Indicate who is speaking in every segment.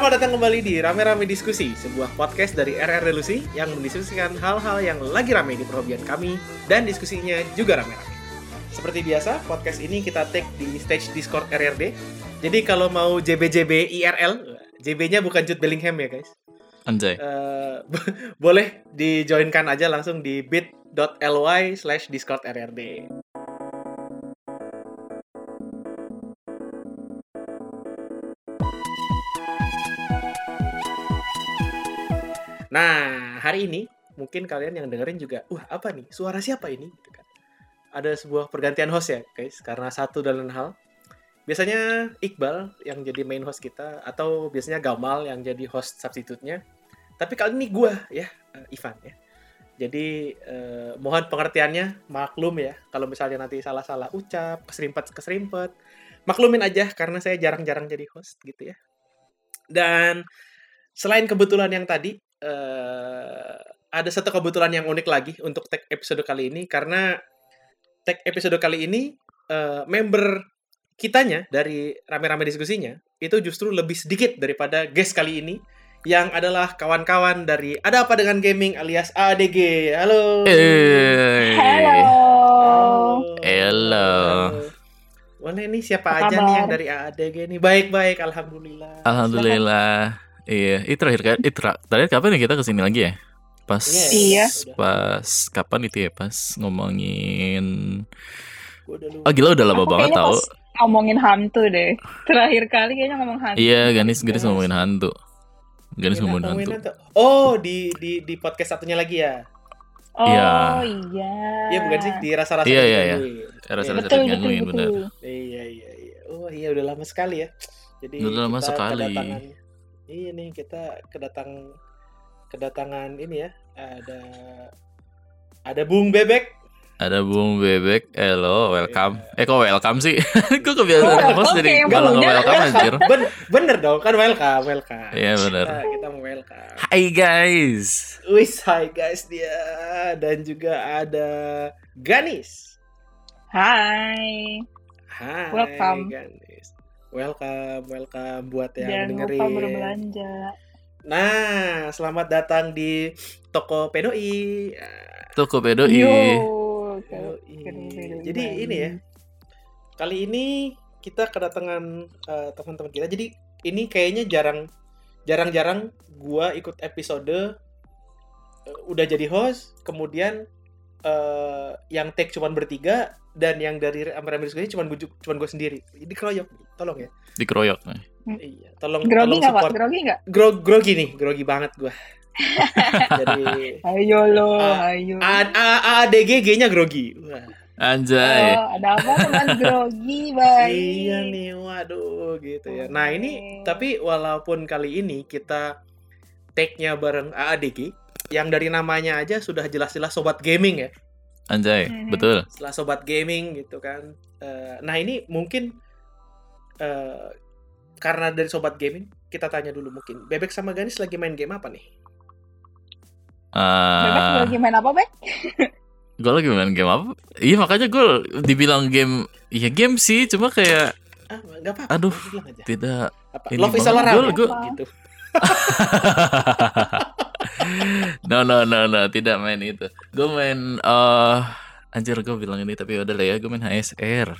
Speaker 1: Selamat datang kembali di Rame-Rame Diskusi, sebuah podcast dari RR Delusi yang mendiskusikan hal-hal yang lagi rame di perhobian kami dan diskusinya juga rame-rame. Seperti biasa, podcast ini kita take di stage Discord RRD. Jadi kalau mau JBJB IRL, JB-nya bukan Jude Bellingham ya guys.
Speaker 2: Anjay.
Speaker 1: Eh, boleh dijoinkan aja langsung di bit.ly slash Discord RRD. Nah, hari ini mungkin kalian yang dengerin juga, wah apa nih, suara siapa ini? Gitu kan. Ada sebuah pergantian host ya, guys, karena satu dan lain hal. Biasanya Iqbal yang jadi main host kita, atau biasanya Gamal yang jadi host substitute-nya. Tapi kali ini gue ya, eh, Ivan ya. Jadi eh, mohon pengertiannya, maklum ya, kalau misalnya nanti salah-salah ucap, keserimpet-keserimpet, maklumin aja karena saya jarang-jarang jadi host gitu ya. Dan selain kebetulan yang tadi, eh, ada satu kebetulan yang unik lagi untuk tag episode kali ini karena tag episode kali ini eh, member kitanya dari rame-rame diskusinya itu justru lebih sedikit daripada guest kali ini yang adalah kawan-kawan dari Ada Apa Dengan Gaming alias ADG. Halo.
Speaker 2: Hey.
Speaker 3: Halo.
Speaker 2: Hello.
Speaker 1: Mana ini siapa
Speaker 3: Apa
Speaker 1: aja nih
Speaker 3: kabar?
Speaker 1: yang dari ADG nih? Baik-baik, alhamdulillah.
Speaker 2: Alhamdulillah. Iya, itu terakhir kan? Itu tra- terakhir kapan ya kita ke sini lagi ya? Pas
Speaker 3: Iya.
Speaker 2: pas kapan itu ya? Pas ngomongin
Speaker 1: lupa.
Speaker 2: Oh gila udah lama
Speaker 3: Aku
Speaker 2: banget tau
Speaker 3: pas ngomongin hantu deh. Terakhir kali kayaknya ngomong hantu.
Speaker 2: Iya, Ganis Ganis ngomongin hantu. Ganis ngomongin
Speaker 1: Ngomongin
Speaker 2: hantu.
Speaker 1: hantu. Oh, di di di podcast satunya lagi ya?
Speaker 3: Oh
Speaker 2: Iya.
Speaker 3: iya.
Speaker 1: Iya bukan sih di rasa-rasa
Speaker 2: Iya, iya, iya. Rasa-rasa
Speaker 1: Iya.
Speaker 3: Betul betul
Speaker 2: benar.
Speaker 3: betul.
Speaker 1: Iya iya iya. Oh iya udah lama sekali ya. Jadi
Speaker 2: Udah lama sekali.
Speaker 1: Iya nih kita kedatang kedatangan ini ya. Ada ada Bung Bebek.
Speaker 2: Ada Bung Bebek, hello, welcome. Eh kok welcome sih? Kok
Speaker 3: Oh,
Speaker 2: kebiasaan
Speaker 3: welcome
Speaker 2: host jadi
Speaker 3: kayak
Speaker 2: kalau nggak welcome anjir.
Speaker 1: Ben, bener dong kan welcome welcome.
Speaker 2: Iya benar.
Speaker 1: Kita, kita mau welcome.
Speaker 2: Hai guys.
Speaker 1: Wis hai guys dia dan juga ada Ganis.
Speaker 3: Hai.
Speaker 1: Hai
Speaker 3: Welcome.
Speaker 1: Ganis. Welcome, welcome buat yang
Speaker 3: Jangan
Speaker 1: dengerin.
Speaker 3: lupa berbelanja.
Speaker 1: Nah, selamat datang di toko Pedoi.
Speaker 2: Toko Pedoi.
Speaker 3: Yo.
Speaker 1: Pedoi. Jadi ini ya. Kali ini kita kedatangan eh, teman-teman kita. Jadi ini kayaknya jarang jarang-jarang gua ikut episode eh, udah jadi host, kemudian eh, yang take cuman bertiga dan yang dari Amar Amir cuman bujuk cuman gue sendiri. Jadi keroyok, tolong ya.
Speaker 2: Dikeroyok nih.
Speaker 1: Iya, tolong
Speaker 3: Grogi
Speaker 1: tolong support.
Speaker 3: Grogi nggak?
Speaker 1: Gro grogi nih, grogi banget gua. Jadi
Speaker 3: Ayo lo,
Speaker 1: Ah,
Speaker 3: ayo.
Speaker 1: A A- ADG G-nya grogi. Wah,
Speaker 2: Anjay.
Speaker 3: Oh, ada apa teman grogi, baik.
Speaker 1: iya nih, waduh gitu ya. Nah, ini tapi walaupun kali ini kita take-nya bareng AADG yang dari namanya aja sudah jelas-jelas sobat gaming ya.
Speaker 2: Anjay,
Speaker 3: Mhm.
Speaker 2: betul.
Speaker 1: Setelah sobat gaming gitu kan. Eh, nah, ini mungkin eh, karena dari sobat gaming kita tanya dulu mungkin Bebek sama Ganis lagi main game apa nih?
Speaker 3: Bebek
Speaker 2: Ah,
Speaker 3: lagi main apa, Bek?
Speaker 2: gue lagi main game apa? Iya makanya gue dibilang game, ya game sih, cuma kayak
Speaker 1: Ah, enggak apa-apa.
Speaker 2: Aduh,
Speaker 1: bilang aja.
Speaker 2: tidak.
Speaker 1: Apa?
Speaker 2: ini
Speaker 1: Love is all around
Speaker 2: Gua-
Speaker 1: ya?
Speaker 2: gua-
Speaker 1: gitu.
Speaker 2: no no no no, tidak main itu. Gue main, eh anjir gue bilang ini tapi udah lah ya, gue main HSR.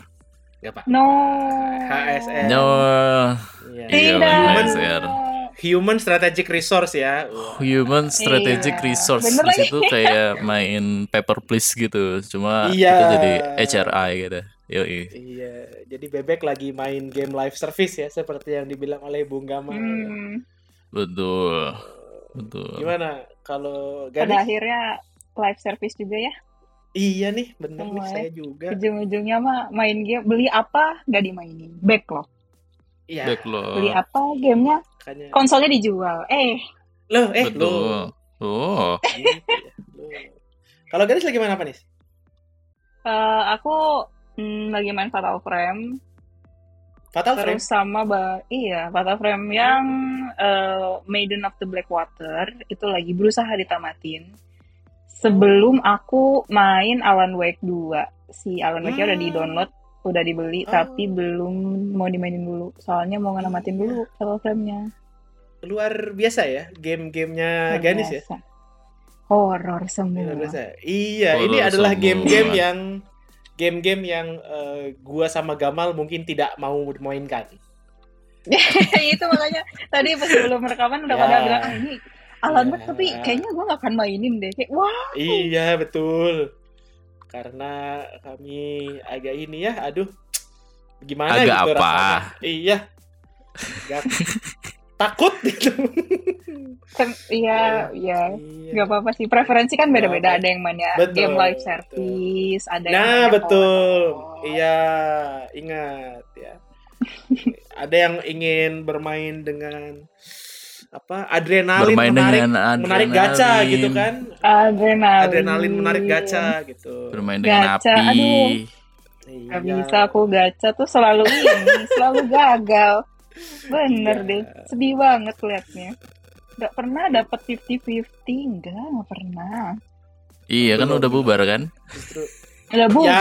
Speaker 1: Enggak apa.
Speaker 3: No.
Speaker 1: HSR.
Speaker 2: No,
Speaker 1: Iya.
Speaker 2: Iya,
Speaker 3: Tidak.
Speaker 2: main
Speaker 1: Human,
Speaker 2: HSR.
Speaker 1: human strategic resource ya.
Speaker 2: Human Strategic
Speaker 3: Iya.
Speaker 2: Resource
Speaker 3: Bener
Speaker 2: di
Speaker 3: lagi.
Speaker 2: situ kayak main Paper Please gitu, cuma
Speaker 1: Iya.
Speaker 2: kita jadi HRI gitu. Yoi.
Speaker 1: Iya, jadi Bebek lagi main game live service ya, seperti yang dibilang oleh Bung Gamal.
Speaker 3: Hmm,
Speaker 2: Betul. Betul.
Speaker 1: Gimana kalau
Speaker 3: pada akhirnya live service juga ya.
Speaker 1: Iya nih, bener nih
Speaker 3: Semua ya.
Speaker 1: saya juga.
Speaker 3: Ujung-ujungnya mah main game, beli apa nggak dimainin. Back loh.
Speaker 1: Iya,
Speaker 2: Backlog.
Speaker 3: Beli apa gamenya,
Speaker 1: makanya.
Speaker 3: konsolnya dijual. Eh,
Speaker 1: Loh, eh,
Speaker 2: Betul.
Speaker 1: loh.
Speaker 2: Oh,
Speaker 1: Gitu ya, loh. Kalau Ganis lagi main apa nih?
Speaker 3: eh, aku hmm, lagi main Fatal Frame.
Speaker 1: Fatal Frame.
Speaker 3: Terus sama ba iya Fatal Frame yang eh, Maiden of the Blackwater itu lagi berusaha ditamatin. Sebelum aku main Alan Wake 2. Si Alan Wake-nya udah
Speaker 1: Hmm.
Speaker 3: di-download, udah dibeli
Speaker 1: Oh.
Speaker 3: tapi belum mau dimainin dulu. Soalnya mau ngenamatin dulu Fatal Frame-nya.
Speaker 1: luar biasa ya game-gamenya Ganis ya.
Speaker 3: Horor semua.
Speaker 1: Luar biasa. Iya,
Speaker 2: Horor
Speaker 1: ini adalah game-game yang game-game yang eh, gua sama Gamal mungkin tidak mau mainkan.
Speaker 3: itu makanya tadi pas sebelum rekaman udah
Speaker 1: Ya.
Speaker 3: pada bilang ah, ini Alan
Speaker 1: Ya.
Speaker 3: Wake tapi kayaknya gue gak akan mainin deh kayak wah
Speaker 1: Iya, betul. Karena kami agak ini ya, aduh. Gimana
Speaker 2: Agak
Speaker 1: gitu
Speaker 2: apa?
Speaker 1: rasanya. Iya. Gak takut gitu.
Speaker 3: kan iya iya
Speaker 1: Iya.
Speaker 3: nggak apa-apa sih preferensi kan beda-beda ada yang mainnya
Speaker 1: Betul,
Speaker 3: game live
Speaker 1: betul.
Speaker 3: service ada yang
Speaker 1: Nah, betul. Iya, ingat ya. Ada yang ingin bermain dengan apa? Adrenalin
Speaker 2: Bermain
Speaker 1: menarik
Speaker 2: dengan
Speaker 1: menarik gacha
Speaker 2: adrenalin.
Speaker 1: gitu kan.
Speaker 3: adrenalin
Speaker 1: Adrenalin menarik gacha gitu.
Speaker 2: Bermain dengan
Speaker 3: Gacha,
Speaker 2: api.
Speaker 3: aduh.
Speaker 1: Iya.
Speaker 3: Gak bisa aku gacha tuh selalu ini, selalu gagal. Bener
Speaker 1: Iya.
Speaker 3: deh, sedih banget liatnya. Gak pernah dapet 50-50, enggak, gak pernah.
Speaker 2: Iya kan udah bubar kan?
Speaker 1: Justru
Speaker 3: Udah bu,
Speaker 1: ya. ya.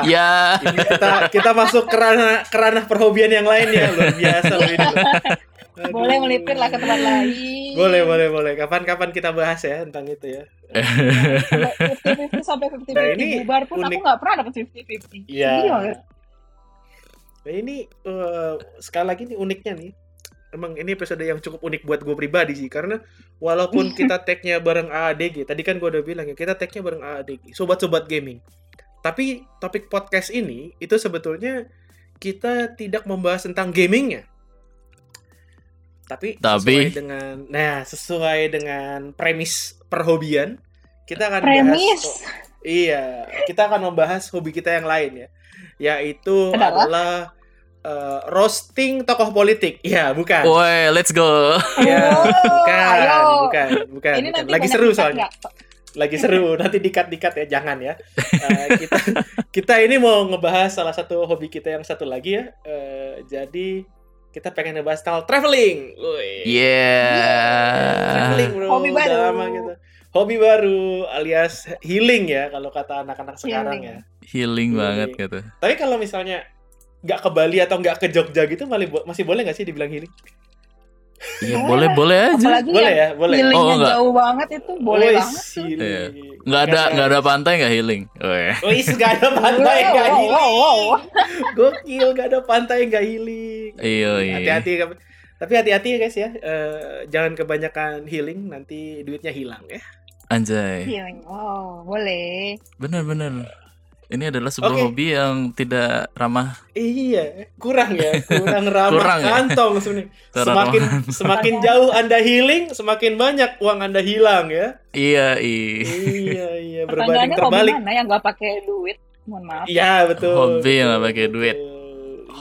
Speaker 2: Ya.
Speaker 1: Ini kita kita masuk ke ranah ke ranah perhobian yang lain ya luar biasa loh ini. Aduh.
Speaker 3: boleh melipir lah ke tempat lain.
Speaker 1: Boleh, boleh, boleh. Kapan-kapan kita bahas ya tentang itu ya.
Speaker 3: Sampai 50-50 sampai 50-50
Speaker 1: Nah,
Speaker 3: bubar pun
Speaker 1: unik.
Speaker 3: aku gak pernah dapet 50-50.
Speaker 1: Iya. Nah, ini eh, sekali lagi nih uniknya nih. Emang ini episode yang cukup unik buat gue pribadi sih karena walaupun kita tag-nya bareng AADG, tadi kan gue udah bilang ya kita tag-nya bareng AADG, sobat-sobat gaming. Tapi topik podcast ini itu sebetulnya kita tidak membahas tentang gamingnya. Tapi,
Speaker 2: Tapi-
Speaker 1: sesuai dengan nah sesuai dengan premis perhobian kita akan
Speaker 3: Premis.
Speaker 1: bahas Iya, kita akan membahas hobi kita yang lain ya, yaitu
Speaker 3: Adalah?
Speaker 1: adalah eh, roasting tokoh politik. Iya, bukan.
Speaker 2: Woi, let's go.
Speaker 1: Iya,
Speaker 3: Oh,
Speaker 1: bukan,
Speaker 3: ayo.
Speaker 1: bukan, bukan,
Speaker 3: Ini
Speaker 1: bukan.
Speaker 3: nanti
Speaker 1: Lagi seru soalnya. Lagi seru. Nanti dikat-dikat ya, jangan ya. Eh, kita kita ini mau ngebahas salah satu hobi kita yang satu lagi ya. Eh, jadi kita pengen ngebahas tentang traveling. Woi.
Speaker 2: Yeah.
Speaker 1: Traveling, bro.
Speaker 3: Hobi
Speaker 1: Udah
Speaker 3: baru.
Speaker 1: lama gitu. Hobi baru alias healing ya kalau kata anak-anak sekarang
Speaker 3: Healing.
Speaker 1: ya.
Speaker 2: Healing
Speaker 1: Healing.
Speaker 2: banget gitu.
Speaker 1: Tapi kalau misalnya nggak ke Bali atau nggak ke Jogja gitu, masih, bo- masih boleh nggak sih dibilang healing?
Speaker 2: Iya,
Speaker 3: Boleh
Speaker 2: boleh boleh aja.
Speaker 3: Apalagi
Speaker 1: Boleh
Speaker 3: yang
Speaker 1: ya, boleh.
Speaker 3: healingnya
Speaker 2: Oh, enggak.
Speaker 3: jauh banget itu boleh banget.
Speaker 2: Iya. Nggak ada nggak ada pantai nggak healing. Woi.
Speaker 1: Wih, nggak ada pantai nggak healing.
Speaker 3: wow, wow.
Speaker 1: Gokil, nggak ada pantai nggak healing.
Speaker 2: Iya, iya.
Speaker 1: Hati-hati. Tapi hati-hati ya guys ya, Eh, jangan kebanyakan healing, nanti duitnya hilang ya.
Speaker 2: Anjay.
Speaker 3: Healing. Wow, boleh.
Speaker 2: Bener bener. Ini adalah sebuah
Speaker 1: Oke.
Speaker 2: hobi yang tidak ramah.
Speaker 1: Iya, kurang ya, kurang ramah
Speaker 2: Kurang ya?
Speaker 1: kantong sebenarnya.
Speaker 2: Kurang
Speaker 1: Semakin
Speaker 2: ramah.
Speaker 1: semakin jauh Anda healing, semakin banyak uang Anda hilang ya.
Speaker 2: Iya, iya.
Speaker 1: iya, iya, berbanding
Speaker 3: Pertanyaannya hobi
Speaker 1: terbalik.
Speaker 3: mana yang nggak pakai duit? Mohon maaf.
Speaker 1: Iya, betul.
Speaker 2: Hobi yang nggak
Speaker 1: betul,
Speaker 2: pakai duit.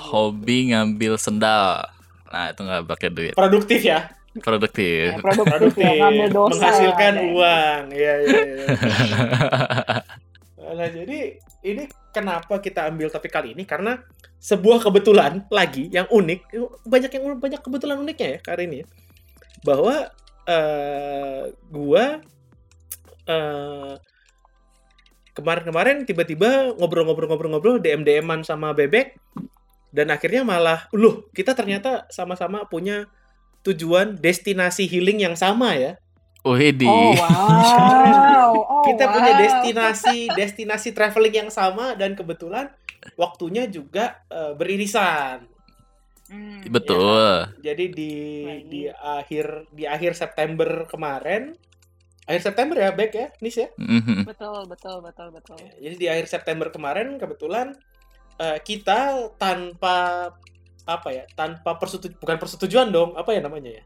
Speaker 2: Hobi ngambil sendal. Nah, itu nggak pakai duit.
Speaker 1: Produktif ya,
Speaker 2: Produktif.
Speaker 3: Ya, produktif
Speaker 1: produktif,
Speaker 3: ya, ngambil dosa.
Speaker 1: menghasilkan
Speaker 3: ya.
Speaker 1: uang. Iya, iya, iya. Nah, jadi ini kenapa kita ambil topik kali ini karena sebuah kebetulan lagi yang unik, banyak yang banyak kebetulan uniknya ya kali ini. Bahwa eh gua eh kemarin-kemarin tiba-tiba ngobrol-ngobrol-ngobrol-ngobrol DM-DM-an sama Bebek dan akhirnya malah loh, kita ternyata sama-sama punya tujuan destinasi healing yang sama ya.
Speaker 3: Oh wow. Oh,
Speaker 1: kita
Speaker 3: wow.
Speaker 1: punya destinasi destinasi traveling yang sama dan kebetulan waktunya juga eh, beririsan.
Speaker 3: Hmm.
Speaker 2: Betul.
Speaker 1: Jadi di
Speaker 3: Baik.
Speaker 1: di akhir di akhir September kemarin, akhir September ya, Bek ya, Nis ya.
Speaker 2: Mhm.
Speaker 3: Betul, betul, betul, betul.
Speaker 1: Jadi di akhir September kemarin kebetulan eh, kita tanpa apa ya, tanpa persetujuan bukan persetujuan dong, apa ya namanya ya?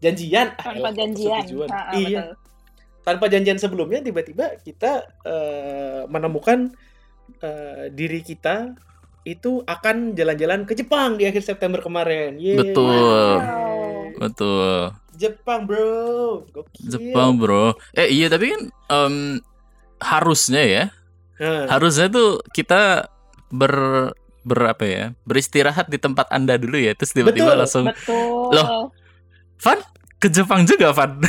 Speaker 1: Janjian.
Speaker 3: Tanpa janjian.
Speaker 1: persetujuan.
Speaker 3: Ah, ah,
Speaker 1: iya.
Speaker 3: betul.
Speaker 1: tanpa janjian sebelumnya tiba-tiba kita eh, menemukan eh, diri kita itu akan jalan-jalan ke Jepang di akhir September kemarin. Yeay.
Speaker 2: Betul.
Speaker 3: Wow.
Speaker 2: Betul.
Speaker 1: Jepang, bro. Gokil.
Speaker 2: Jepang, Bro. Eh, iya tapi kan em, harusnya ya.
Speaker 1: Nah,
Speaker 2: Harusnya tuh kita ber berapa ya? Beristirahat di tempat Anda dulu ya. Terus tiba-tiba
Speaker 1: Betul.
Speaker 2: langsung
Speaker 3: Betul.
Speaker 2: Loh. Van ke Jepang juga, Van.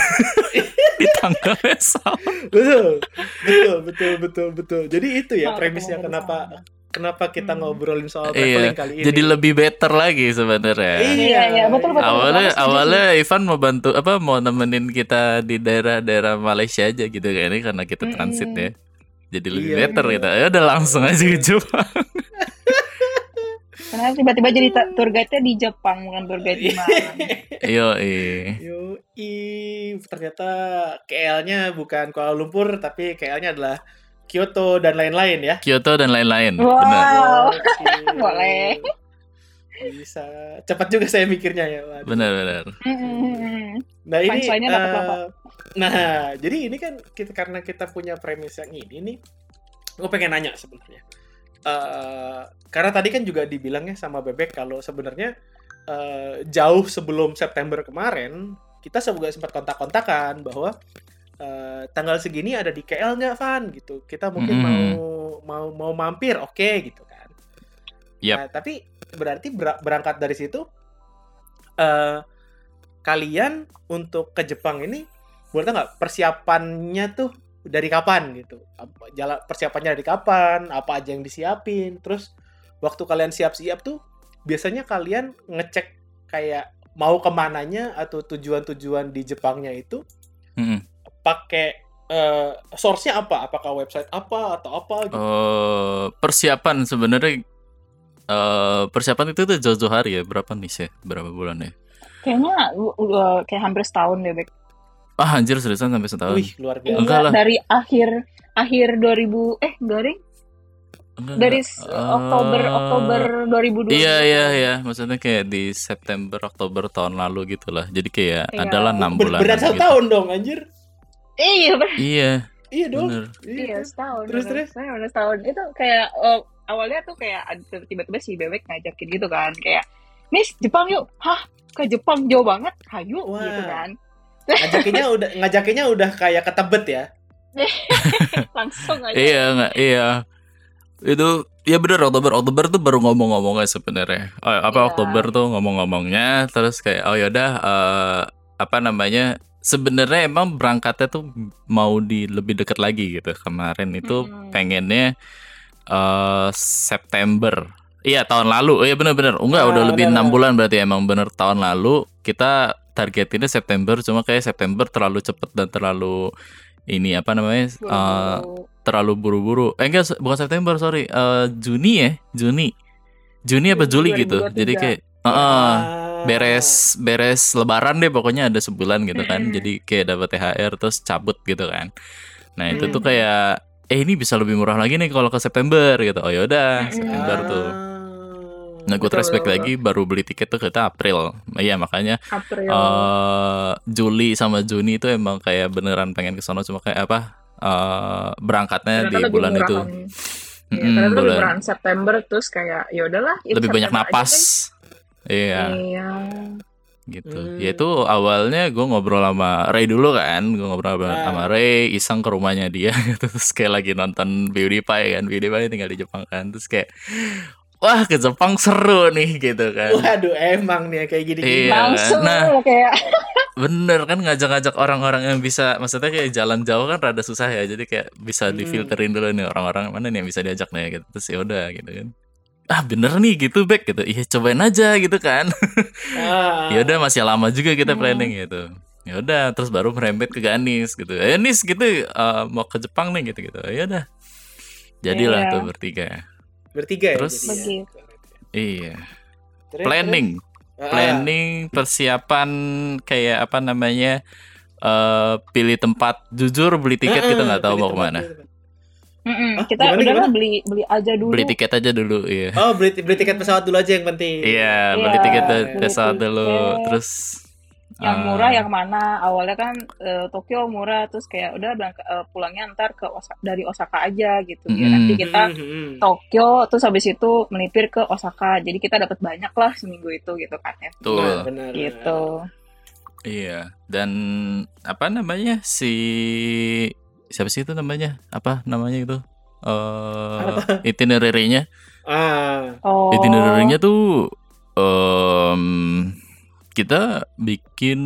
Speaker 2: di tanggal besok.
Speaker 1: betul, betul, betul, betul, betul. Jadi itu ya premisnya kenapa kenapa kita
Speaker 3: Hmm.
Speaker 1: ngobrolin soal
Speaker 2: Iya,
Speaker 1: traveling kali ini.
Speaker 2: Jadi lebih better lagi sebenarnya.
Speaker 3: Iya, iya, betul, betul.
Speaker 2: Awalnya
Speaker 3: setuju
Speaker 2: awalnya Ivan mau bantu apa mau nemenin kita di daerah-daerah Malaysia aja gitu kan ini karena kita transit
Speaker 3: Mm-mm.
Speaker 2: ya. Jadi lebih
Speaker 1: Iya,
Speaker 2: better
Speaker 1: iya.
Speaker 2: kita. Ya udah langsung aja ke Jepang.
Speaker 3: Karena tiba-tiba jadi tour guide-nya di Jepang, bukan tour guide di Malang.
Speaker 2: Yo, eh.
Speaker 1: Yo, ternyata KL-nya bukan Kuala Lumpur tapi KL-nya adalah Kyoto dan lain-lain ya.
Speaker 2: Kyoto dan lain-lain.
Speaker 3: Wow.
Speaker 2: Benar.
Speaker 1: Oke.
Speaker 3: Boleh.
Speaker 1: Bisa. Cepat juga saya mikirnya ya. Waduh.
Speaker 2: Benar, benar.
Speaker 1: Nah ini, eh,
Speaker 3: berapa?
Speaker 1: nah jadi ini kan kita karena kita punya premis yang ini nih, gue pengen nanya sebenarnya. Eh, karena tadi kan juga dibilangnya sama Bebek kalau sebenarnya eh, jauh sebelum September kemarin kita juga sempat kontak-kontakan bahwa eh, tanggal segini ada di KL nggak Van gitu. Kita mungkin
Speaker 2: Mm-mm.
Speaker 1: mau mau mau mampir, oke gitu kan.
Speaker 2: Yap.
Speaker 1: Nah, tapi berarti ber- berangkat dari situ eh kalian untuk ke Jepang ini boleh tahu nggak persiapannya tuh dari kapan gitu? Jalan persiapannya dari kapan? Apa aja yang disiapin? Terus waktu kalian siap-siap tuh biasanya kalian ngecek kayak mau ke mananya atau tujuan-tujuan di Jepangnya itu
Speaker 2: Mm-mm.
Speaker 1: pakai eh, source-nya apa? Apakah website apa atau apa gitu?
Speaker 2: Eh, persiapan sebenarnya eh persiapan itu tuh jauh-jauh hari ya berapa nih sih berapa bulan ya
Speaker 3: Kayaknya u- u- kayak hampir setahun deh, Bek.
Speaker 2: Ah anjir seriusan sampai setahun
Speaker 1: Wih, luar biasa.
Speaker 3: Iya,
Speaker 2: Enggak lah.
Speaker 3: dari akhir akhir 2000 eh dari
Speaker 2: Enggak,
Speaker 3: dari s- Oktober Oktober 2020.
Speaker 2: Iya iya iya, maksudnya kayak di September Oktober tahun lalu gitulah. Jadi kayak
Speaker 3: Iya.
Speaker 2: adalah enam
Speaker 1: Ber-
Speaker 2: bulan.
Speaker 1: berat satu
Speaker 2: gitu.
Speaker 1: tahun dong anjir.
Speaker 3: Iya, bener.
Speaker 2: Iya,
Speaker 1: Iya dong.
Speaker 2: bener.
Speaker 3: iya setahun.
Speaker 1: Terus, terus?
Speaker 3: Saya udah setahun. Itu kayak eh, awalnya tuh kayak tiba-tiba si Bebek ngajakin gitu kan, kayak Nis Jepang yuk. Hah? Ke Jepang jauh banget? Hayu gitu kan.
Speaker 1: Ngajakinnya udah ngajakinnya udah kayak ketebet ya.
Speaker 3: Langsung aja.
Speaker 2: Iya nggak iya. Itu ya bener Oktober Oktober tuh baru ngomong-ngomongnya sebenarnya. Oh, apa
Speaker 3: Iya.
Speaker 2: Oktober tuh ngomong-ngomongnya terus kayak oh yaudah eh, apa namanya sebenarnya emang berangkatnya tuh mau di lebih dekat lagi gitu. Kemarin itu
Speaker 3: Mm-mm.
Speaker 2: pengennya eh September. Iya tahun lalu. Oh iya bener-bener. Enggak
Speaker 1: Ah,
Speaker 2: udah lebih enam bulan berarti emang bener tahun lalu kita targetinnya September cuma kayak September terlalu cepet dan terlalu ini apa namanya eh,
Speaker 3: Buru-buru.
Speaker 2: terlalu buru-buru. Eh enggak bukan September sorry Eh, Juni ya Juni Juni apa Juli gitu.
Speaker 3: 2023.
Speaker 2: Jadi kayak eh, eh, beres beres Lebaran deh pokoknya ada sebulan gitu kan. Jadi kayak dapat THR terus cabut gitu kan. Nah itu tuh kayak eh ini bisa lebih murah lagi nih kalau ke September gitu. Oh yaudah. September tuh.
Speaker 1: Ah.
Speaker 2: Nah gue respect
Speaker 3: betul,
Speaker 2: lagi baru beli tiket tuh kita April. Iya makanya
Speaker 3: April.
Speaker 2: eh Juli sama Juni itu emang kayak beneran pengen ke sono cuma kayak apa eh berangkatnya
Speaker 3: Ternyata
Speaker 2: di
Speaker 3: lebih
Speaker 2: bulan itu.
Speaker 3: ternyata lebih
Speaker 2: bulan-
Speaker 3: September terus kayak ya udahlah itu
Speaker 2: lebih banyak napas. Iya,
Speaker 3: Iya.
Speaker 2: gitu.
Speaker 1: Hmm.
Speaker 2: Ya itu awalnya gue ngobrol sama Ray dulu kan, gue ngobrol sama,
Speaker 1: Ah.
Speaker 2: sama Ray, iseng ke rumahnya dia, gitu. terus kayak lagi nonton PewDiePie kan, PewDiePie tinggal di Jepang kan, terus kayak wah ke Jepang seru nih gitu kan.
Speaker 1: Waduh, emang nih kayak gini-gini.
Speaker 2: Iya.
Speaker 3: Langsung
Speaker 2: Nah.
Speaker 3: kayak
Speaker 2: Bener kan ngajak-ngajak orang-orang yang bisa, maksudnya kayak jalan jauh kan rada susah ya, jadi kayak bisa
Speaker 1: Hmm.
Speaker 2: difilterin dulu nih orang-orang mana nih yang bisa diajak nih gitu, terus ya udah gitu kan. Ah bener nih gitu back gitu, iya cobain aja gitu kan.
Speaker 1: Ah.
Speaker 2: ya udah masih lama juga kita
Speaker 3: Hmm.
Speaker 2: planning gitu ya udah terus baru merembet ke Ganis gitu eh Nis gitu eh, mau ke Jepang nih gitu gitu ya udah jadilah
Speaker 3: Iya.
Speaker 2: tuh bertiga
Speaker 1: Bertiga ya
Speaker 2: Terus-
Speaker 1: jadinya.
Speaker 2: iya
Speaker 1: Terus-
Speaker 2: planning
Speaker 1: terus? Ah.
Speaker 2: planning persiapan kayak apa namanya eh pilih tempat jujur beli tiket
Speaker 1: Ah,
Speaker 2: kita nggak tahu mau
Speaker 1: ke
Speaker 2: mana
Speaker 1: pilih tempat.
Speaker 3: Mm-mm,
Speaker 1: Hah?
Speaker 3: kita
Speaker 1: Gimana,
Speaker 3: udahlah
Speaker 1: gimana?
Speaker 3: beli beli aja dulu.
Speaker 2: beli tiket aja dulu iya
Speaker 1: Oh, beli, beli tiket pesawat dulu aja yang penting.
Speaker 2: iya beli
Speaker 3: Iya,
Speaker 2: tiket
Speaker 1: beli
Speaker 2: pesawat dulu
Speaker 3: tiket.
Speaker 2: terus
Speaker 3: yang
Speaker 2: eh,
Speaker 3: murah yang mana? Awalnya kan eh, Tokyo murah terus kayak udah berangkat eh, pulangnya ntar ke Osa- dari Osaka aja gitu. Ya
Speaker 2: Mm-mm.
Speaker 3: nanti kita
Speaker 1: Hmm, hmm, hmm.
Speaker 3: Tokyo terus habis itu melipir ke Osaka. Jadi kita dapat banyak lah seminggu itu gitu kan ya.
Speaker 2: tuh
Speaker 1: Nah, benar.
Speaker 3: Gitu.
Speaker 2: Iya, dan apa namanya si siapa sih itu namanya? Apa namanya itu? Eh itinerary-nya.
Speaker 1: Ah,
Speaker 3: Oh.
Speaker 2: Itinerary-nya tuh em kita bikin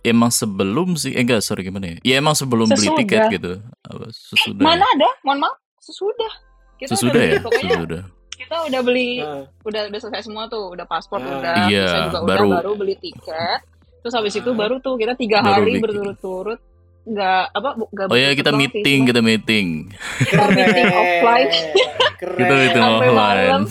Speaker 2: emang sebelum sih, eh enggak sorry gimana ya? Ya emang sebelum beli
Speaker 3: Sesudah.
Speaker 2: tiket gitu. Apa, sesudah.
Speaker 3: Mana ada? Mohon maaf, sesudah. kita udah
Speaker 2: Sesudah
Speaker 3: beli,
Speaker 2: ya,
Speaker 3: pokoknya
Speaker 2: sesudah.
Speaker 3: kita udah beli
Speaker 1: Heeh.
Speaker 3: udah udah selesai semua tuh udah paspor
Speaker 1: Ah.
Speaker 3: udah
Speaker 2: Iya,
Speaker 3: juga
Speaker 2: baru.
Speaker 3: udah baru beli tiket terus habis itu
Speaker 1: Ah.
Speaker 3: baru tuh kita tiga
Speaker 2: Baru
Speaker 3: hari berturut-turut nggak apa bu- nggak
Speaker 2: Oh ya kita
Speaker 3: sih,
Speaker 2: meeting,
Speaker 3: cuma
Speaker 2: kita meeting.
Speaker 3: kita meeting offline
Speaker 1: Keren.
Speaker 2: Kita meeting offline.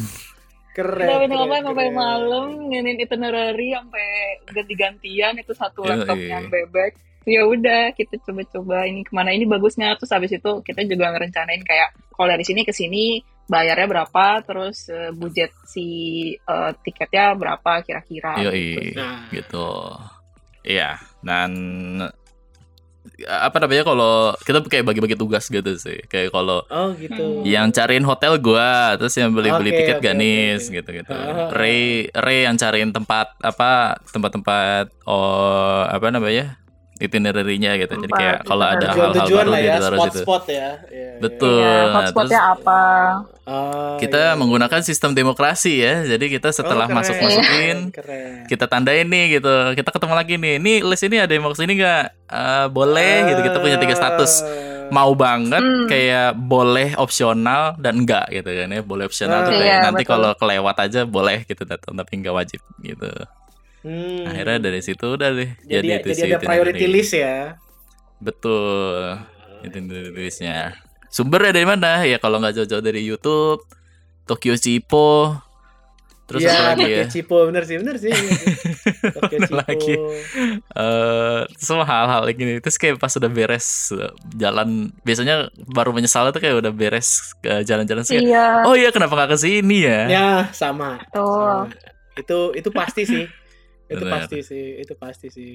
Speaker 1: Keren.
Speaker 3: offline sampai malam nginin itinerary sampai ganti-gantian itu satu laptop yang bebek ya udah kita coba-coba ini ke mana ini bagusnya terus habis itu kita juga ngerencanain kayak kalau dari sini ke sini bayarnya berapa terus eh, budget si eh, tiketnya berapa kira-kira
Speaker 2: Yoi.
Speaker 3: gitu.
Speaker 1: Nah,
Speaker 2: gitu. Iya, dan apa namanya kalau kita kayak bagi-bagi tugas gitu sih. Kayak kalau
Speaker 1: oh gitu.
Speaker 2: Yang cariin hotel gua, terus yang beli-beli
Speaker 1: Oke,
Speaker 2: tiket
Speaker 1: oke,
Speaker 2: Ganis
Speaker 1: oke.
Speaker 2: gitu-gitu.
Speaker 1: Ah.
Speaker 2: Ray Ray yang cariin tempat apa tempat-tempat oh apa namanya? Itinerary-nya gitu. Jadi kayak kalau ada hal-hal baru
Speaker 1: lah
Speaker 2: dia
Speaker 1: ya,
Speaker 2: ditaruh situ.
Speaker 1: spot-spot ya. Iya, iya.
Speaker 2: Betul. Nah,
Speaker 3: hotspotnya
Speaker 2: terus-
Speaker 3: apa
Speaker 1: Oh,
Speaker 2: Kita
Speaker 1: iya.
Speaker 2: menggunakan sistem demokrasi ya. Jadi kita setelah
Speaker 1: Oh,
Speaker 2: masuk-masukin
Speaker 1: Keren.
Speaker 2: kita tandain nih gitu kita ketemu lagi nih ini list ini ada yang mau ke sini nggak Eh, boleh gitu kita punya tiga status mau banget
Speaker 3: Hmm.
Speaker 2: kayak boleh opsional dan enggak gitu kan ya boleh opsional tuh
Speaker 1: Ah.
Speaker 2: kayak
Speaker 3: Iya,
Speaker 2: nanti kalau kelewat aja boleh gitu datang tapi nggak wajib gitu
Speaker 1: Hmm.
Speaker 2: akhirnya dari situ udah deh
Speaker 1: jadi,
Speaker 2: itu
Speaker 1: jadi
Speaker 2: sih
Speaker 1: ada priority list ya.
Speaker 2: betul itinerary listnya sumbernya dari mana ya kalau nggak jauh-jauh dari YouTube Tokyo Chipo terus
Speaker 1: Iya,
Speaker 2: apa lagi ya
Speaker 1: Tokyo Chipo bener sih, bener sih. bener sih. Tokyo Chipo.
Speaker 2: lagi. eh semua hal-hal kayak gini terus kayak pas udah beres eh, jalan biasanya baru menyesal tuh kayak udah beres ke jalan-jalan kayak,
Speaker 3: iya
Speaker 2: oh iya kenapa nggak ke sini ya
Speaker 1: Ya, sama.
Speaker 3: tuh
Speaker 1: sama. Itu itu pasti sih. Itu
Speaker 2: Bener.
Speaker 1: pasti sih, itu pasti sih.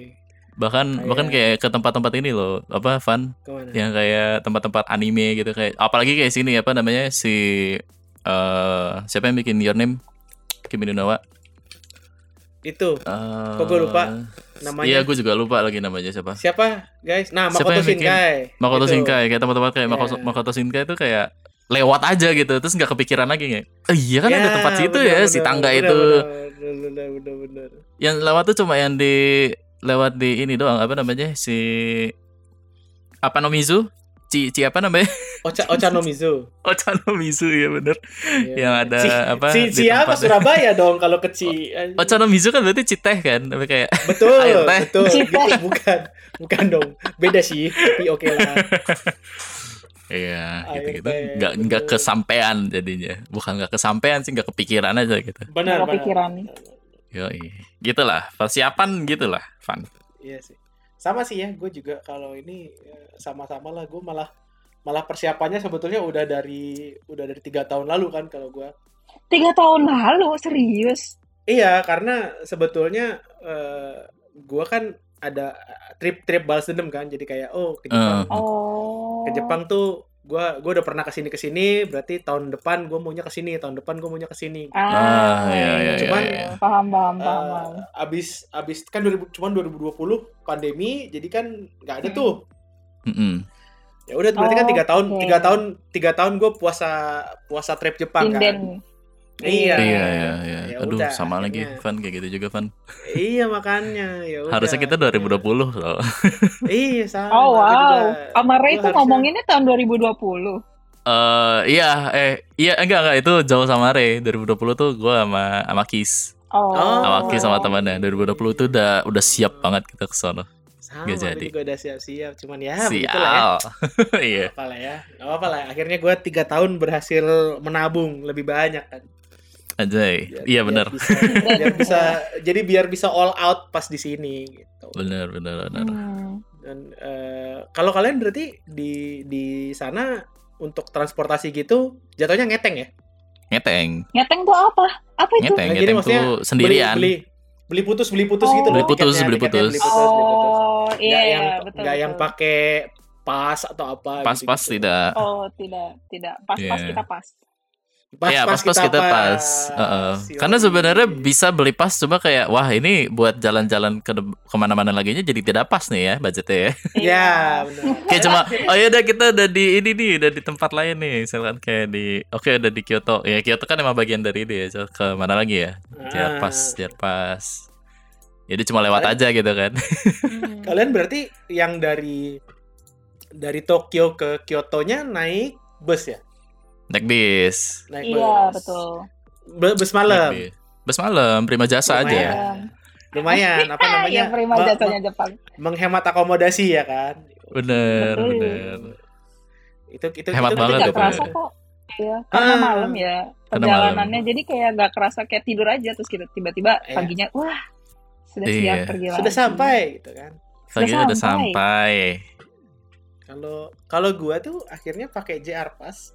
Speaker 2: bahkan
Speaker 1: Kayak-
Speaker 2: bahkan kayak ke tempat-tempat ini loh apa Van
Speaker 1: Ke mana?
Speaker 2: yang kayak tempat-tempat anime gitu kayak apalagi kayak sini apa namanya si eh siapa yang bikin Your Name Kimi no Nawa
Speaker 1: Itu
Speaker 2: Eh,
Speaker 1: Kok gua lupa namanya.
Speaker 2: Iya, gue juga lupa lagi namanya siapa.
Speaker 1: Siapa, guys? Nah,
Speaker 2: Siapa
Speaker 1: Makoto
Speaker 2: bikin?
Speaker 1: Shinkai.
Speaker 2: Makoto. Shinkai kayak tempat-tempat kayak
Speaker 1: Iya.
Speaker 2: Makoto, Makoto Shinkai itu kayak lewat aja gitu terus nggak kepikiran lagi kayak oh iya kan
Speaker 1: Ya,
Speaker 2: ada tempat situ
Speaker 1: bener,
Speaker 2: ya si
Speaker 1: bener,
Speaker 2: tangga
Speaker 1: bener,
Speaker 2: itu
Speaker 1: Bener, bener, bener, bener.
Speaker 2: yang lewat tuh cuma yang di lewat di ini doang apa namanya si apa Nomizu Ci, Ci apa namanya
Speaker 1: Ocha Ochanomizu.
Speaker 2: Ochanomizu ya bener
Speaker 1: Iya.
Speaker 2: Yang ada
Speaker 1: Ci-
Speaker 2: apa
Speaker 1: Ci,
Speaker 2: di
Speaker 1: siapa
Speaker 2: tempatnya.
Speaker 1: Surabaya dong kalau ke Ci.
Speaker 2: Ochanomizu kan berarti Citeh kan tapi kayak
Speaker 1: Betul,
Speaker 2: Air teh.
Speaker 1: betul.
Speaker 3: Citeh.
Speaker 1: Gitu, bukan. Bukan dong. Beda sih, tapi oke lah.
Speaker 2: Iya
Speaker 1: Air
Speaker 2: gitu gitu
Speaker 1: teh,
Speaker 2: nggak nggak
Speaker 1: betul.
Speaker 2: kesampaian jadinya bukan nggak kesampaian sih nggak kepikiran aja gitu
Speaker 1: Benar,
Speaker 3: Nggak kepikiran.
Speaker 2: Yoi. gitulah persiapan gitulah Van
Speaker 1: Iya sih. Sama sih ya, gue juga kalau ini eh, sama-sama lah. Gue malah malah persiapannya sebetulnya udah dari udah dari tiga tahun lalu kan kalau gue.
Speaker 3: tiga tahun lalu serius
Speaker 1: Iya, karena sebetulnya eh, gue kan ada trip-trip balas dendam kan, jadi kayak oh ke Jepang,
Speaker 3: oh
Speaker 1: ke Jepang tuh gue gue udah pernah ke sini ke sini, berarti tahun depan gue maunya ke sini, tahun depan gue maunya ke sini.
Speaker 2: Ah, iya, iya,
Speaker 1: Cuman,
Speaker 2: iya, iya.
Speaker 3: paham paham
Speaker 1: Eh,
Speaker 3: paham, paham.
Speaker 1: abis abis kan 2000 cuman 2020 pandemi, jadi kan nggak ada tuh.
Speaker 2: Mm-mm.
Speaker 1: Ya udah berarti kan tiga tahun tiga tahun tiga tahun gue puasa puasa trip Jepang kan. Iya.
Speaker 2: Iya iya iya.
Speaker 1: Ya
Speaker 2: Aduh
Speaker 1: udah,
Speaker 2: sama lagi
Speaker 1: akhirnya.
Speaker 2: Van kayak gitu juga Van.
Speaker 1: Iya makanya ya udah.
Speaker 2: Harusnya kita 2020 loh.
Speaker 1: Iya sama.
Speaker 3: Oh wow,
Speaker 1: juga-
Speaker 3: sama Ray
Speaker 1: gua
Speaker 3: tuh
Speaker 1: harusnya-
Speaker 3: ngomonginnya tahun 2020.
Speaker 2: Eh iya eh iya enggak enggak itu jauh sama Ray 2020 tuh gua sama sama Kis.
Speaker 3: Oh.
Speaker 2: Sama Kis sama temannya 2020 tuh udah udah siap banget kita ke sono.
Speaker 1: Sama, gua
Speaker 2: jadi.
Speaker 1: juga udah siap-siap. Cuman ya begitulah ya.
Speaker 2: Sial. Iya.
Speaker 1: Apa lah ya. Gak apa lah. Akhirnya gue tiga tahun berhasil menabung lebih banyak kan.
Speaker 2: Ajay.
Speaker 1: Biar-
Speaker 2: Iya
Speaker 1: biar
Speaker 2: benar.
Speaker 1: bisa- biar bisa jadi biar bisa all out pas di sini gitu.
Speaker 2: Benar benar benar.
Speaker 3: Hmm.
Speaker 1: Dan eh, kalau kalian berarti di di sana untuk transportasi gitu jatuhnya ngeteng ya?
Speaker 2: Ngeteng.
Speaker 3: Ngeteng tuh apa? Apa itu?
Speaker 2: Ngeteng,
Speaker 1: Nah,
Speaker 2: ngeteng tuh sendirian.
Speaker 1: Beli, beli beli putus beli putus
Speaker 3: Oh.
Speaker 1: gitu
Speaker 2: Beli
Speaker 1: loh.
Speaker 2: putus,
Speaker 1: tiketnya,
Speaker 2: beli
Speaker 1: tiketnya
Speaker 2: putus.
Speaker 1: beli putus, beli putus.
Speaker 3: Oh, iya,
Speaker 1: Nggak
Speaker 3: iya,
Speaker 1: yang
Speaker 3: betul.
Speaker 1: nggak yang
Speaker 3: betul.
Speaker 1: pakai pas atau apa
Speaker 2: Pas-pas
Speaker 1: gitu-gitu.
Speaker 2: tidak.
Speaker 3: Oh, tidak, tidak. Pas-pas
Speaker 2: Iya.
Speaker 3: kita pas.
Speaker 1: Pas,
Speaker 2: Iya, pas-pas kita pas. Heeh.
Speaker 1: Yoi.
Speaker 2: Karena sebenarnya bisa beli pas cuma kayak wah ini buat jalan-jalan ke ke mana-mana lagi nya jadi tidak pas nih ya budgetnya ya.
Speaker 1: Ya, benar.
Speaker 2: kayak cuma oh ya udah kita udah di ini nih udah di tempat lain nih misalkan kayak di oke udah di Kyoto ya Kyoto kan emang bagian dari ini ya so, ke mana lagi ya pas
Speaker 1: Ah.
Speaker 2: biar pas jadi cuma lewat
Speaker 1: Kalian-
Speaker 2: aja gitu kan
Speaker 3: Hmm.
Speaker 1: Kalian berarti yang dari dari Tokyo ke Kyoto-nya naik bus ya?
Speaker 2: Naik bis.
Speaker 1: naik
Speaker 3: Iya,
Speaker 1: bus.
Speaker 3: betul.
Speaker 1: Be- bus
Speaker 2: Naik
Speaker 1: malam.
Speaker 2: bis. Bus malam, prima jasa
Speaker 1: Lumayan.
Speaker 2: aja.
Speaker 1: Lumayan apa namanya?
Speaker 3: Yang prima jasanya Jepang.
Speaker 1: me- menghemat akomodasi ya kan.
Speaker 2: Bener,
Speaker 3: Betul.
Speaker 2: bener.
Speaker 1: Itu itu
Speaker 2: Hemat
Speaker 1: itu
Speaker 2: banget itu.
Speaker 3: kerasa kok. Iya, karena
Speaker 1: Ah.
Speaker 3: malam ya perjalanannya jadi kayak nggak kerasa kayak tidur aja terus kita tiba-tiba
Speaker 1: Iya.
Speaker 3: paginya wah sudah
Speaker 2: Iya.
Speaker 3: siap pergi lagi.
Speaker 1: sudah sampai gitu kan.
Speaker 2: Pagi udah
Speaker 3: sampai.
Speaker 2: sampai.
Speaker 1: Kalau kalau gua tuh akhirnya pakai JR Pass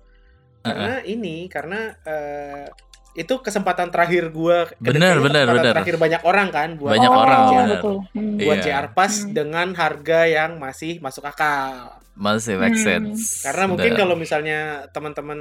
Speaker 1: karena ini karena eh, itu kesempatan terakhir gua dan
Speaker 2: Bener,
Speaker 1: kayaknya
Speaker 2: bener,
Speaker 1: kesempatan
Speaker 2: bener.
Speaker 1: terakhir banyak orang kan buat
Speaker 2: Banyak
Speaker 3: oh,
Speaker 2: orang, benar.
Speaker 3: betul. Hmm.
Speaker 1: buat
Speaker 2: Iya.
Speaker 1: JR Pass
Speaker 3: Hmm.
Speaker 1: dengan harga yang masih masuk akal.
Speaker 2: Masih make
Speaker 3: Hmm.
Speaker 2: sense.
Speaker 1: Karena mungkin kalau misalnya teman-teman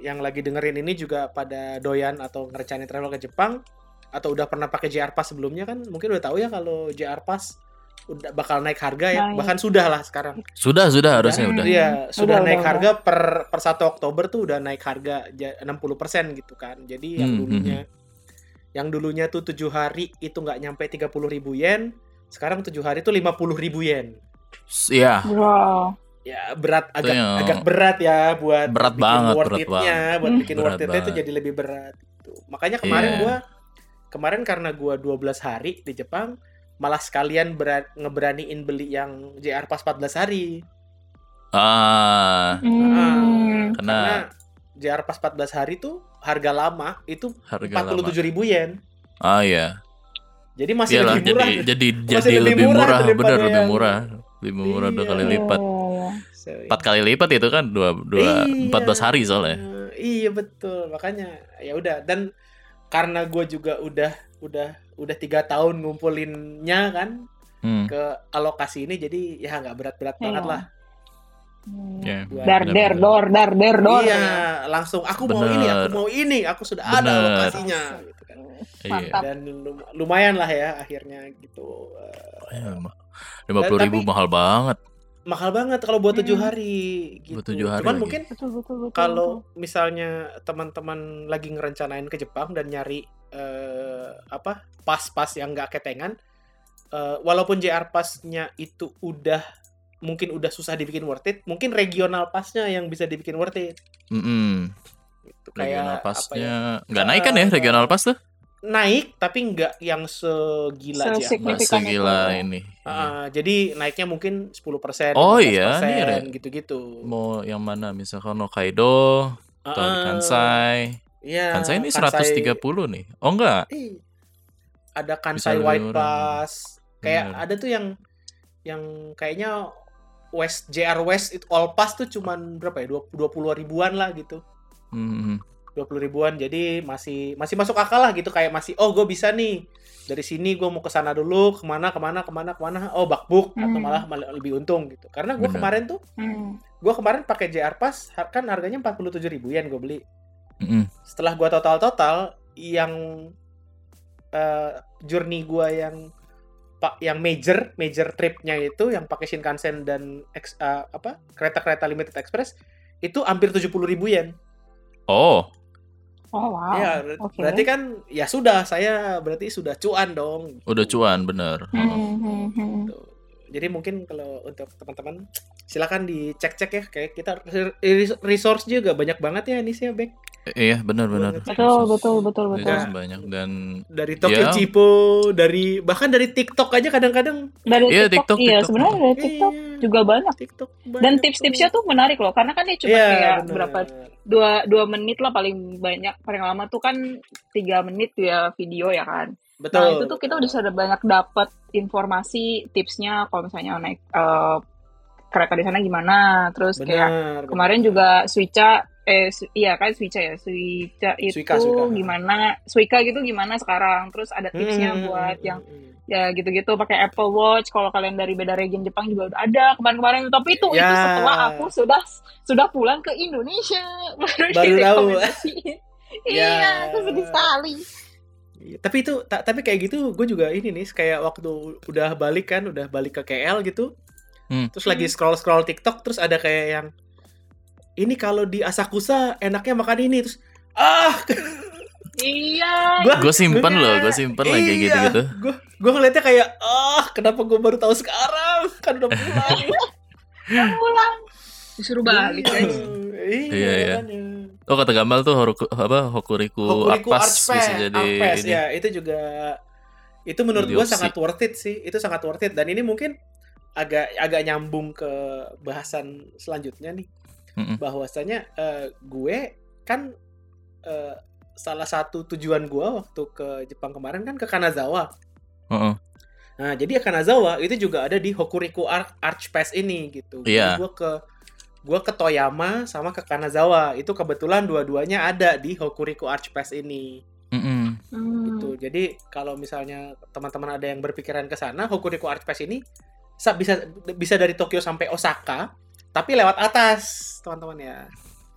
Speaker 1: yang lagi dengerin ini juga pada doyan atau ngerencanain travel ke Jepang atau udah pernah pakai JR Pass sebelumnya kan mungkin udah tahu ya kalau JR Pass udah bakal naik harga ya
Speaker 3: Naik.
Speaker 1: bahkan sudah lah sekarang
Speaker 2: Sudah, sudah harusnya
Speaker 3: Hmm.
Speaker 2: udah.
Speaker 1: Iya, sudah
Speaker 3: Udah,
Speaker 1: naik
Speaker 3: udah,
Speaker 1: harga per per 1 Oktober tuh udah naik harga ja- 60% gitu kan. Jadi yang
Speaker 2: Hmm,
Speaker 1: dulunya yang dulunya tuh 7 hari itu nggak nyampe 30.000 ribu yen, sekarang 7 hari tuh 50.000 ribu yen.
Speaker 2: Iya.
Speaker 3: Wow.
Speaker 1: Ya berat agak
Speaker 2: yang
Speaker 1: agak berat ya buat
Speaker 2: berat
Speaker 1: bikin
Speaker 2: banget,
Speaker 1: worth
Speaker 2: berat
Speaker 1: it-nya,
Speaker 2: banget.
Speaker 1: buat
Speaker 3: Hmm.
Speaker 1: bikin
Speaker 2: Berat
Speaker 1: worth it-nya itu jadi lebih berat gitu. Makanya kemarin
Speaker 2: Iya.
Speaker 1: gua kemarin karena gua 12 hari di Jepang malah sekalian berat, ngeberaniin beli yang JR Pass 14 hari.
Speaker 2: Ah,
Speaker 3: Hmm.
Speaker 1: Karena
Speaker 2: karena
Speaker 1: JR Pass 14 hari tuh harga lama itu
Speaker 2: harga lama.
Speaker 1: 47.000 ribu yen.
Speaker 2: Ah iya.
Speaker 1: Jadi masih
Speaker 2: Iyalah,
Speaker 1: lebih murah.
Speaker 2: jadi jadi
Speaker 1: Masih
Speaker 2: jadi
Speaker 1: lebih
Speaker 2: lebih
Speaker 1: murah
Speaker 2: murah, bener lebih
Speaker 1: yang-
Speaker 2: murah. Lebih murah dua
Speaker 1: Iya.
Speaker 2: kali lipat.
Speaker 3: Iya, iya.
Speaker 2: Empat kali lipat itu kan dua dua
Speaker 1: Iya.
Speaker 2: empat belas hari soalnya.
Speaker 1: Iya betul. Makanya ya udah dan karena gue juga udah udah udah tiga tahun ngumpulinnya kan
Speaker 2: Hmm.
Speaker 1: ke alokasi ini jadi ya nggak berat-berat
Speaker 3: Iya.
Speaker 1: banget lah.
Speaker 3: Hmm.
Speaker 1: Buat-
Speaker 3: Dar
Speaker 2: bener,
Speaker 3: der
Speaker 2: bener.
Speaker 3: dor dar der dor.
Speaker 1: iya, langsung aku mau ini, aku
Speaker 2: Bener.
Speaker 1: mau ini, aku sudah ada
Speaker 2: Bener.
Speaker 1: alokasinya gitu kan.
Speaker 2: Iya.
Speaker 3: Mantap.
Speaker 1: Dan lum- lumayan lah ya akhirnya gitu. Eh,
Speaker 2: Lima puluh ribu
Speaker 1: tapi-
Speaker 2: mahal banget.
Speaker 1: mahal banget kalau buat tujuh
Speaker 3: Hmm.
Speaker 1: hari gitu.
Speaker 2: Buat tujuh hari
Speaker 1: Cuman
Speaker 2: lagi.
Speaker 1: mungkin
Speaker 3: Betul betul betul.
Speaker 1: kalau misalnya teman-teman lagi ngerencanain ke Jepang dan nyari eh, apa pas-pas yang nggak ketengan, eh, walaupun JR Pass-nya itu udah mungkin udah susah dibikin worth it, mungkin regional pass-nya yang bisa dibikin worth it.
Speaker 2: Mm-mm.
Speaker 1: Gitu.
Speaker 2: Regional
Speaker 1: Kayak apa ya,
Speaker 2: passnya nggak naik kan ya regional pass tuh?
Speaker 1: naik tapi nggak yang segila
Speaker 3: itu.
Speaker 2: segila ini.
Speaker 1: Ah, jadi naiknya mungkin 10%,
Speaker 2: Oh iya, ada-
Speaker 1: gitu-gitu.
Speaker 2: Mau yang mana? Misalkan Hokkaido atau
Speaker 1: Ah,
Speaker 2: Kansai.
Speaker 1: Iya,
Speaker 2: Kansai ini
Speaker 1: Kansai-
Speaker 2: 130 nih. Oh enggak.
Speaker 1: Ih, ada Kansai
Speaker 2: lebih
Speaker 1: White. Pass. Kayak
Speaker 2: Bener.
Speaker 1: ada tuh yang yang kayaknya West JR West itu All Pass tuh cuman berapa ya? 20 ribuan lah gitu.
Speaker 2: Hmm.
Speaker 1: 20 ribuan. Jadi masih masih masuk akal lah gitu kayak masih oh gue bisa nih. Dari sini gue mau ke sana dulu, ke mana ke mana ke mana ke mana. Oh bakbuk atau
Speaker 3: Hmm.
Speaker 1: malah, malah lebih untung gitu. Karena gue kemarin tuh
Speaker 3: Hmm.
Speaker 1: gue kemarin pakai JR Pass kan harganya 47 ribu yen gue beli.
Speaker 2: Mm-mm.
Speaker 1: setelah gua total total yang eh, journey gua yang pak yang major major tripnya itu yang pakai Shinkansen dan ex- eh, apa kereta-kereta limited express itu hampir 70 ribu yen.
Speaker 2: Oh,
Speaker 3: Oh wow.
Speaker 1: ya ber-
Speaker 3: oke.
Speaker 1: berarti kan ya sudah saya berarti sudah cuan dong.
Speaker 2: udah cuan bener.
Speaker 3: Hmm, hmm, hmm.
Speaker 1: Gitu. Jadi mungkin kalau untuk teman-teman silakan dicek-cek ya kayak kita res- resource juga banyak banget ya ini sih ya Bek.
Speaker 2: Iya benar-benar.
Speaker 3: Betul betul betul betul.
Speaker 2: Resource banyak dan
Speaker 1: Dari Tokyo
Speaker 2: Ya.
Speaker 1: Chipo, dari bahkan dari TikTok aja kadang-kadang
Speaker 3: Dari
Speaker 2: Iya,
Speaker 3: TikTok,
Speaker 2: TikTok,
Speaker 3: iya
Speaker 2: TikTok.
Speaker 3: sebenarnya dari TikTok
Speaker 1: Iya,
Speaker 3: juga banyak.
Speaker 1: TikTok
Speaker 3: Dan
Speaker 1: banyak
Speaker 3: tips-tipsnya tuh menarik loh, karena kan dia cuma
Speaker 1: Iya,
Speaker 3: kayak
Speaker 1: bener.
Speaker 3: berapa dua dua menit lah paling banyak, paling lama tuh kan tiga menit ya video ya kan.
Speaker 1: Betul.
Speaker 3: Nah itu tuh kita udah sudah banyak dapat informasi tipsnya kalau misalnya naik eh, kereta di sana gimana, terus kayak
Speaker 1: Benar,
Speaker 3: kemarin
Speaker 1: benar.
Speaker 3: juga Suica eh Su- iya kan Suica ya Suica itu
Speaker 1: Suica, Suica.
Speaker 3: gimana Suica gitu gimana sekarang terus ada tipsnya
Speaker 1: Hmm,
Speaker 3: buat
Speaker 1: hmm,
Speaker 3: yang
Speaker 1: hmm.
Speaker 3: ya gitu-gitu pakai Apple Watch kalau kalian dari beda region Jepang juga udah ada kemarin-kemarin tapi itu itu
Speaker 1: Ya.
Speaker 3: setelah aku sudah sudah pulang ke Indonesia baru,
Speaker 1: Baru tahu.
Speaker 3: direkomendasiin.
Speaker 1: Ya.
Speaker 3: iya aku sedih sekali
Speaker 1: Iya, Tapi itu ta- tapi kayak gitu gue juga ini nih kayak waktu udah balik kan, udah balik ke KL gitu.
Speaker 2: Hmm.
Speaker 1: Terus lagi scroll-scroll TikTok terus ada kayak yang ini kalau di Asakusa enaknya makan ini terus ah
Speaker 3: iya
Speaker 1: gua
Speaker 2: gue simpen loh, gue simpen lagi kayak gitu-gitu.
Speaker 1: Gue gue ngeliatnya kayak ah kenapa gue baru tahu sekarang kan udah pulang.
Speaker 3: pulang disuruh balik
Speaker 1: Iya,
Speaker 3: guys
Speaker 1: Iya,
Speaker 2: Iya, iya. Oh kata Gamal tuh Horuku, apa Hokuriku,
Speaker 1: Hokuriku Archpass,
Speaker 2: bisa jadi
Speaker 1: Archpass,
Speaker 2: ini.
Speaker 1: ya itu juga itu menurut
Speaker 2: opsi.
Speaker 1: sangat worth it sih itu sangat worth it dan ini mungkin agak agak nyambung ke bahasan selanjutnya nih
Speaker 2: Mm-mm.
Speaker 1: bahwasanya eh, gue kan eh, salah satu tujuan gua waktu ke Jepang kemarin kan ke Kanazawa
Speaker 2: Heeh.
Speaker 1: nah jadi Kanazawa itu juga ada di Hokuriku Ar- Archpass ini gitu
Speaker 2: Iya.
Speaker 1: Jadi gua ke gua ke Toyama sama ke Kanazawa itu kebetulan dua-duanya ada di Hokuriku Archpass ini
Speaker 2: Mm-mm.
Speaker 3: Hmm.
Speaker 1: gitu. Jadi kalau misalnya teman-teman ada yang berpikiran ke sana, Hokuriku Archpass ini sa- bisa bisa dari Tokyo sampai Osaka, tapi lewat atas, teman-teman ya.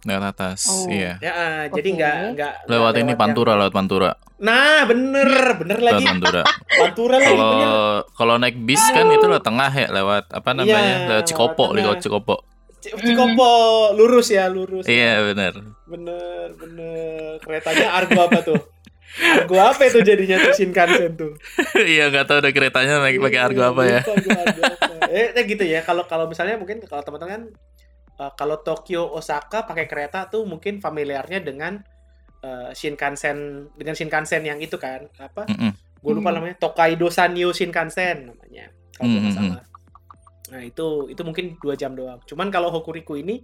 Speaker 2: Lewat atas,
Speaker 3: Oh.
Speaker 2: iya.
Speaker 1: Ya, ah, jadi
Speaker 3: Oke.
Speaker 1: nggak nggak nggak
Speaker 2: Lewat ini
Speaker 1: yang-
Speaker 2: Pantura, lewat Pantura,
Speaker 1: Nah, bener, bener
Speaker 2: lewat
Speaker 1: lagi.
Speaker 2: Pantura.
Speaker 1: Pantura lagi
Speaker 2: Kalau
Speaker 1: bener.
Speaker 2: kalau naik bis kan itu lewat tengah ya, lewat apa namanya?
Speaker 1: Iya,
Speaker 2: lewat Cikopo,
Speaker 1: lewat
Speaker 2: lewat. Cikopo.
Speaker 1: Cikopo lurus ya, lurus.
Speaker 2: Iya benar.
Speaker 1: Bener, bener. Keretanya Argo apa tuh? Argo apa itu jadinya tuh Shinkansen tuh?
Speaker 2: Iya nggak tahu ada keretanya naik pakai argo apa ya.
Speaker 1: Lupa gua argo apa eh, gitu ya. Kalau kalau misalnya mungkin kalau teman-teman kan uh, kalau Tokyo Osaka pakai kereta tuh mungkin familiarnya dengan uh, Shinkansen dengan Shinkansen yang itu kan apa?
Speaker 2: mm-hmm.
Speaker 1: Gue lupa namanya Tokaido Sanyo Shinkansen namanya kalau
Speaker 2: mm-hmm.
Speaker 1: salah. Nah itu itu mungkin dua jam doang. Cuman kalau Hokuriku ini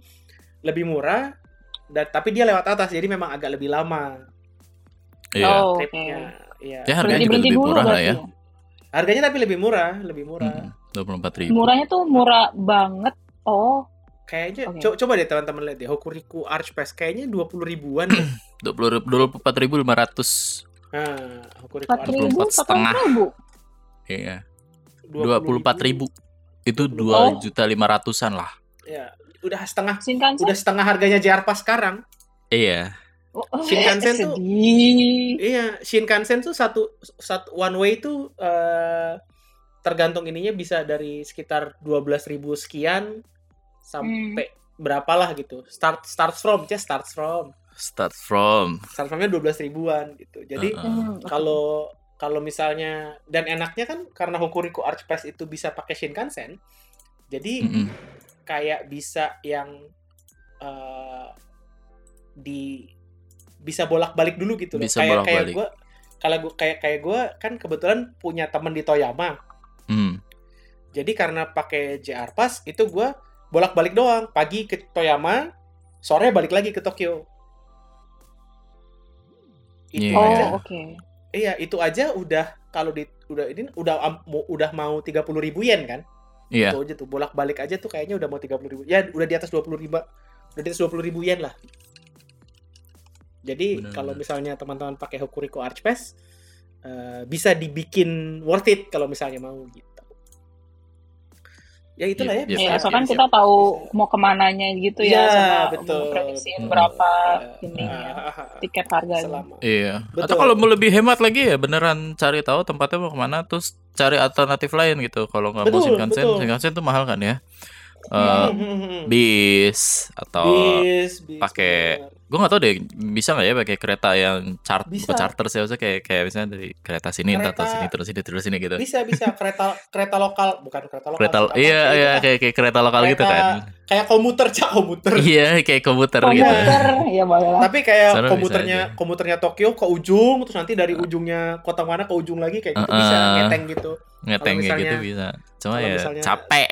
Speaker 1: lebih murah, dan, tapi dia lewat atas jadi memang agak lebih lama.
Speaker 2: Yeah.
Speaker 3: Oh, okay.
Speaker 1: Ya, iya.
Speaker 2: ya. harganya juga lebih murah lah ya.
Speaker 3: ya.
Speaker 1: Harganya tapi lebih murah, lebih murah.
Speaker 2: Mm -hmm 24 ribu.
Speaker 3: Murahnya tuh murah banget. Oh.
Speaker 1: Kayaknya
Speaker 3: okay.
Speaker 1: co coba deh teman-teman lihat deh Hokuriku Archpass kayaknya 20 ribuan.
Speaker 2: Dua puluh empat ribu lima ratus.
Speaker 1: Nah, Hokuriku Archpass
Speaker 2: setengah. Iya. Dua puluh empat ribu. Itu
Speaker 1: oh.
Speaker 2: dua juta lima ratusan lah.
Speaker 1: Iya. udah setengah.
Speaker 3: Shinkansen?
Speaker 1: Udah setengah harganya JR Pass sekarang.
Speaker 2: Iya.
Speaker 3: Oh, oh
Speaker 1: Shinkansen
Speaker 3: sedih.
Speaker 1: tuh iya Shinkansen tuh satu, satu one way tuh uh, tergantung ininya bisa dari sekitar 12.000 sekian sampai berapalah gitu. Start starts from, ya starts from.
Speaker 2: Start from.
Speaker 1: Start fromnya 12 ribuan gitu. Jadi
Speaker 2: Uh-uh.
Speaker 3: Hmm,
Speaker 1: kalau kalau misalnya dan enaknya kan karena Hokuriku Archpass itu bisa pakai Shinkansen, jadi
Speaker 2: Mm-mm.
Speaker 1: kayak bisa yang eh, di bisa bolak-balik dulu gitu loh.
Speaker 2: Bisa
Speaker 1: kayak kayak
Speaker 2: bolak-balik.
Speaker 1: gue kalau gue kayak kayak gue kan kebetulan punya temen di Toyama.
Speaker 2: Hmm.
Speaker 1: Jadi karena pakai JR Pass itu gue bolak-balik doang. Pagi ke Toyama, sore balik lagi ke Tokyo. Itu
Speaker 2: Iya.
Speaker 1: aja.
Speaker 3: Oh, oke.
Speaker 1: Iya, itu aja udah kalau di udah ini udah mau- udah mau 30 ribu yen kan?
Speaker 2: Iya.
Speaker 1: Itu aja tuh bolak-balik aja tuh kayaknya udah mau 30 ribu. Ya udah di atas 20 ribu. Udah di atas 20 ribu yen lah. Jadi kalau misalnya teman-teman pakai Hokuriku Archpass eh, bisa dibikin worth it kalau misalnya mau gitu. Ya itulah
Speaker 2: Yep,
Speaker 1: ya.
Speaker 2: yep.
Speaker 3: Ya, so kan kita tahu
Speaker 1: bisa.
Speaker 3: mau ke mananya gitu ya,
Speaker 1: Ya,
Speaker 3: sama
Speaker 1: betul.
Speaker 3: memprediksiin
Speaker 2: Hmm.
Speaker 3: berapa
Speaker 1: Eh,
Speaker 3: ini ya,
Speaker 1: ah, ah, ah,
Speaker 3: tiket harganya.
Speaker 1: selama.
Speaker 2: Iya.
Speaker 1: Betul.
Speaker 2: Atau kalau mau lebih hemat lagi ya beneran cari tahu tempatnya mau ke mana terus cari alternatif lain gitu. Kalau nggak mau Shinkansen. Shinkansen tuh mahal kan ya.
Speaker 1: Hmm.
Speaker 2: bis atau
Speaker 1: bis, bis,
Speaker 2: pakai- gue nggak tahu deh bisa nggak ya pakai kereta yang chart
Speaker 1: Bisa.
Speaker 2: bukan charter sih maksudnya kayak kayak misalnya dari kereta sini
Speaker 1: Kereta-
Speaker 2: atau sini terus sini terus sini gitu.
Speaker 1: bisa bisa kereta kereta lokal bukan kereta lokal
Speaker 2: Kereta
Speaker 1: apa
Speaker 2: iya iya
Speaker 1: lah.
Speaker 2: kayak kayak kereta lokal gitu
Speaker 1: Kereta-
Speaker 2: kan.
Speaker 1: kayak komuter cak komuter
Speaker 2: Iya kayak komuter gitu.
Speaker 3: Komuter, ya boleh lah.
Speaker 1: tapi kayak
Speaker 2: Sana bisa
Speaker 1: komuternya komuternya Tokyo ke ujung terus nanti dari ujungnya kota mana ke ujung lagi kayak gitu
Speaker 2: Uh-uh.
Speaker 1: bisa ngeteng gitu
Speaker 2: Ngeteng kayak
Speaker 1: misalnya-
Speaker 2: gitu bisa. Cuma ya
Speaker 1: misalnya-
Speaker 2: capek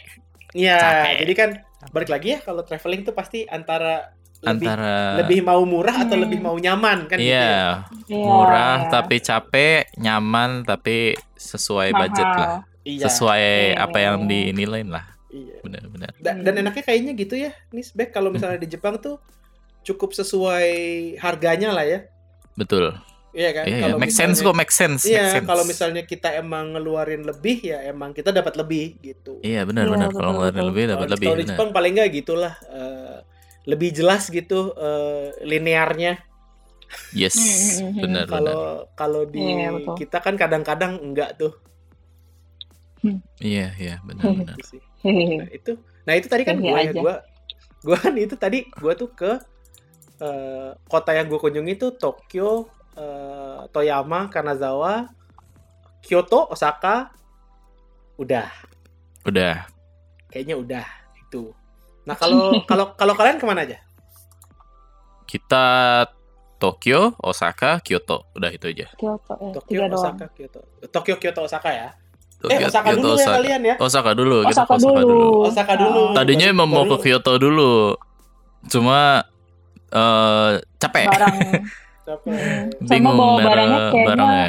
Speaker 1: iya jadi kan balik lagi ya kalau traveling tuh pasti antara lebih
Speaker 2: antara
Speaker 1: lebih mau murah atau
Speaker 3: Hmm.
Speaker 1: lebih mau nyaman kan gitu ya.
Speaker 2: Iya,
Speaker 3: Iya,
Speaker 2: murah
Speaker 3: iya.
Speaker 2: tapi capek, nyaman tapi sesuai budget
Speaker 3: Mahal.
Speaker 2: lah.
Speaker 1: iya
Speaker 2: Sesuai
Speaker 3: Iya.
Speaker 2: apa yang dinilai lah.
Speaker 1: iya
Speaker 2: Benar-benar.
Speaker 1: Da-
Speaker 3: Hmm.
Speaker 1: dan enaknya kayaknya gitu ya nih Beck kalau misalnya di Jepang tuh cukup sesuai harganya lah ya
Speaker 2: Betul.
Speaker 1: Iya kan
Speaker 2: Iya, iya.
Speaker 1: Kalau
Speaker 2: make sense kok, make sense. make
Speaker 1: Iya,
Speaker 2: sense.
Speaker 1: kalau misalnya kita emang ngeluarin lebih ya emang kita dapat lebih gitu.
Speaker 2: Iya, benar
Speaker 3: Iya,
Speaker 2: benar.
Speaker 3: betul,
Speaker 2: Kalau ngeluarin
Speaker 3: betul.
Speaker 2: lebih dapat lebih.
Speaker 1: kalau di. Jepang paling nggak gitulah eh, lebih jelas gitu eh, linearnya.
Speaker 2: Yes,
Speaker 3: Hmm, hmm, hmm.
Speaker 2: benar benar.
Speaker 1: Kalau kalau di
Speaker 3: Iya, betul.
Speaker 1: kita kan kadang-kadang enggak tuh.
Speaker 2: Iya, iya, benar benar.
Speaker 1: Gitu sih. Nah, itu. Nah, itu tadi kan
Speaker 3: Iya
Speaker 1: gue ya
Speaker 3: aja.
Speaker 1: gua gua kan itu tadi gua tuh ke eh, kota yang gue kunjungi tuh Tokyo, eh, Toyama, Kanazawa, Kyoto, Osaka. Udah.
Speaker 2: Udah.
Speaker 1: kayaknya udah itu. Nah kalau kalau kalau kalian ke mana aja?
Speaker 2: kita Tokyo, Osaka, Kyoto. Udah itu aja.
Speaker 3: Kyoto ya,
Speaker 1: Tokyo,
Speaker 3: tiga doang.
Speaker 1: Osaka, Kyoto. Tokyo, Kyoto, Osaka ya.
Speaker 2: Tokyo,
Speaker 1: eh, Osaka
Speaker 2: Kyoto,
Speaker 1: dulu ya
Speaker 2: Osaka.
Speaker 1: kalian ya.
Speaker 2: Osaka dulu, kita
Speaker 3: Osaka
Speaker 2: ke Osaka
Speaker 3: dulu.
Speaker 2: dulu.
Speaker 1: Osaka dulu.
Speaker 3: Ah.
Speaker 2: Tadinya emang mau ke Kyoto dulu. Cuma eh capek.
Speaker 3: Barang
Speaker 1: Capek.
Speaker 3: Hmm. Sama
Speaker 2: Bingung
Speaker 3: bawa barangnya kayaknya
Speaker 2: barangnya.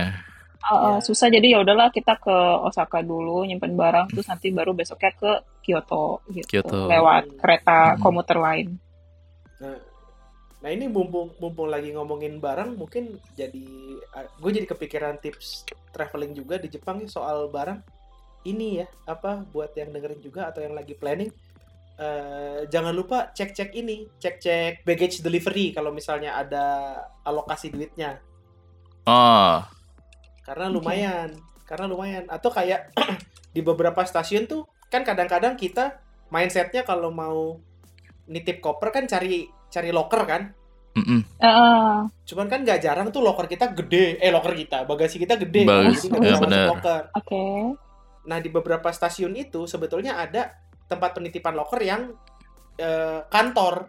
Speaker 3: uh, uh, susah jadi ya udahlah kita ke Osaka dulu nyimpen barang terus nanti baru besoknya ke Kyoto gitu
Speaker 2: Kyoto.
Speaker 3: lewat kereta
Speaker 2: Hmm.
Speaker 3: komuter lain.
Speaker 1: Nah, nah ini mumpung mumpung lagi ngomongin barang, mungkin jadi gue jadi kepikiran tips traveling juga di Jepang nih soal barang. Ini ya apa buat yang dengerin juga atau yang lagi planning, eh, jangan lupa cek-cek ini, cek-cek baggage delivery kalau misalnya ada alokasi duitnya,
Speaker 2: Oh,
Speaker 1: karena lumayan, karena lumayan. Atau kayak di beberapa stasiun tuh kan kadang-kadang kita mindsetnya kalau mau nitip koper kan cari cari locker kan.
Speaker 2: mm-mm.
Speaker 3: Uh,
Speaker 1: Cuman kan nggak jarang tuh locker kita gede, eh locker kita, bagasi kita gede,
Speaker 2: Bagus,
Speaker 1: jadi nggak
Speaker 3: ya
Speaker 1: masuk locker.
Speaker 3: Oke.
Speaker 1: Nah di beberapa stasiun itu sebetulnya ada tempat penitipan locker yang eh, kantor,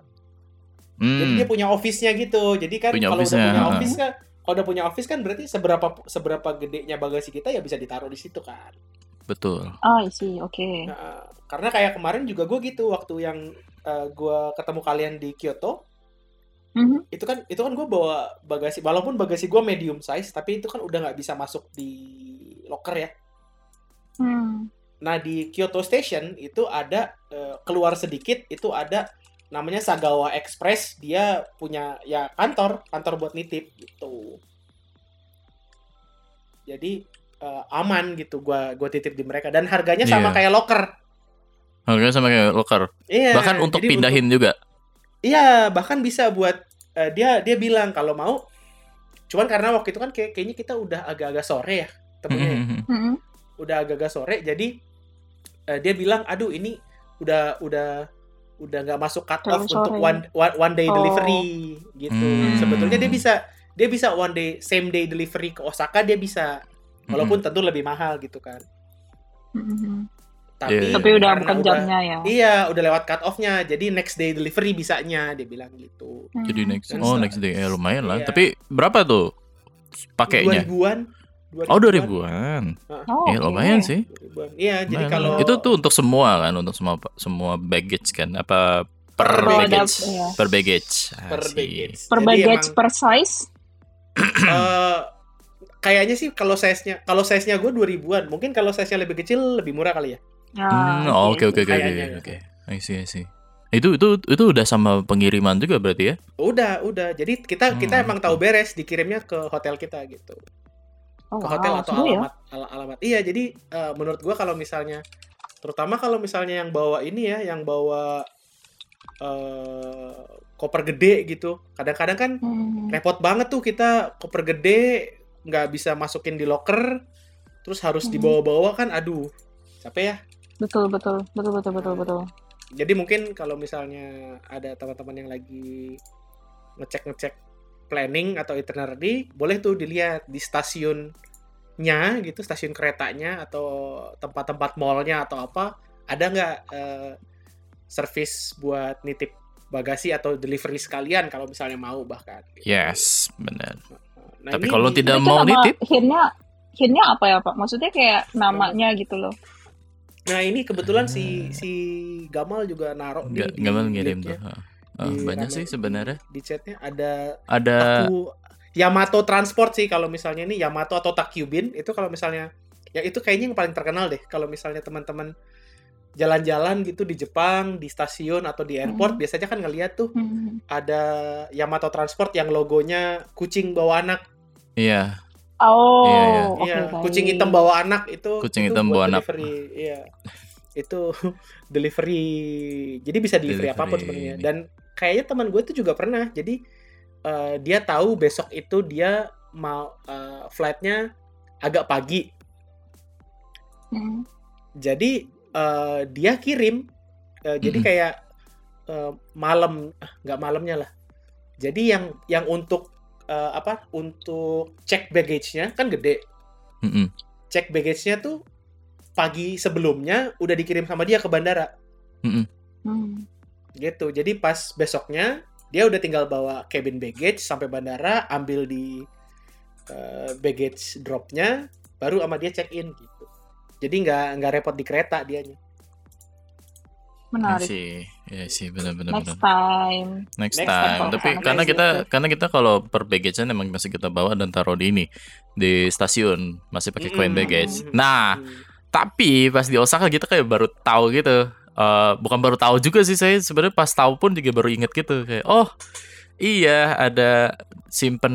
Speaker 1: jadi
Speaker 2: Hmm.
Speaker 1: dia punya office-nya gitu. Jadi kan
Speaker 2: Punya
Speaker 1: kalau udah punya office kan, kalau udah punya office kan berarti seberapa seberapa gedenya bagasi kita ya bisa ditaruh di situ kan.
Speaker 2: Betul.
Speaker 3: Oh, I see. Oke.
Speaker 1: Nah, karena kayak kemarin juga gue gitu waktu yang eh, gue ketemu kalian di Kyoto,
Speaker 3: Mhm.
Speaker 1: itu kan itu kan gue bawa bagasi walaupun bagasi gue medium size tapi itu kan udah nggak bisa masuk di locker ya
Speaker 3: Hmm.
Speaker 1: Nah di Kyoto Station itu ada eh, keluar sedikit itu ada namanya Sagawa Express dia punya ya kantor kantor buat nitip gitu jadi eh, aman gitu gua gua titip di mereka dan harganya sama
Speaker 2: Iya.
Speaker 1: kayak locker
Speaker 2: Harganya sama kayak locker.
Speaker 1: iya
Speaker 2: Bahkan untuk
Speaker 1: jadi
Speaker 2: pindahin juga.
Speaker 1: Iya, bahkan bisa buat eh, dia dia bilang kalau mau. Cuman karena waktu itu kan kayak kayaknya kita udah agak-agak sore ya, temennya ya.
Speaker 2: Mm-mm.
Speaker 3: Mhm.
Speaker 1: udah agak-agak sore. Jadi eh, dia bilang, aduh ini udah udah udah nggak masuk cut off untuk one, one one day
Speaker 3: Oh.
Speaker 1: delivery gitu.
Speaker 2: Hmm.
Speaker 1: Sebetulnya dia bisa dia bisa one day same day delivery ke Osaka dia bisa, walaupun tentu lebih mahal gitu kan.
Speaker 3: Mhm.
Speaker 1: Tapi,
Speaker 2: Iya.
Speaker 3: Tapi udah
Speaker 1: karena
Speaker 3: bukan jamnya ya.
Speaker 1: Iya, udah lewat cut off-nya. Jadi next day delivery bisanya dia bilang gitu.
Speaker 2: Jadi
Speaker 3: Hmm.
Speaker 2: next
Speaker 1: Dan
Speaker 2: oh next day ya lumayan lah.
Speaker 1: Iya.
Speaker 2: Tapi berapa tuh pakainya?
Speaker 1: 2000-an.
Speaker 2: Oh 2000-an.
Speaker 3: Oh,
Speaker 2: Ya lumayan sih.
Speaker 1: 2000-an. Iya, jadi kalau
Speaker 2: itu tuh untuk semua kan, untuk semua semua baggage kan, apa per
Speaker 1: Per
Speaker 3: ada-
Speaker 2: baggage,
Speaker 3: iya.
Speaker 2: per baggage.
Speaker 1: per
Speaker 2: Asik.
Speaker 1: baggage.
Speaker 3: Per
Speaker 1: Jadi
Speaker 3: baggage
Speaker 1: emang,
Speaker 3: per size?
Speaker 1: eh, kayaknya sih kalau size-nya kalau size-nya gue 2000-an. Mungkin kalau size-nya lebih kecil lebih murah kali ya.
Speaker 3: Ah,
Speaker 2: Hmm, oh, oke oke oke oke
Speaker 1: Kayaknya.
Speaker 2: oke. I see I see. Itu itu itu udah sama pengiriman juga berarti ya?
Speaker 1: Udah, udah. Jadi kita kita
Speaker 2: Hmm,
Speaker 1: emang tahu beres dikirimnya ke hotel kita gitu.
Speaker 3: Oh,
Speaker 1: Ke hotel
Speaker 3: wow,
Speaker 1: atau
Speaker 3: ya.
Speaker 1: alamat al- alamat. Iya, jadi eh, menurut gua kalau misalnya terutama kalau misalnya yang bawa ini ya, yang bawa eh koper gede gitu. Kadang-kadang kan
Speaker 3: Hmm.
Speaker 1: repot banget tuh kita koper gede nggak bisa masukin di locker terus harus
Speaker 3: Mhm.
Speaker 1: dibawa-bawa kan aduh capek ya
Speaker 3: Betul, betul, betul, betul, betul, betul.
Speaker 1: jadi mungkin kalau misalnya ada teman-teman yang lagi ngecek-ngecek planning atau itinerary boleh tuh dilihat di stasiunnya gitu stasiun keretanya atau tempat-tempat mallnya atau apa ada nggak eh, service buat nitip bagasi atau delivery sekalian kalau misalnya mau bahkan gitu.
Speaker 2: Yes, benar.
Speaker 1: Nah,
Speaker 2: Tapi
Speaker 1: ini
Speaker 2: kalau
Speaker 1: di-
Speaker 2: tidak mau nitip?
Speaker 3: hintnya hintnya apa ya Pak? Maksudnya kayak namanya gitu loh.
Speaker 1: Nah ini kebetulan si
Speaker 2: Ah.
Speaker 1: si Gamal juga naruh di
Speaker 2: nggak mau ngirim tuh. Ah,
Speaker 1: di
Speaker 2: banyak
Speaker 1: rame-
Speaker 2: sih sebenarnya.
Speaker 1: di, di chatnya ada
Speaker 2: Ada
Speaker 1: aku Yamato Transport sih kalau misalnya ini Yamato atau Takubin itu kalau misalnya ya itu kayaknya yang paling terkenal deh kalau misalnya teman-teman jalan-jalan gitu di Jepang di stasiun atau di airport
Speaker 3: Hmm.
Speaker 1: biasanya kan ngeliat tuh
Speaker 3: Hmm.
Speaker 1: ada Yamato Transport yang logonya kucing bawa anak
Speaker 2: iya,
Speaker 3: Oh,
Speaker 2: Iya, iya.
Speaker 3: oke,
Speaker 1: Iya,
Speaker 3: baik.
Speaker 1: kucing hitam bawa anak itu
Speaker 2: Kucing
Speaker 1: itu
Speaker 2: hitam bawa anak.
Speaker 1: delivery. Iya. Itu delivery. Jadi bisa delivery, apa pun
Speaker 2: Delivery.
Speaker 1: sebenarnya. Dan kayaknya teman gue itu juga pernah. Jadi eh, dia tahu besok itu dia mau eh, flightnya agak pagi.
Speaker 3: Hmm.
Speaker 1: Jadi eh, dia kirim. Eh, jadi
Speaker 2: Mm-mm.
Speaker 1: kayak eh, malam, nggak malamnya lah. Jadi yang yang untuk eh, apa? Untuk cek baggage-nya kan gede.
Speaker 2: Mm-mm.
Speaker 1: cek baggage-nya tuh pagi sebelumnya udah dikirim sama dia ke bandara
Speaker 3: Hmm.
Speaker 1: Gitu. Jadi pas besoknya dia udah tinggal bawa cabin baggage sampai bandara ambil di eh, baggage dropnya baru sama dia check in gitu jadi nggak nggak repot di kereta dianya
Speaker 2: Iya
Speaker 3: Menarik.
Speaker 2: sih, ya sih benar-benar.
Speaker 3: Next time.
Speaker 2: Next,
Speaker 1: Next
Speaker 2: time.
Speaker 1: time.
Speaker 2: Tapi
Speaker 3: Next
Speaker 2: karena kita karena kita kalau per baggage emang masih kita bawa dan taruh di ini di stasiun masih pakai coin
Speaker 1: Mm-mm.
Speaker 2: baggage.
Speaker 1: Mm-mm.
Speaker 2: Nah,
Speaker 1: Hmm.
Speaker 2: tapi pas di Osaka kita kayak baru tahu gitu. Eh, bukan baru tahu juga sih saya sebenarnya pas tahu pun juga baru inget gitu kayak oh iya ada simpen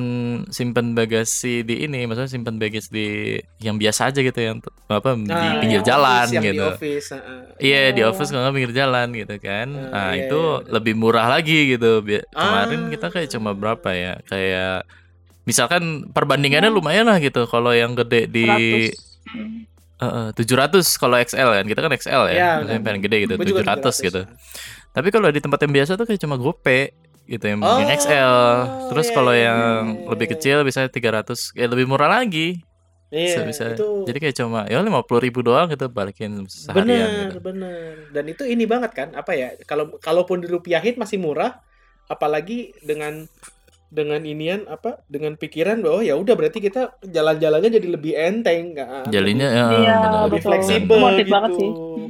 Speaker 2: simpen bagasi di ini maksudnya simpen baggage di yang biasa aja gitu yang apa di
Speaker 1: Nah,
Speaker 2: pinggir jalan
Speaker 1: office,
Speaker 2: gitu.
Speaker 1: di office heeh.
Speaker 2: Iya di
Speaker 3: Oh.
Speaker 2: office kalau pinggir jalan gitu kan.
Speaker 1: Eh,
Speaker 2: Nah
Speaker 1: iya,
Speaker 2: itu
Speaker 1: iya, bener.
Speaker 2: lebih murah lagi gitu. Bi- Kemarin
Speaker 1: Ah.
Speaker 2: kita kayak cuma berapa ya? Kayak misalkan perbandingannya lumayan lah gitu. Kalau yang gede di
Speaker 3: 100.
Speaker 2: Eh, 700 kalau XL kan. Kita kan XL ya. Maksudnya yang paling gede gitu
Speaker 1: juga
Speaker 2: 700, gitu. Tapi kalau di tempat yang biasa tuh kayak cuma gope gitu yang,
Speaker 1: Oh,
Speaker 2: yang XL. Terus
Speaker 1: iya,
Speaker 2: kalau
Speaker 1: iya,
Speaker 2: yang
Speaker 1: iya,
Speaker 2: lebih
Speaker 1: iya.
Speaker 2: kecil bisa 300 ya lebih murah lagi.
Speaker 1: Iya,
Speaker 2: bisa, bisa.
Speaker 1: itu
Speaker 2: Jadi kayak cuma ya 50 ribu doang gitu balikin seharian
Speaker 1: bener
Speaker 2: gitu.
Speaker 1: bener dan itu ini banget kan apa ya kalau kalaupun dirupiahin masih murah apalagi dengan dengan inian apa dengan pikiran bahwa ya udah berarti kita jalan-jalannya jadi lebih enteng nggak
Speaker 2: Jalinya ya
Speaker 3: Iya,
Speaker 2: benar.
Speaker 1: lebih fleksibel
Speaker 3: Worth
Speaker 1: gitu
Speaker 3: banget sih.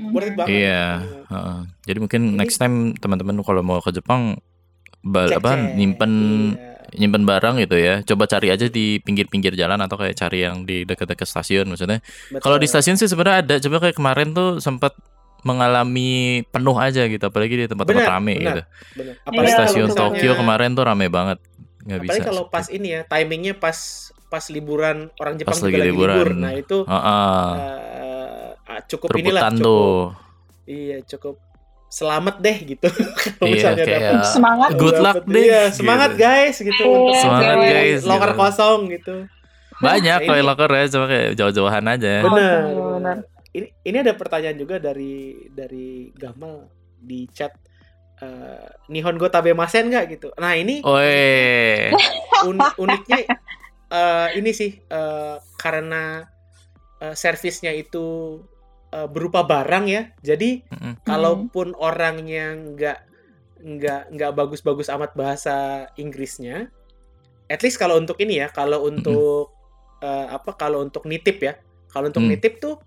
Speaker 1: Worth it banget
Speaker 2: Iya, heeh. Jadi mungkin
Speaker 1: Ini-
Speaker 2: next time teman-teman kalau mau ke Jepang bal apa
Speaker 1: Cek-cek.
Speaker 2: nyimpen
Speaker 1: Iya.
Speaker 2: nyimpen barang gitu ya. Coba cari aja di pinggir-pinggir jalan atau kayak cari yang di dekat-dekat stasiun maksudnya. Kalau di stasiun sih sebenarnya ada. Coba kayak kemarin tuh sempat mengalami penuh aja gitu apalagi di tempat-tempat rame
Speaker 1: benar.
Speaker 2: gitu.
Speaker 1: Bener.
Speaker 3: Iya,
Speaker 2: Di
Speaker 1: Apalagi kalau
Speaker 2: stasiun
Speaker 1: misalnya-
Speaker 2: Tokyo kemarin tuh rame banget. Nggak bisa.
Speaker 1: apalagi kalau pas ini ya timingnya pas pas liburan orang Jepang
Speaker 2: Pas
Speaker 1: juga
Speaker 2: lagi liburan.
Speaker 1: libur nah itu
Speaker 2: Heeh.
Speaker 1: eh, ah, cukup inilah
Speaker 2: Perebutan
Speaker 1: cukup
Speaker 2: tuh.
Speaker 1: iya cukup selamat deh gitu kalau
Speaker 2: Iya,
Speaker 1: misalnya
Speaker 2: kayak
Speaker 1: dapet-
Speaker 3: Semangat.
Speaker 2: Good luck
Speaker 1: dapet-
Speaker 2: deh,
Speaker 1: iya, semangat
Speaker 2: gitu.
Speaker 1: guys gitu
Speaker 3: Iya,
Speaker 1: untuk
Speaker 2: Semangat,
Speaker 1: cewek
Speaker 2: guys,
Speaker 1: locker
Speaker 2: gitu.
Speaker 1: kosong gitu
Speaker 2: Banyak
Speaker 1: Nah,
Speaker 2: kalau locker ya cuma kayak jauh-jauhan aja.
Speaker 1: benar
Speaker 3: Benar, benar.
Speaker 1: ini ini ada pertanyaan juga dari dari Gamal di chat eh, Nihongo tabemasen nggak gitu? Nah ini un- uniknya eh, ini sih eh, karena eh, servisnya itu eh, berupa barang ya. Jadi
Speaker 2: Mm-mm.
Speaker 1: kalaupun orangnya nggak nggak nggak bagus-bagus amat bahasa Inggrisnya at least kalau untuk ini ya kalau untuk eh, apa kalau untuk nitip ya. Kalau untuk
Speaker 2: Hmm.
Speaker 1: nitip tuh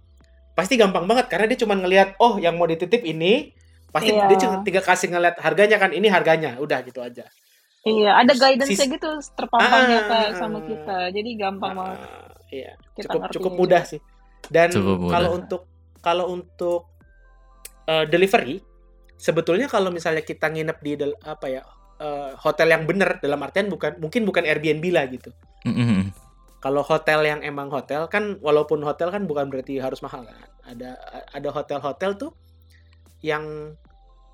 Speaker 1: pasti gampang banget karena dia cuma ngelihat oh yang mau dititip ini pasti
Speaker 3: Iya.
Speaker 1: dia cuma tinggal kasih ngeliat harganya kan ini harganya udah gitu aja
Speaker 3: Iya, ada guidance-nya
Speaker 1: Sis-
Speaker 3: gitu terpampang
Speaker 1: Ah,
Speaker 3: nyata
Speaker 1: ah,
Speaker 3: sama kita. Jadi gampang banget
Speaker 1: Ah, iya
Speaker 3: kita
Speaker 1: cukup cukup
Speaker 3: juga.
Speaker 1: mudah sih dan
Speaker 2: Cukup mudah.
Speaker 1: kalau untuk kalau untuk eh, delivery sebetulnya kalau misalnya kita nginep di del- apa ya eh, hotel yang bener dalam artian bukan mungkin bukan Airbnb lah gitu
Speaker 2: Mm-mm.
Speaker 1: kalau hotel yang emang hotel kan walaupun hotel kan bukan berarti harus mahal kan ada ada hotel-hotel tuh yang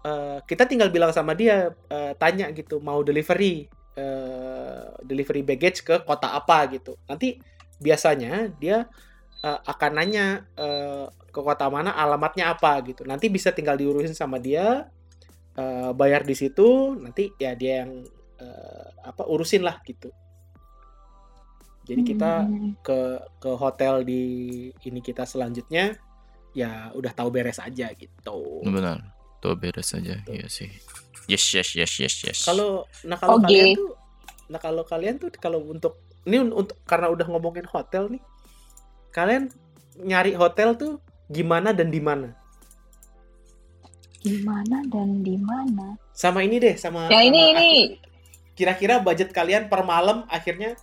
Speaker 1: eh, kita tinggal bilang sama dia eh, tanya gitu mau delivery eh, delivery baggage ke kota apa? gitu. Nanti biasanya dia eh, akan nanya eh, ke kota mana alamatnya apa? gitu. Nanti bisa tinggal diurusin sama dia eh, bayar di situ nanti ya dia yang eh, apa urusin lah gitu. Jadi kita
Speaker 3: Hmm.
Speaker 1: ke ke hotel di ini kita selanjutnya ya udah tahu beres aja gitu.
Speaker 2: Benar. Tuh beres aja.
Speaker 1: Tuh.
Speaker 2: Iya sih. Yes, yes, yes, yes, yes.
Speaker 1: Kalau nah kalau
Speaker 3: Oke.
Speaker 1: kalian tuh nah kalau kalian tuh kalau untuk ini un- untuk karena udah ngomongin hotel nih. Kalian nyari hotel tuh gimana dan di mana?
Speaker 3: Gimana dan di mana?
Speaker 1: Sama ini deh sama
Speaker 3: Ya ini
Speaker 1: sama
Speaker 3: ini
Speaker 1: kira-kira budget kalian per malam akhirnya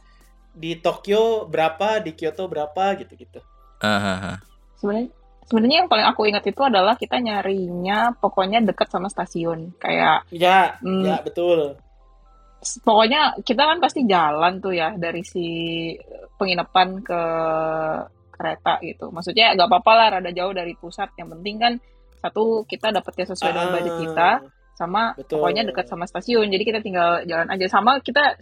Speaker 1: di Tokyo berapa, di Kyoto berapa gitu-gitu.
Speaker 2: Ah, ah, ah.
Speaker 3: sebenarnya sebenarnya yang paling aku ingat itu adalah kita nyarinya pokoknya dekat sama stasiun. Kayak
Speaker 1: Ya,
Speaker 3: Hmm.
Speaker 1: ya betul.
Speaker 3: pokoknya kita kan pasti jalan tuh ya dari si penginapan ke kereta gitu. Maksudnya nggak apa-apa lah rada jauh dari pusat. Yang penting kan satu kita dapetnya sesuai dengan budget
Speaker 1: Ah,
Speaker 3: kita sama
Speaker 1: betul.
Speaker 3: pokoknya dekat sama stasiun. Jadi kita tinggal jalan aja sama kita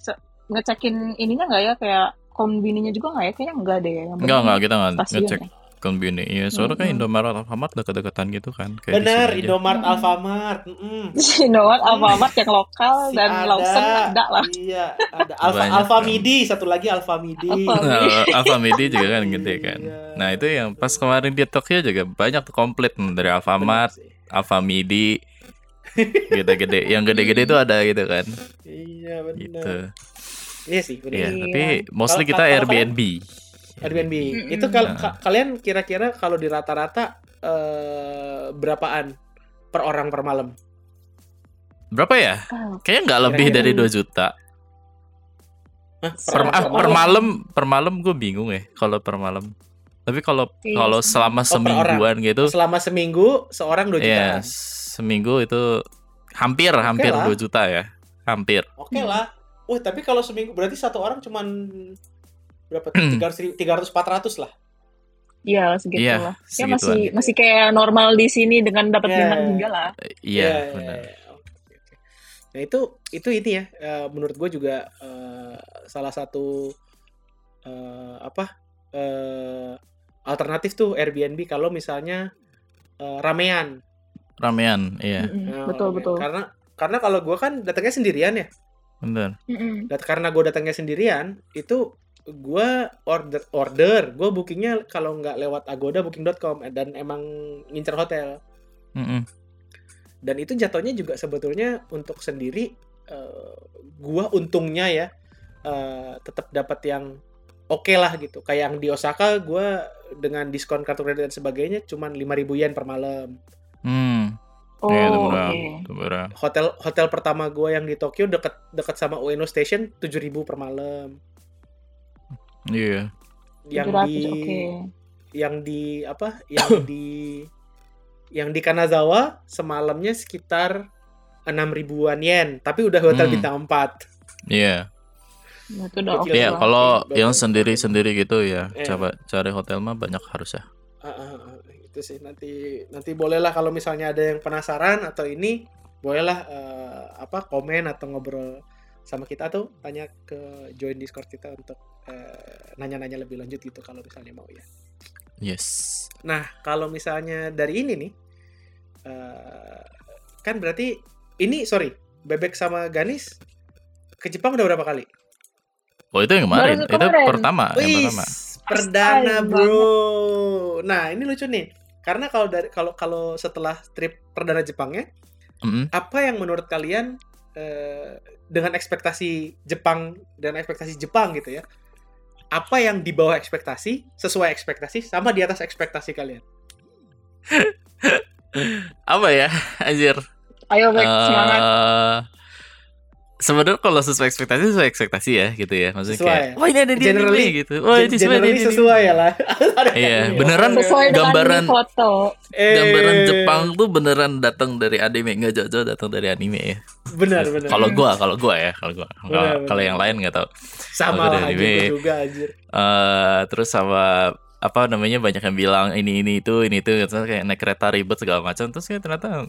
Speaker 3: ngecekin ininya nggak ya kayak kombininya juga nggak ya? Kayaknya enggak deh. Yang
Speaker 2: Enggak, enggak, kita nggak
Speaker 3: stasiun
Speaker 2: ngecek
Speaker 3: ya.
Speaker 2: Kombini. Iya, soalnya kan. Indomaret Alfamart dekat-dekatan gitu kan. Kayak
Speaker 1: Bener,
Speaker 3: Hmm.
Speaker 1: Alfamart. mm-mm.
Speaker 3: Indomaret, Alfamart yang lokal
Speaker 1: Si
Speaker 3: dan Lawson ada lah.
Speaker 1: Iya, ada Alfa
Speaker 2: Banyak
Speaker 1: Alfa
Speaker 2: kan.
Speaker 1: Midi, satu lagi Alfa Midi.
Speaker 3: Alfa.
Speaker 2: Nah, Alfamidi juga kan gede kan.
Speaker 1: Iya.
Speaker 2: Nah, itu yang pas kemarin di Tokyo juga banyak tuh komplit dari Alfamart,
Speaker 1: sih.
Speaker 2: Alfamidi. gede-gede yang gede-gede itu ada gitu kan
Speaker 1: Iya benar.
Speaker 2: gitu
Speaker 1: Iya sih, benar.
Speaker 2: Iya,
Speaker 3: Iya.
Speaker 2: tapi mostly
Speaker 1: Kalau-
Speaker 2: kita
Speaker 1: kalau
Speaker 2: Airbnb
Speaker 1: Airbnb.
Speaker 3: Mm-mm.
Speaker 1: Itu kal-
Speaker 2: Nah.
Speaker 1: ka- kalian kira-kira kalau di rata-rata eh, berapaan per orang per malam?
Speaker 2: berapa ya
Speaker 3: Oh,
Speaker 2: kayaknya nggak lebih
Speaker 1: Kira-kira.
Speaker 2: dari 2 juta
Speaker 1: Hah,
Speaker 2: per,
Speaker 3: Per-
Speaker 2: ah,
Speaker 3: per malam.
Speaker 2: per malam gue bingung ya kalau per malam tapi kalau
Speaker 3: Iya
Speaker 2: kalau selama
Speaker 1: Oh,
Speaker 2: semingguan gitu
Speaker 1: Selama seminggu seorang 2
Speaker 2: ya
Speaker 1: jutaan.
Speaker 2: seminggu itu hampir hampir
Speaker 1: lah.
Speaker 2: 2 juta ya hampir
Speaker 1: Oke lah. Wah, tapi kalau seminggu berarti satu orang cuman berapa?
Speaker 2: Hmm.
Speaker 1: 300 300 400 lah.
Speaker 3: Iya segitu
Speaker 2: Iya,
Speaker 3: lah. Ya
Speaker 2: segituan
Speaker 3: masih
Speaker 2: gitu.
Speaker 3: masih kayak normal di sini dengan dapat
Speaker 1: Iya.
Speaker 3: bintang tiga lah.
Speaker 2: iya
Speaker 1: Iya,
Speaker 2: benar
Speaker 1: iya, iya. Oke, oke. Nah itu itu ini ya eh, menurut gue juga eh, salah satu eh, apa eh, alternatif tuh Airbnb kalau misalnya eh, ramean.
Speaker 2: ramean iya
Speaker 3: Mm-mm,
Speaker 1: Nah,
Speaker 3: betul
Speaker 1: ramean.
Speaker 3: betul.
Speaker 1: Karena karena kalau gue kan datangnya sendirian ya.
Speaker 2: benar.
Speaker 1: Dan karena gue datangnya sendirian itu gue order order. Gue bookingnya kalau nggak lewat Agoda booking.com dan emang ngincer hotel.
Speaker 2: Mm-mm.
Speaker 1: dan itu jatuhnya juga sebetulnya untuk sendiri eh, gua untungnya ya eh, tetap dapat yang oke lah gitu. Kayak yang di Osaka gua dengan diskon kartu kredit dan sebagainya cuman 5000 yen per malam.
Speaker 2: Hmm.
Speaker 3: Oh,
Speaker 2: iya itu murah itu murah.
Speaker 1: Hotel hotel pertama gua yang di Tokyo deket deket sama Ueno Station 7000 per malam
Speaker 2: iya
Speaker 1: yang
Speaker 3: 700,
Speaker 1: di
Speaker 3: oke.
Speaker 1: yang di apa yang di yang di Kanazawa semalamnya sekitar 6 ribuan yen tapi udah hotel
Speaker 2: Hmm.
Speaker 1: bintang 4
Speaker 2: iya
Speaker 3: Nah, itu udah oke
Speaker 1: Gila,
Speaker 2: Iya, kalau yang sendiri-sendiri gitu ya,
Speaker 1: Iya.
Speaker 2: coba cari hotel mah banyak harus ya.
Speaker 1: Ah, ah, ah, itu sih nanti nanti bolehlah kalau misalnya ada yang penasaran atau ini bolehlah eh, apa komen atau ngobrol sama kita tuh tanya ke join discord kita untuk eh, nanya-nanya lebih lanjut gitu kalau misalnya mau ya
Speaker 2: Yes.
Speaker 1: nah kalau misalnya dari ini nih eh, kan berarti ini sorry bebek sama Ganis ke Jepang udah berapa kali
Speaker 2: Oh itu yang kemarin,
Speaker 3: Baru
Speaker 2: itu
Speaker 3: kemarin.
Speaker 2: pertama, yang
Speaker 1: Wih,
Speaker 2: pertama.
Speaker 1: perdana bro. Nah ini lucu nih, karena kalau dari kalau kalau setelah trip perdana Jepangnya,
Speaker 2: Mm-mm.
Speaker 1: apa yang menurut kalian eh, dengan ekspektasi Jepang dan ekspektasi Jepang gitu ya? Apa yang di bawah ekspektasi, sesuai ekspektasi, sama di atas ekspektasi kalian?
Speaker 2: Apa ya, anjir?
Speaker 3: Ayo Bek, semangat.
Speaker 2: Eh, Sebenarnya kalau sesuai ekspektasi sesuai ekspektasi ya gitu ya. Maksudnya
Speaker 1: Sesuai
Speaker 2: kayak,
Speaker 1: ya?
Speaker 2: oh ini ada di
Speaker 1: Generally-
Speaker 2: anime gitu. Oh ini sesuai anime.
Speaker 1: sesuai ya lah.
Speaker 2: Iya, beneran
Speaker 3: Sesuai
Speaker 2: gambaran
Speaker 3: foto.
Speaker 1: Eh,
Speaker 2: gambaran Jepang tuh beneran datang dari anime nggak jauh-jauh datang dari anime ya.
Speaker 1: Benar benar.
Speaker 2: Kalau gua, kalau gua ya, kalau gua. Kalau- yang lain nggak tahu.
Speaker 1: sama lah
Speaker 2: anime.
Speaker 1: juga anjir.
Speaker 2: eh terus sama apa namanya banyak yang bilang ini ini itu ini itu terus kayak naik kereta ribet segala macam terus kayak ternyata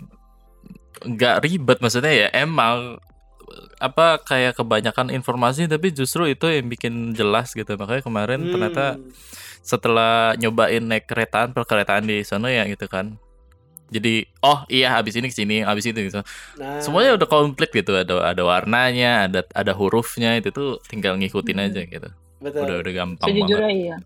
Speaker 2: nggak ribet maksudnya ya emang apa kayak kebanyakan informasi tapi justru itu yang bikin jelas gitu makanya kemarin
Speaker 1: Hmm.
Speaker 2: ternyata setelah nyobain naik keretaan perkeretaan di sana ya gitu kan jadi oh iya habis ini ke sini habis itu gitu
Speaker 1: Nah,
Speaker 2: semuanya udah komplit gitu ada ada warnanya ada ada hurufnya itu tuh tinggal ngikutin
Speaker 3: Hmm.
Speaker 2: aja gitu
Speaker 1: betul.
Speaker 2: udah udah gampang
Speaker 3: Sejujurnya
Speaker 2: banget
Speaker 3: iya.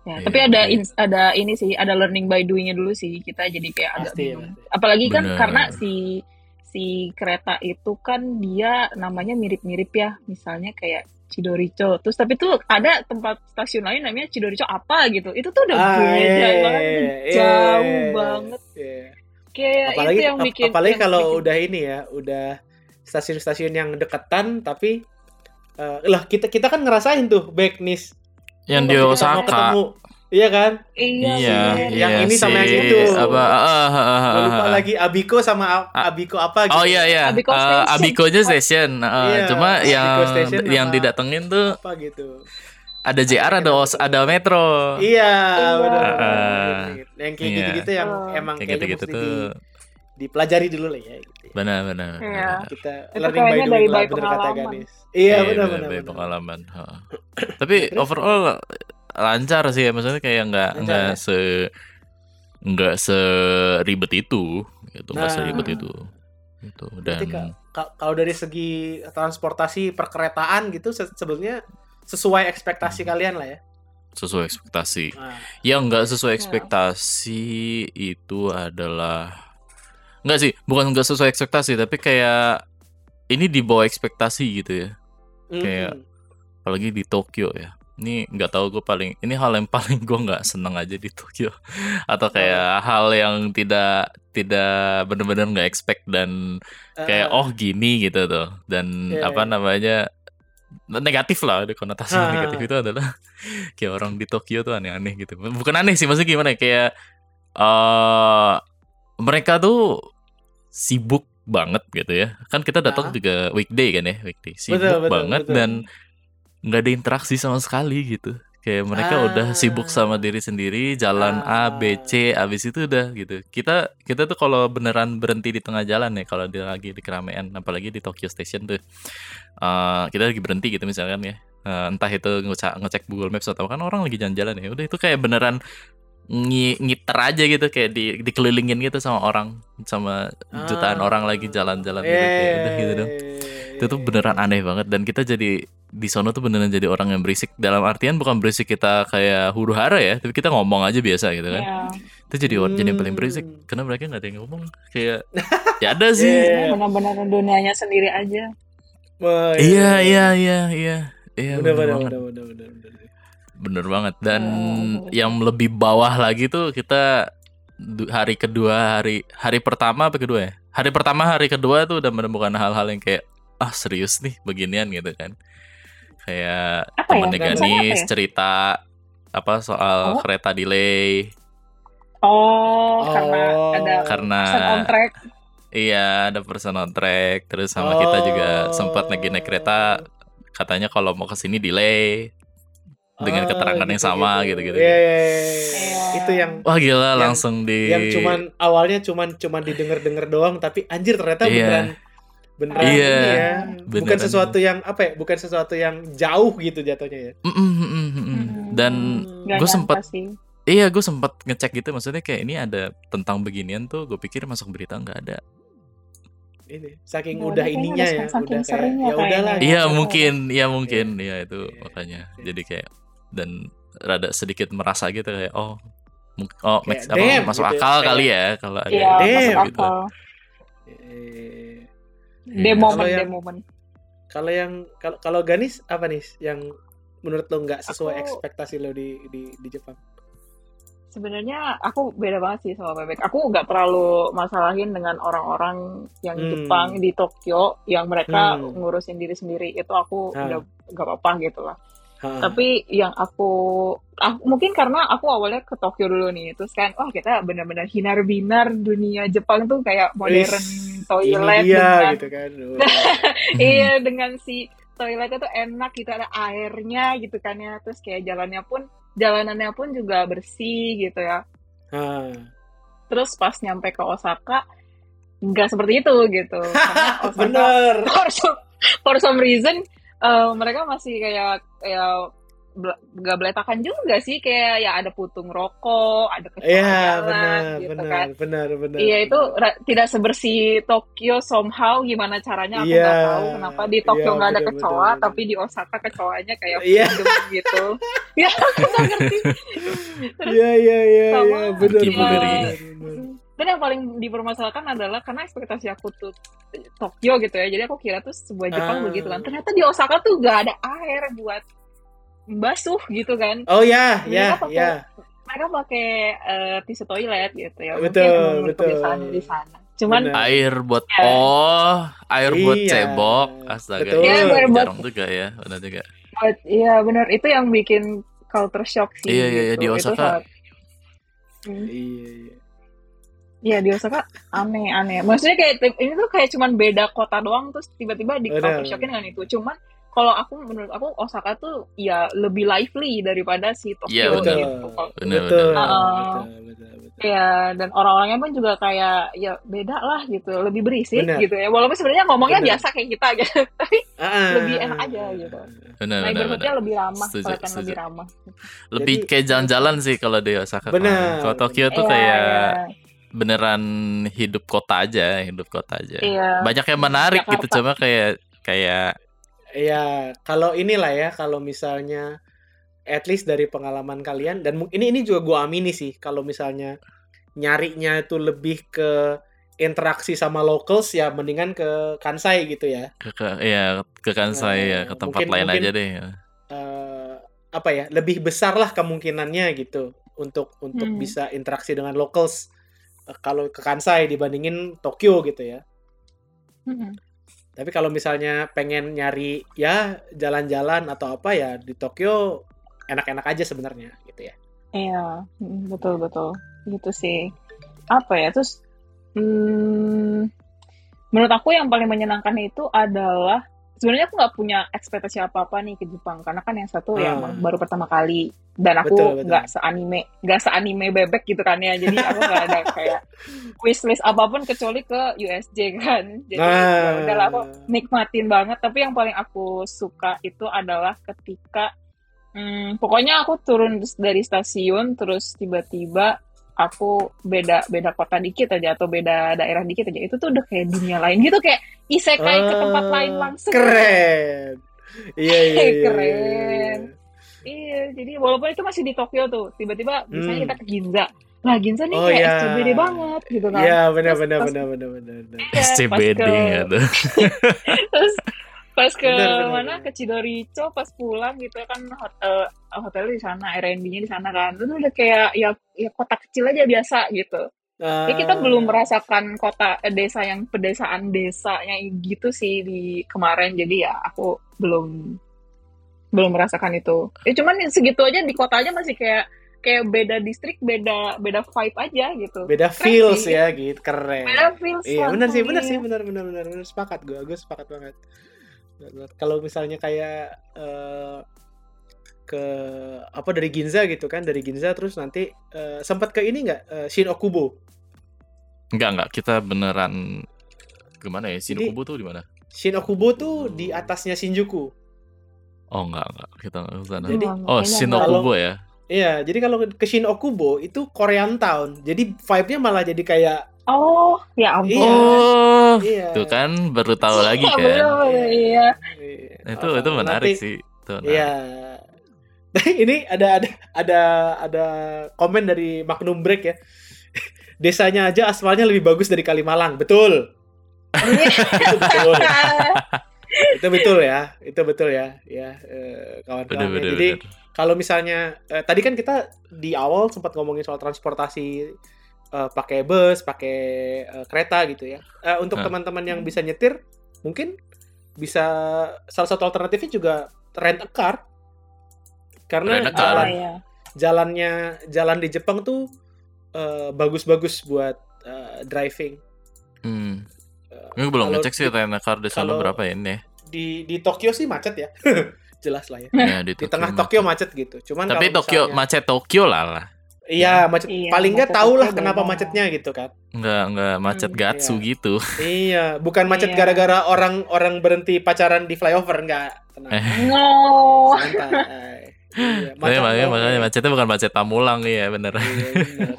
Speaker 3: Ya,
Speaker 2: Iya,
Speaker 3: tapi ada
Speaker 2: iya.
Speaker 3: ins- ada ini sih, ada learning by doing-nya dulu sih. Kita jadi kayak agak
Speaker 1: Pasti,
Speaker 3: bingung. Apalagi kan
Speaker 2: Bener.
Speaker 3: karena si si kereta itu kan dia namanya mirip-mirip ya. Misalnya kayak Chidoricho. Terus tapi tuh ada tempat stasiun lain namanya Chidoricho apa gitu. Itu tuh udah
Speaker 1: Ah,
Speaker 3: beda
Speaker 1: iya,
Speaker 3: banget,
Speaker 1: iya,
Speaker 3: udah
Speaker 1: iya,
Speaker 3: jauh
Speaker 1: iya.
Speaker 3: banget.
Speaker 1: Iya.
Speaker 3: Kayak
Speaker 1: apalagi
Speaker 3: itu yang
Speaker 1: ap-
Speaker 3: bikin
Speaker 1: apalagi
Speaker 3: yang
Speaker 1: kalau
Speaker 3: bikin-
Speaker 1: udah ini ya udah stasiun-stasiun yang deketan tapi eh, lah kita kita kan ngerasain tuh backnis
Speaker 2: yang di
Speaker 1: mau
Speaker 2: Osaka
Speaker 1: ketemu iya kan
Speaker 3: iya,
Speaker 2: iya
Speaker 3: bener.
Speaker 1: Yang
Speaker 2: iya
Speaker 1: ini sama yang itu.
Speaker 2: apa ah, ah, ah, ah,
Speaker 1: Gua lupa
Speaker 2: ah.
Speaker 1: lagi Abiko sama A-
Speaker 2: Ah.
Speaker 1: Abiko apa gitu
Speaker 2: Oh iya iya,
Speaker 3: Abiko
Speaker 2: Eh,
Speaker 3: Station.
Speaker 2: Abikonya station. Eh,
Speaker 1: Iya,
Speaker 2: cuma
Speaker 1: Abiko
Speaker 2: yang
Speaker 1: Station
Speaker 2: yang didatengin tuh
Speaker 1: apa gitu
Speaker 2: ada JR, ada os, ada metro.
Speaker 1: iya
Speaker 3: Iya.
Speaker 1: benar
Speaker 2: Ah,
Speaker 1: benar. yang kayak
Speaker 2: iya.
Speaker 1: gitu-gitu yang
Speaker 3: Oh.
Speaker 1: emang
Speaker 2: Kayak gitu-gitu tuh
Speaker 1: di- dipelajari dulu lah ya gitu.
Speaker 2: benar benar.
Speaker 3: Iya.
Speaker 2: benar.
Speaker 1: kita
Speaker 3: Itu
Speaker 1: learning by doing
Speaker 3: dari
Speaker 1: lah
Speaker 3: by
Speaker 1: bener kata. Ganis iya benar
Speaker 2: benar,
Speaker 1: benar benar.
Speaker 2: pengalaman. Tapi overall lancar sih ya, maksudnya kayak nggak nggak
Speaker 1: ya?
Speaker 2: se nggak seribet itu, gitu nggak
Speaker 1: Nah.
Speaker 2: seribet itu. Gitu. Dan
Speaker 1: Ka- ka- kalau dari segi transportasi perkeretaan gitu se- sebenarnya sesuai ekspektasi kalian lah ya.
Speaker 2: sesuai ekspektasi.
Speaker 1: Nah,
Speaker 2: Yang nggak sesuai
Speaker 3: Ya.
Speaker 2: ekspektasi itu adalah Enggak sih, bukan enggak sesuai ekspektasi, tapi kayak ini di bawah ekspektasi gitu ya.
Speaker 1: Mm.
Speaker 2: Kayak- Apalagi di Tokyo ya. Ini nggak tahu gue paling ini hal yang paling gue nggak seneng aja di Tokyo. Atau kayak hal yang tidak tidak benar-benar nggak expect dan kayak
Speaker 1: Ah,
Speaker 2: oh gini gitu tuh. Dan
Speaker 1: Iya,
Speaker 2: apa namanya negatif lah ada konotasi
Speaker 1: Ah.
Speaker 2: negatif itu adalah kayak orang di Tokyo tuh aneh-aneh gitu. Bukan aneh sih maksudnya gimana ya, kayak eh mereka tuh sibuk banget gitu ya. Kan kita datang
Speaker 1: Ah.
Speaker 2: juga weekday kan ya weekday. Sibuk
Speaker 1: Betul, betul,
Speaker 2: banget
Speaker 1: betul.
Speaker 2: dan nggak ada interaksi sama sekali gitu. Kayak mereka
Speaker 1: Ah.
Speaker 2: udah sibuk sama diri sendiri jalan A B C abis itu udah gitu. Kita kita tuh kalau beneran berhenti di tengah jalan ya kalau lagi di keramaian apalagi di Tokyo Station tuh eh, kita lagi berhenti gitu misalkan ya. Eh, entah itu ngecek ngecek Google Maps atau kan orang lagi jalan-jalan ya udah itu kayak beneran ngi- ngiter aja gitu kayak di dikelilingin gitu sama orang sama jutaan
Speaker 1: Ah.
Speaker 2: orang lagi jalan-jalan gitu kayak udah gitu dong itu tuh beneran aneh banget dan kita jadi di sono tuh beneran jadi orang yang berisik. Dalam artian bukan berisik kita kayak huru hara ya tapi kita ngomong aja biasa gitu kan.
Speaker 3: Iya.
Speaker 2: itu jadi orang jadi yang paling berisik.
Speaker 1: Hmm.
Speaker 2: karena mereka nggak ada yang ngomong. Kayak ya ada sih.
Speaker 1: Iya.
Speaker 3: benar-benar dunianya sendiri aja.
Speaker 1: Wah,
Speaker 2: iya iya iya iya iya.
Speaker 1: Bener,
Speaker 2: bener
Speaker 1: bener,
Speaker 2: banget.
Speaker 1: bener, bener, bener, bener.
Speaker 2: bener banget. Dan
Speaker 3: Hmm.
Speaker 2: yang lebih bawah lagi tuh kita hari kedua hari hari pertama apa kedua ya? Hari pertama hari kedua tuh udah menemukan hal-hal yang kayak ah serius nih beginian gitu kan kayak
Speaker 3: Apa ya?
Speaker 2: temennya
Speaker 3: Misalnya
Speaker 2: Ganis
Speaker 3: apa ya?
Speaker 2: cerita apa soal
Speaker 3: Oh.
Speaker 2: kereta delay
Speaker 3: oh, karena
Speaker 1: Oh.
Speaker 3: ada
Speaker 2: karena
Speaker 3: pesan on track
Speaker 2: iya ada person on track terus sama kita juga
Speaker 1: Oh.
Speaker 2: sempat lagi naik kereta katanya kalau mau ke sini delay dengan
Speaker 1: Ah,
Speaker 2: keterangan yang sama gitu-gitu.
Speaker 1: Iya, iya, iya, iya.
Speaker 3: Iya.
Speaker 1: Itu yang
Speaker 2: wah gila
Speaker 1: Yang-
Speaker 2: langsung di
Speaker 1: yang cuman awalnya cuman cuman didengar-dengar doang tapi anjir ternyata
Speaker 2: Iya.
Speaker 1: beneran beneran
Speaker 2: Iya,
Speaker 1: ini ya. Bukan
Speaker 2: beneran.
Speaker 1: sesuatu yang apa ya? Bukan sesuatu yang jauh gitu jatuhnya ya.
Speaker 2: Mm, mm, mm, mm, dan gue
Speaker 3: sih.
Speaker 2: iya gue sempet ngecek gitu maksudnya kayak ini ada tentang beginian tuh gue pikir masuk berita nggak ada
Speaker 1: Ini saking
Speaker 3: Ya
Speaker 1: udah ininya ya,
Speaker 3: saking
Speaker 1: udah kayak
Speaker 3: seringnya
Speaker 1: ya udahlah.
Speaker 2: iya
Speaker 3: betul.
Speaker 2: mungkin iya mungkin iya itu
Speaker 1: Iya,
Speaker 2: makanya
Speaker 1: iya.
Speaker 2: jadi kayak dan rada sedikit merasa gitu kayak oh oh
Speaker 1: Kayak,
Speaker 2: apa,
Speaker 1: damn,
Speaker 2: masuk
Speaker 1: gitu ya,
Speaker 2: akal
Speaker 1: kayak-
Speaker 2: kali ya kalau ada
Speaker 3: Iya,
Speaker 1: Damn,
Speaker 3: masuk
Speaker 2: gitu.
Speaker 3: akal.
Speaker 2: Iya.
Speaker 1: Kalau
Speaker 3: day
Speaker 1: yang-
Speaker 3: moment.
Speaker 1: Kalau yang kalau kalau Ganis apa nih yang menurut lo nggak sesuai
Speaker 3: Aku-
Speaker 1: ekspektasi lo di di di Jepang?
Speaker 3: Sebenarnya aku beda banget sih sama Bebek. Aku nggak terlalu masalahin dengan orang-orang yang
Speaker 1: Hmm.
Speaker 3: Jepang di Tokyo yang mereka
Speaker 1: Hmm.
Speaker 3: ngurusin diri sendiri. Itu aku
Speaker 1: Ah.
Speaker 3: udah nggak apa-apa gitu lah.
Speaker 1: Ha.
Speaker 3: Tapi yang aku, aku mungkin karena aku awalnya ke Tokyo dulu nih, terus kan, wah kita benar-benar hinar-binar dunia Jepang tuh kayak modern
Speaker 1: Wis,
Speaker 3: toilet
Speaker 1: dia
Speaker 3: dengan
Speaker 1: gitu kan. Oh.
Speaker 3: iya dengan si toiletnya tuh enak gitu ada airnya gitu kan ya terus kayak jalannya pun jalanannya pun juga bersih gitu ya
Speaker 1: Ha.
Speaker 3: terus pas nyampe ke Osaka nggak seperti itu gitu karena Osaka
Speaker 1: Bener.
Speaker 3: for some, for some reason eh, mereka masih kayak kayak bel- nggak beletakan juga sih kayak ya ada putung rokok ada kecoa
Speaker 1: Iya,
Speaker 3: jalan
Speaker 1: benar,
Speaker 3: gitu
Speaker 1: benar,
Speaker 3: kan
Speaker 1: benar, benar.
Speaker 3: Iya itu ra- tidak sebersih Tokyo somehow gimana caranya aku
Speaker 1: Iya,
Speaker 3: nggak tahu kenapa di Tokyo
Speaker 1: iya,
Speaker 3: nggak ada
Speaker 1: bener,
Speaker 3: kecoa
Speaker 1: bener, bener.
Speaker 3: tapi di Osaka kecoanya kayak freedom gitu ya aku nggak ngerti
Speaker 1: Iya, iya, iya, benar, benar,
Speaker 2: dari-
Speaker 1: benar, benar.
Speaker 3: dan yang paling dipermasalahkan adalah karena ekspektasi aku tuh Tokyo gitu ya jadi aku kira tuh sebuah Jepang
Speaker 1: Ah.
Speaker 3: begitu kan ternyata di Osaka tuh nggak ada air buat basuh gitu kan
Speaker 1: Oh ya, ya, ya.
Speaker 3: mereka pakai eh, tisu toilet gitu ya
Speaker 1: Betul,
Speaker 3: mungkin
Speaker 1: betul.
Speaker 3: kebiasaannya di sana cuman
Speaker 1: Benar.
Speaker 2: air buat
Speaker 3: Iya.
Speaker 2: oh air buat
Speaker 1: Iya,
Speaker 2: cebok astaga
Speaker 1: betul.
Speaker 2: iya,
Speaker 3: Iya, buat-
Speaker 2: jarang juga ya benar juga
Speaker 3: iya benar itu yang bikin culture shock sih.
Speaker 2: Iya, iya, iya,
Speaker 3: gitu.
Speaker 2: di Osaka.
Speaker 3: sangat- Hmm,
Speaker 1: Iya, iya.
Speaker 3: Iya di Osaka aneh-aneh. Maksudnya kayak ini tuh kayak cuman beda kota doang terus tiba-tiba di culture shockin dengan itu. Cuman kalau aku menurut aku Osaka tuh ya lebih lively daripada si
Speaker 2: Iya,
Speaker 3: Tokyo
Speaker 2: benar.
Speaker 3: gitu.
Speaker 2: Benar,
Speaker 1: betul,
Speaker 3: benar.
Speaker 1: betul, betul, betul.
Speaker 3: Iya dan orang-orangnya pun juga kayak ya beda lah gitu, lebih berisik
Speaker 1: Benar.
Speaker 3: gitu ya. Walaupun sebenarnya ngomongnya
Speaker 1: Benar.
Speaker 3: biasa kayak kita gitu, tapi
Speaker 1: Ah,
Speaker 3: lebih enak aja gitu.
Speaker 2: benar benar
Speaker 3: neighborhoodnya
Speaker 2: benar
Speaker 3: lebih ramah,
Speaker 2: Setuju,
Speaker 3: kelihatan
Speaker 2: setuju.
Speaker 3: lebih ramah.
Speaker 2: lebih
Speaker 1: Jadi-
Speaker 2: kayak jalan-jalan sih kalau di Osaka
Speaker 1: Benar.
Speaker 2: kalau Tokyo tuh
Speaker 3: Iya,
Speaker 2: kayak
Speaker 3: iya.
Speaker 2: beneran hidup kota aja hidup kota aja
Speaker 3: Iya.
Speaker 2: banyak yang menarik gitu
Speaker 3: Jakarta.
Speaker 2: cuma kayak kayak
Speaker 1: Ya, kalau inilah ya, kalau misalnya at least dari pengalaman kalian dan ini ini juga gua amini sih kalau misalnya nyarinya itu lebih ke interaksi sama locals ya mendingan ke Kansai gitu ya.
Speaker 2: ke, ke ya ke Kansai ya ke
Speaker 1: Eh,
Speaker 2: tempat
Speaker 1: mungkin-
Speaker 2: lain
Speaker 1: mungkin-
Speaker 2: aja deh
Speaker 1: Eh, apa ya lebih besar lah kemungkinannya gitu untuk untuk
Speaker 3: Hmm.
Speaker 1: bisa interaksi dengan locals eh, kalau ke Kansai dibandingin Tokyo gitu ya.
Speaker 3: Mm-mm.
Speaker 1: Tapi kalau misalnya pengen nyari ya jalan-jalan atau apa ya di Tokyo enak-enak aja sebenarnya gitu ya.
Speaker 3: Iya, mm, betul betul. Gitu sih. Apa ya? Terus hmm, menurut aku yang paling menyenangkan itu adalah sebenarnya aku nggak punya ekspektasi apa-apa nih ke Jepang karena kan yang satu ya
Speaker 1: Ah.
Speaker 3: emang baru pertama kali. Dan aku nggak seanime nggak seanime bebek gitu kan ya. Jadi aku nggak ada kayak wishlist apa pun kecuali ke USJ kan. Jadi ya udahlah aku nikmatin banget. Tapi yang paling aku suka itu adalah ketika hmm, pokoknya aku turun dari stasiun terus tiba-tiba aku beda beda kota dikit aja atau beda daerah dikit aja itu tuh udah kayak dunia lain gitu kayak isekai ke tempat
Speaker 1: Ah,
Speaker 3: lain langsung
Speaker 1: Keren. Iya iya iya, iya.
Speaker 3: Keren. iya jadi walaupun itu masih di Tokyo tuh tiba-tiba misalnya
Speaker 1: Hmm.
Speaker 3: kita ke Ginza lah Ginza nih
Speaker 1: Oh,
Speaker 3: kayak
Speaker 1: iya.
Speaker 3: SCBD banget gitu kan
Speaker 1: Iya benar
Speaker 3: Terus
Speaker 1: benar benar benar benar. benar.
Speaker 3: Iya,
Speaker 2: SCBD
Speaker 3: ke-
Speaker 2: gitu
Speaker 3: terus pas ke
Speaker 1: Benar, benar,
Speaker 3: mana
Speaker 1: benar.
Speaker 3: ke Chidoricho pas pulang gitu kan hotel hotelnya di sana Airbnb-nya di sana kan itu udah kayak ya ya kota kecil aja biasa gitu Jadi kita
Speaker 1: Ah.
Speaker 3: belum merasakan kota eh, desa yang pedesaan desanya gitu sih di kemarin jadi ya aku belum belum merasakan itu ya cuman segitu aja di kota aja masih kayak kayak beda distrik beda beda vibe aja gitu
Speaker 1: beda
Speaker 3: Keren
Speaker 1: feels
Speaker 3: sih.
Speaker 1: ya gitu keren.
Speaker 3: beda feels
Speaker 1: Iya benar sih benar sih benar benar benar benar sepakat gue gue sepakat banget. Kalau misalnya kayak eh, ke apa dari Ginza gitu kan dari Ginza terus nanti eh, sempat ke ini nggak eh, Shin Okubo.
Speaker 2: enggak enggak kita beneran gimana ya
Speaker 1: Jadi-
Speaker 2: Shinokubo tuh di mana
Speaker 1: Shin Okubo tuh di atasnya Shinjuku.
Speaker 2: oh enggak enggak kita enggak ke sana
Speaker 1: Jadi-
Speaker 2: oh
Speaker 3: enggak.
Speaker 2: Shinokubo ya
Speaker 1: Iya, jadi kalau ke Shin Okubo itu Korean Town. Jadi vibe-nya malah jadi kayak
Speaker 3: oh ya ampun
Speaker 1: Iya.
Speaker 2: oh
Speaker 1: iya.
Speaker 2: tuh kan baru tahu lagi
Speaker 3: Iya,
Speaker 2: kan
Speaker 3: bener-bener, iya
Speaker 1: Iya.
Speaker 2: itu
Speaker 1: Oh,
Speaker 2: itu menarik
Speaker 1: nanti-
Speaker 2: sih itu menarik.
Speaker 1: Iya. ini ada ada ada ada komen dari Magnum Break ya. Desanya aja aspalnya lebih bagus dari Kalimalang. Betul. itu betul. itu betul ya. Itu betul ya. Ya eh,
Speaker 2: bener
Speaker 1: kawan-kawan. ya.
Speaker 2: bener
Speaker 1: Jadi
Speaker 2: bener
Speaker 1: kalau misalnya eh, tadi kan kita di awal sempat ngomongin soal transportasi eh, pakai bus, pakai eh, kereta gitu ya. Eh, untuk
Speaker 2: Ah.
Speaker 1: teman-teman yang bisa nyetir, mungkin bisa salah satu alternatifnya juga rent a car. Karena
Speaker 2: Rent a car.
Speaker 1: jalan
Speaker 3: Oh, iya.
Speaker 1: jalannya jalan di Jepang tuh eh, bagus-bagus buat eh, driving.
Speaker 2: hmm. Gue belum ngecek sih
Speaker 1: di-
Speaker 2: Renakar di sana berapa ini ya.
Speaker 1: Di di Tokyo sih macet ya. Jelas lah ya.
Speaker 2: ya di,
Speaker 1: Di tengah Tokyo macet gitu. Cuman
Speaker 2: Tapi Tokyo
Speaker 1: misalnya-
Speaker 2: macet Tokyo lah lah.
Speaker 1: Iya, macet.
Speaker 3: Iya,
Speaker 1: paling nggak
Speaker 3: macet
Speaker 1: tahu lah kenapa
Speaker 3: beda.
Speaker 1: macetnya gitu kan.
Speaker 2: Enggak enggak macet
Speaker 3: Hmm,
Speaker 2: Gatsu
Speaker 1: iya.
Speaker 2: gitu.
Speaker 1: Iya, bukan macet
Speaker 3: Iya.
Speaker 1: gara-gara orang orang berhenti pacaran di flyover enggak. Tenang.
Speaker 2: Eh.
Speaker 3: no
Speaker 1: Santai. Iya,
Speaker 2: Makanya, makanya, makanya
Speaker 1: ya.
Speaker 2: macetnya bukan macet Pamulang iya bener.
Speaker 1: Iya, benar.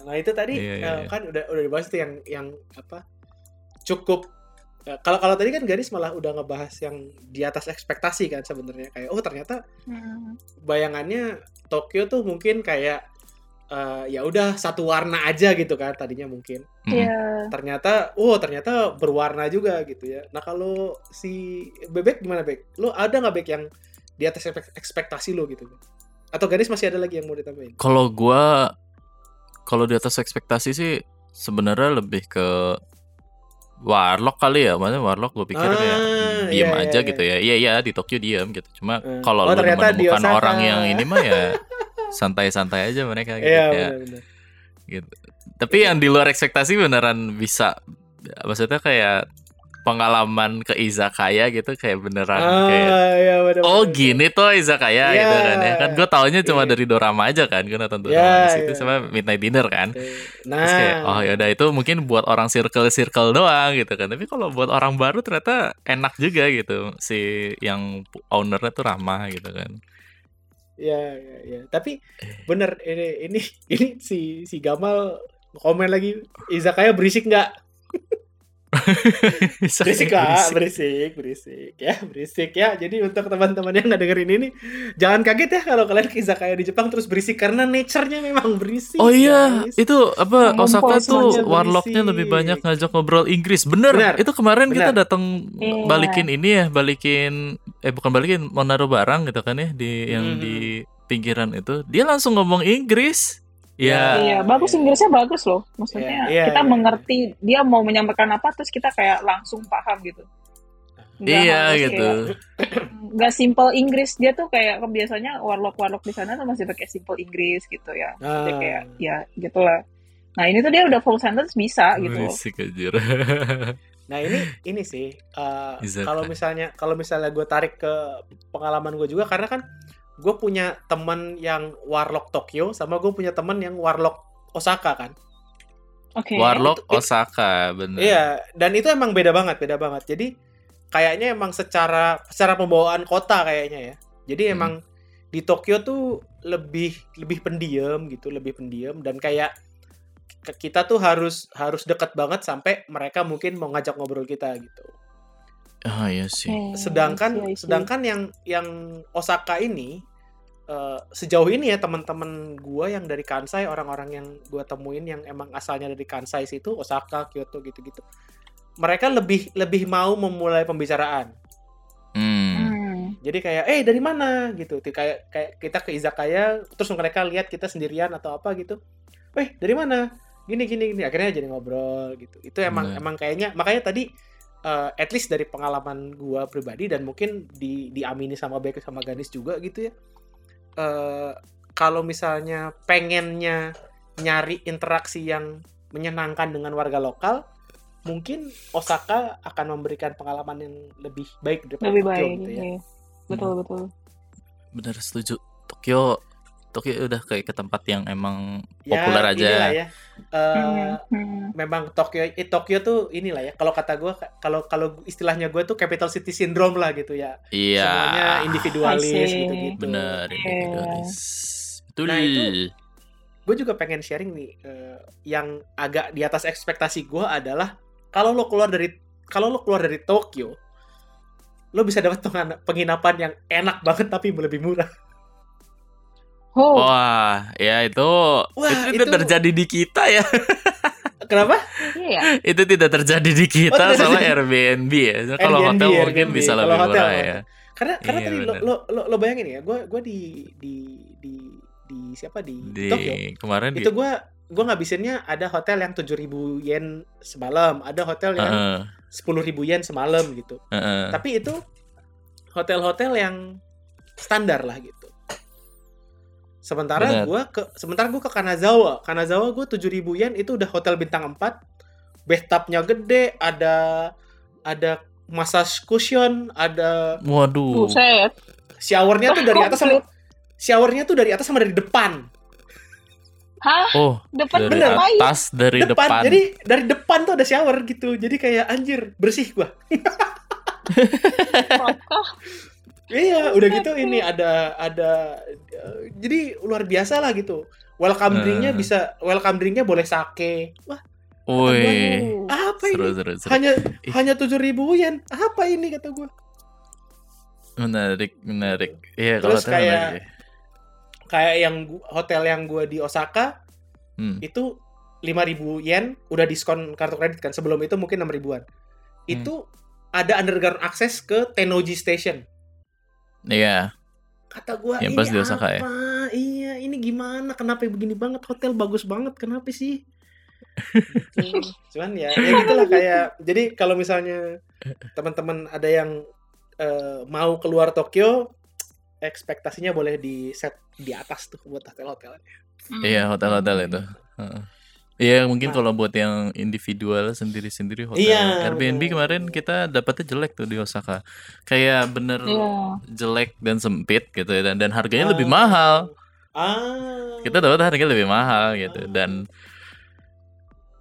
Speaker 1: Nah, itu tadi
Speaker 2: Iya, iya,
Speaker 1: eh,
Speaker 2: iya.
Speaker 1: kan udah udah dibahas tuh yang yang apa? Cukup kalau kalau tadi kan Garis malah udah ngebahas yang di atas ekspektasi kan sebenarnya kayak oh ternyata
Speaker 3: Hmm.
Speaker 1: bayangannya Tokyo tuh mungkin kayak eh, ya udah satu warna aja gitu kan tadinya mungkin.
Speaker 2: Mm.
Speaker 3: Iya.
Speaker 1: ternyata oh ternyata berwarna juga gitu ya nah kalau si bebek gimana bek lo ada nggak bek yang di atas ekspek- ekspektasi lo gitu atau garis masih ada lagi yang mau ditambahin
Speaker 2: Kalau gua kalau di atas ekspektasi sih sebenarnya lebih ke Warlock kali ya, maksudnya Warlock gue pikir kayak
Speaker 1: Ah,
Speaker 2: diem
Speaker 1: iya,
Speaker 2: aja
Speaker 1: iya,
Speaker 2: gitu ya. Iya iya di Tokyo diem gitu. Cuma
Speaker 1: Eh.
Speaker 2: kalau
Speaker 1: Oh,
Speaker 2: lu menemukan orang yang ini mah ya santai-santai aja mereka gitu
Speaker 1: iya
Speaker 2: kayak
Speaker 1: benar-benar
Speaker 2: gitu. Tapi yang di luar ekspektasi beneran bisa maksudnya kayak pengalaman ke izakaya gitu kayak beneran
Speaker 1: ah
Speaker 2: kayak
Speaker 1: iya benar
Speaker 2: Oh gini tuh izakaya
Speaker 1: Iya.
Speaker 2: gitu kan ya kan gue taunya cuma
Speaker 1: Iya.
Speaker 2: dari dorama aja kan gue nonton dorama di situ
Speaker 1: iya.
Speaker 2: sama midnight dinner kan
Speaker 1: nah
Speaker 2: Terus kayak oh yaudah itu mungkin buat orang circle circle doang gitu kan tapi kalau buat orang baru ternyata enak juga gitu si yang ownernya tuh ramah gitu kan
Speaker 1: Iya, iya, iya. Tapi
Speaker 2: Eh.
Speaker 1: bener ini ini ini si si Gamal komen lagi izakaya berisik nggak? berisik lah, berisik, berisik ya, berisik ya. Jadi untuk teman-teman yang nggak dengerin ini, jangan kaget ya kalau kalian ke izakaya di Jepang terus berisik karena nature-nya memang berisik.
Speaker 2: Oh iya,
Speaker 1: guys.
Speaker 2: itu apa
Speaker 3: Ngumpul
Speaker 2: Osaka tuh warlocknya
Speaker 1: berisik.
Speaker 2: lebih banyak ngajak ngobrol Inggris. Bener,
Speaker 1: Benar,
Speaker 2: itu kemarin kita
Speaker 1: benar.
Speaker 2: datang
Speaker 3: Iya.
Speaker 2: balikin ini ya, balikin eh bukan balikin, mau naruh barang gitu kan ya di yang
Speaker 1: Mhm.
Speaker 2: di pinggiran itu. Dia langsung ngomong Inggris. Ya,
Speaker 3: Iya, bagus Inggrisnya bagus loh. Maksudnya
Speaker 1: Iya, iya,
Speaker 3: kita
Speaker 1: iya.
Speaker 3: mengerti dia mau menyampaikan apa terus kita kayak langsung paham gitu. Nggak
Speaker 2: iya
Speaker 3: harus
Speaker 2: gitu.
Speaker 3: kayak- Nggak simple Inggris dia tuh kayak biasanya warlock warlock di sana tuh masih pakai simple Inggris gitu ya. Dia
Speaker 1: Ah.
Speaker 3: kayak ya gitulah. Nah ini tuh dia udah full sentence bisa gitu. loh.
Speaker 2: Berisik anjir.
Speaker 1: Nah ini ini sih uh, kalau misalnya kalau misalnya gue tarik ke pengalaman gue juga karena kan gue punya teman yang warlock Tokyo sama gue punya teman yang warlock Osaka kan.
Speaker 3: Oke.
Speaker 2: Warlock
Speaker 1: Itu-
Speaker 2: Osaka, bener.
Speaker 1: Iya dan itu emang beda banget beda banget. Jadi kayaknya emang secara secara pembawaan kota kayaknya ya. Jadi
Speaker 2: Hmm.
Speaker 1: emang di Tokyo tuh lebih lebih pendiam gitu lebih pendiam dan kayak kita tuh harus harus dekat banget sampai mereka mungkin mau ngajak ngobrol kita gitu.
Speaker 2: Ah iya sih.
Speaker 3: Oke,
Speaker 1: sedangkan
Speaker 3: I see, I see.
Speaker 1: sedangkan yang yang Osaka ini eh, sejauh ini ya teman-teman gua yang dari Kansai orang-orang yang gua temuin yang emang asalnya dari Kansai situ Osaka Kyoto gitu-gitu mereka lebih lebih mau memulai pembicaraan
Speaker 2: Hmm.
Speaker 3: Hmm.
Speaker 1: jadi kayak eh dari mana gitu kayak kayak kita ke izakaya terus mereka lihat kita sendirian atau apa gitu eh dari mana gini gini gini akhirnya jadi ngobrol gitu itu emang
Speaker 2: Bener.
Speaker 1: emang kayaknya makanya tadi eh, at least dari pengalaman gua pribadi dan mungkin di diamini sama Beke sama Ganis juga gitu ya eh kalau misalnya pengennya nyari interaksi yang menyenangkan dengan warga lokal mungkin Osaka akan memberikan pengalaman yang lebih baik daripada
Speaker 3: Lebih
Speaker 1: Tokyo
Speaker 3: baik
Speaker 1: gitu ya.
Speaker 3: iya. Betul betul.
Speaker 2: Bener setuju. Tokyo Tokyo udah kayak ke tempat yang emang
Speaker 1: Ya,
Speaker 2: populer aja.
Speaker 1: ya.
Speaker 3: Hmm, hmm.
Speaker 1: memang Tokyo eh, Tokyo tuh inilah ya kalau kata gue kalau kalau istilahnya gue tuh capital city syndrome lah gitu ya
Speaker 2: Iya.
Speaker 1: semuanya individualis
Speaker 3: I see.
Speaker 1: gitu gitu
Speaker 2: Bener, individualis. Betul.
Speaker 1: Nah, itu- gue juga pengen sharing nih eh, yang agak di atas ekspektasi gue adalah kalau lo keluar dari kalau lo keluar dari Tokyo lo bisa dapat penginapan yang enak banget tapi lebih murah
Speaker 3: Oh,
Speaker 2: Wah, ya itu
Speaker 1: Wah,
Speaker 2: itu tidak
Speaker 1: itu-
Speaker 2: terjadi di kita ya.
Speaker 1: kenapa
Speaker 3: iya.
Speaker 2: itu tidak terjadi di kita
Speaker 1: Oh,
Speaker 2: soalnya. Airbnb ya. Kalau
Speaker 1: Airbnb,
Speaker 2: hotel mungkin
Speaker 1: Airbnb.
Speaker 2: bisa
Speaker 1: Kalau
Speaker 2: lebih
Speaker 1: hotel,
Speaker 2: murah
Speaker 1: hotel.
Speaker 2: ya.
Speaker 1: karena karena
Speaker 2: Iya,
Speaker 1: tadi lo,
Speaker 2: bener.
Speaker 1: lo lo lo bayangin ya gue gue di di di di siapa di,
Speaker 2: Di
Speaker 1: Tokyo
Speaker 2: kemarin
Speaker 1: itu gue gue ngabisinnya ada hotel yang 7000 yen semalam ada hotel yang sepuluh ribu yen semalam gitu
Speaker 2: heeh.
Speaker 1: tapi itu hotel-hotel yang standar lah gitu sementara gue ke sementara gue ke Kanazawa Kanazawa gue 7000 yen itu udah hotel bintang 4 bathtubnya gede ada ada massage cushion ada
Speaker 2: Waduh.
Speaker 3: Buset.
Speaker 1: showernya tuh dari atas sama showernya tuh dari atas sama dari depan
Speaker 3: Hah?
Speaker 2: Oh,
Speaker 3: Depan
Speaker 2: dari
Speaker 1: bener.
Speaker 2: atas dari
Speaker 1: depan.
Speaker 2: depan.
Speaker 1: Jadi dari depan tuh ada shower gitu. Jadi kayak anjir, bersih gua. Iya, udah gitu ini ada ada eh, jadi luar biasa lah gitu. Welcome
Speaker 2: Eh.
Speaker 1: drinknya bisa welcome drinknya boleh sake. Wah,
Speaker 2: Wih.
Speaker 1: apa
Speaker 2: Seru
Speaker 1: ini?
Speaker 2: seru seru.
Speaker 1: Hanya
Speaker 2: Ih.
Speaker 1: hanya tujuh ribu yen. Apa ini kata gua?
Speaker 2: Menarik, menarik. Iya, kalau
Speaker 1: kayak-
Speaker 2: menarik.
Speaker 1: Kayak yang hotel yang gua di Osaka
Speaker 2: Hmm.
Speaker 1: itu 5000 yen udah diskon kartu kredit kan. Sebelum itu mungkin 6 ribuan.
Speaker 2: Hmm.
Speaker 1: Itu ada underground akses ke Tennoji Station.
Speaker 2: Iya.
Speaker 1: kata gua
Speaker 2: Yang
Speaker 1: ini
Speaker 2: pas di Osaka ya?
Speaker 1: apa? Iya, ini gimana? Kenapa begini banget? Hotel bagus banget. Kenapa sih? Gitu. Cuman ya, ya gitulah kayak. Jadi kalau misalnya teman-teman ada yang eh, mau keluar Tokyo, ekspektasinya boleh di set di atas tuh buat hotel-hotelnya.
Speaker 2: Iya, hotel-hotel itu. Heeh. Iya, mungkin
Speaker 1: Nah.
Speaker 2: kalau buat yang individual sendiri-sendiri hotel.
Speaker 1: Iya,
Speaker 2: Airbnb
Speaker 1: benar.
Speaker 2: kemarin kita dapetnya jelek tuh di Osaka. Kayak bener
Speaker 3: Iya.
Speaker 2: jelek dan sempit gitu ya dan, dan harganya
Speaker 1: Ah.
Speaker 2: lebih mahal.
Speaker 1: Ah.
Speaker 2: Kita dapat harganya lebih mahal gitu dan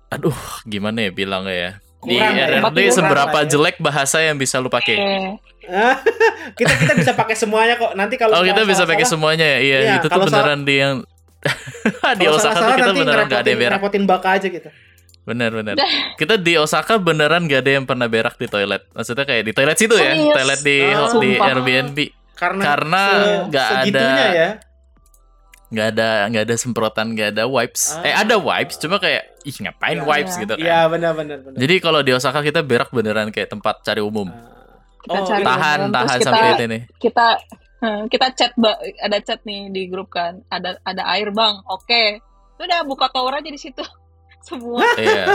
Speaker 2: aduh, gimana ya bilangnya ya. Di
Speaker 1: Kurang ya,
Speaker 2: RRD
Speaker 3: kurang
Speaker 2: seberapa
Speaker 1: lah ya.
Speaker 2: jelek bahasa yang bisa lu pakai?
Speaker 3: Eh,
Speaker 1: Ah, kita kita bisa pakai semuanya kok. Nanti kalau
Speaker 2: Oh, kita bisa pakai semuanya ya. Iya,
Speaker 1: Iya,
Speaker 2: itu tuh beneran di yang di
Speaker 1: kalau
Speaker 2: Osaka tuh
Speaker 1: salah-salah
Speaker 2: kita beneran gak ada yang berak.
Speaker 1: ngerepotin baka aja gitu.
Speaker 2: Bener bener. Kita di Osaka beneran gak ada yang pernah berak di toilet. Maksudnya kayak di toilet situ ya,
Speaker 3: Serius?
Speaker 2: toilet di
Speaker 1: Oh,
Speaker 2: di
Speaker 3: sumpah.
Speaker 2: Airbnb.
Speaker 1: Karena
Speaker 2: Karena
Speaker 1: se-
Speaker 2: nggak ada-
Speaker 1: ya.
Speaker 2: Nggak ada nggak ada semprotan, nggak ada wipes.
Speaker 1: Ah.
Speaker 2: Eh ada wipes, cuma kayak ih ngapain
Speaker 1: Iya.
Speaker 2: wipes
Speaker 3: Iya.
Speaker 2: gitu kan.
Speaker 1: Iya benar benar benar.
Speaker 2: Jadi kalau di Osaka kita berak beneran kayak tempat cari umum.
Speaker 3: Kita
Speaker 1: Oh,
Speaker 3: cari
Speaker 2: tahan
Speaker 3: terus
Speaker 2: tahan
Speaker 3: kita,
Speaker 2: sampai ini.
Speaker 3: kita eh, kita chat ada chat nih di grup kan ada ada air bang oke udah buka tower aja di situ semua
Speaker 2: Iya.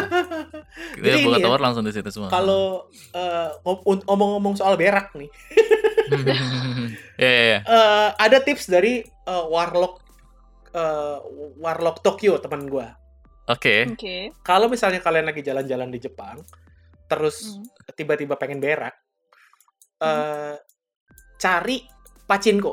Speaker 1: Jadi
Speaker 2: buka
Speaker 1: ya,
Speaker 2: tower langsung di situ semua.
Speaker 1: Kalau eh, ngom- omong-ngomong soal berak nih,
Speaker 2: Iya iya. iya.
Speaker 1: eh, ada tips dari eh, Warlock eh, Warlock Tokyo teman gua.
Speaker 2: Oke.
Speaker 3: oke
Speaker 1: Kalau misalnya kalian lagi jalan-jalan di Jepang, terus
Speaker 3: Hmm.
Speaker 1: tiba-tiba pengen berak, eh, cari pachinko.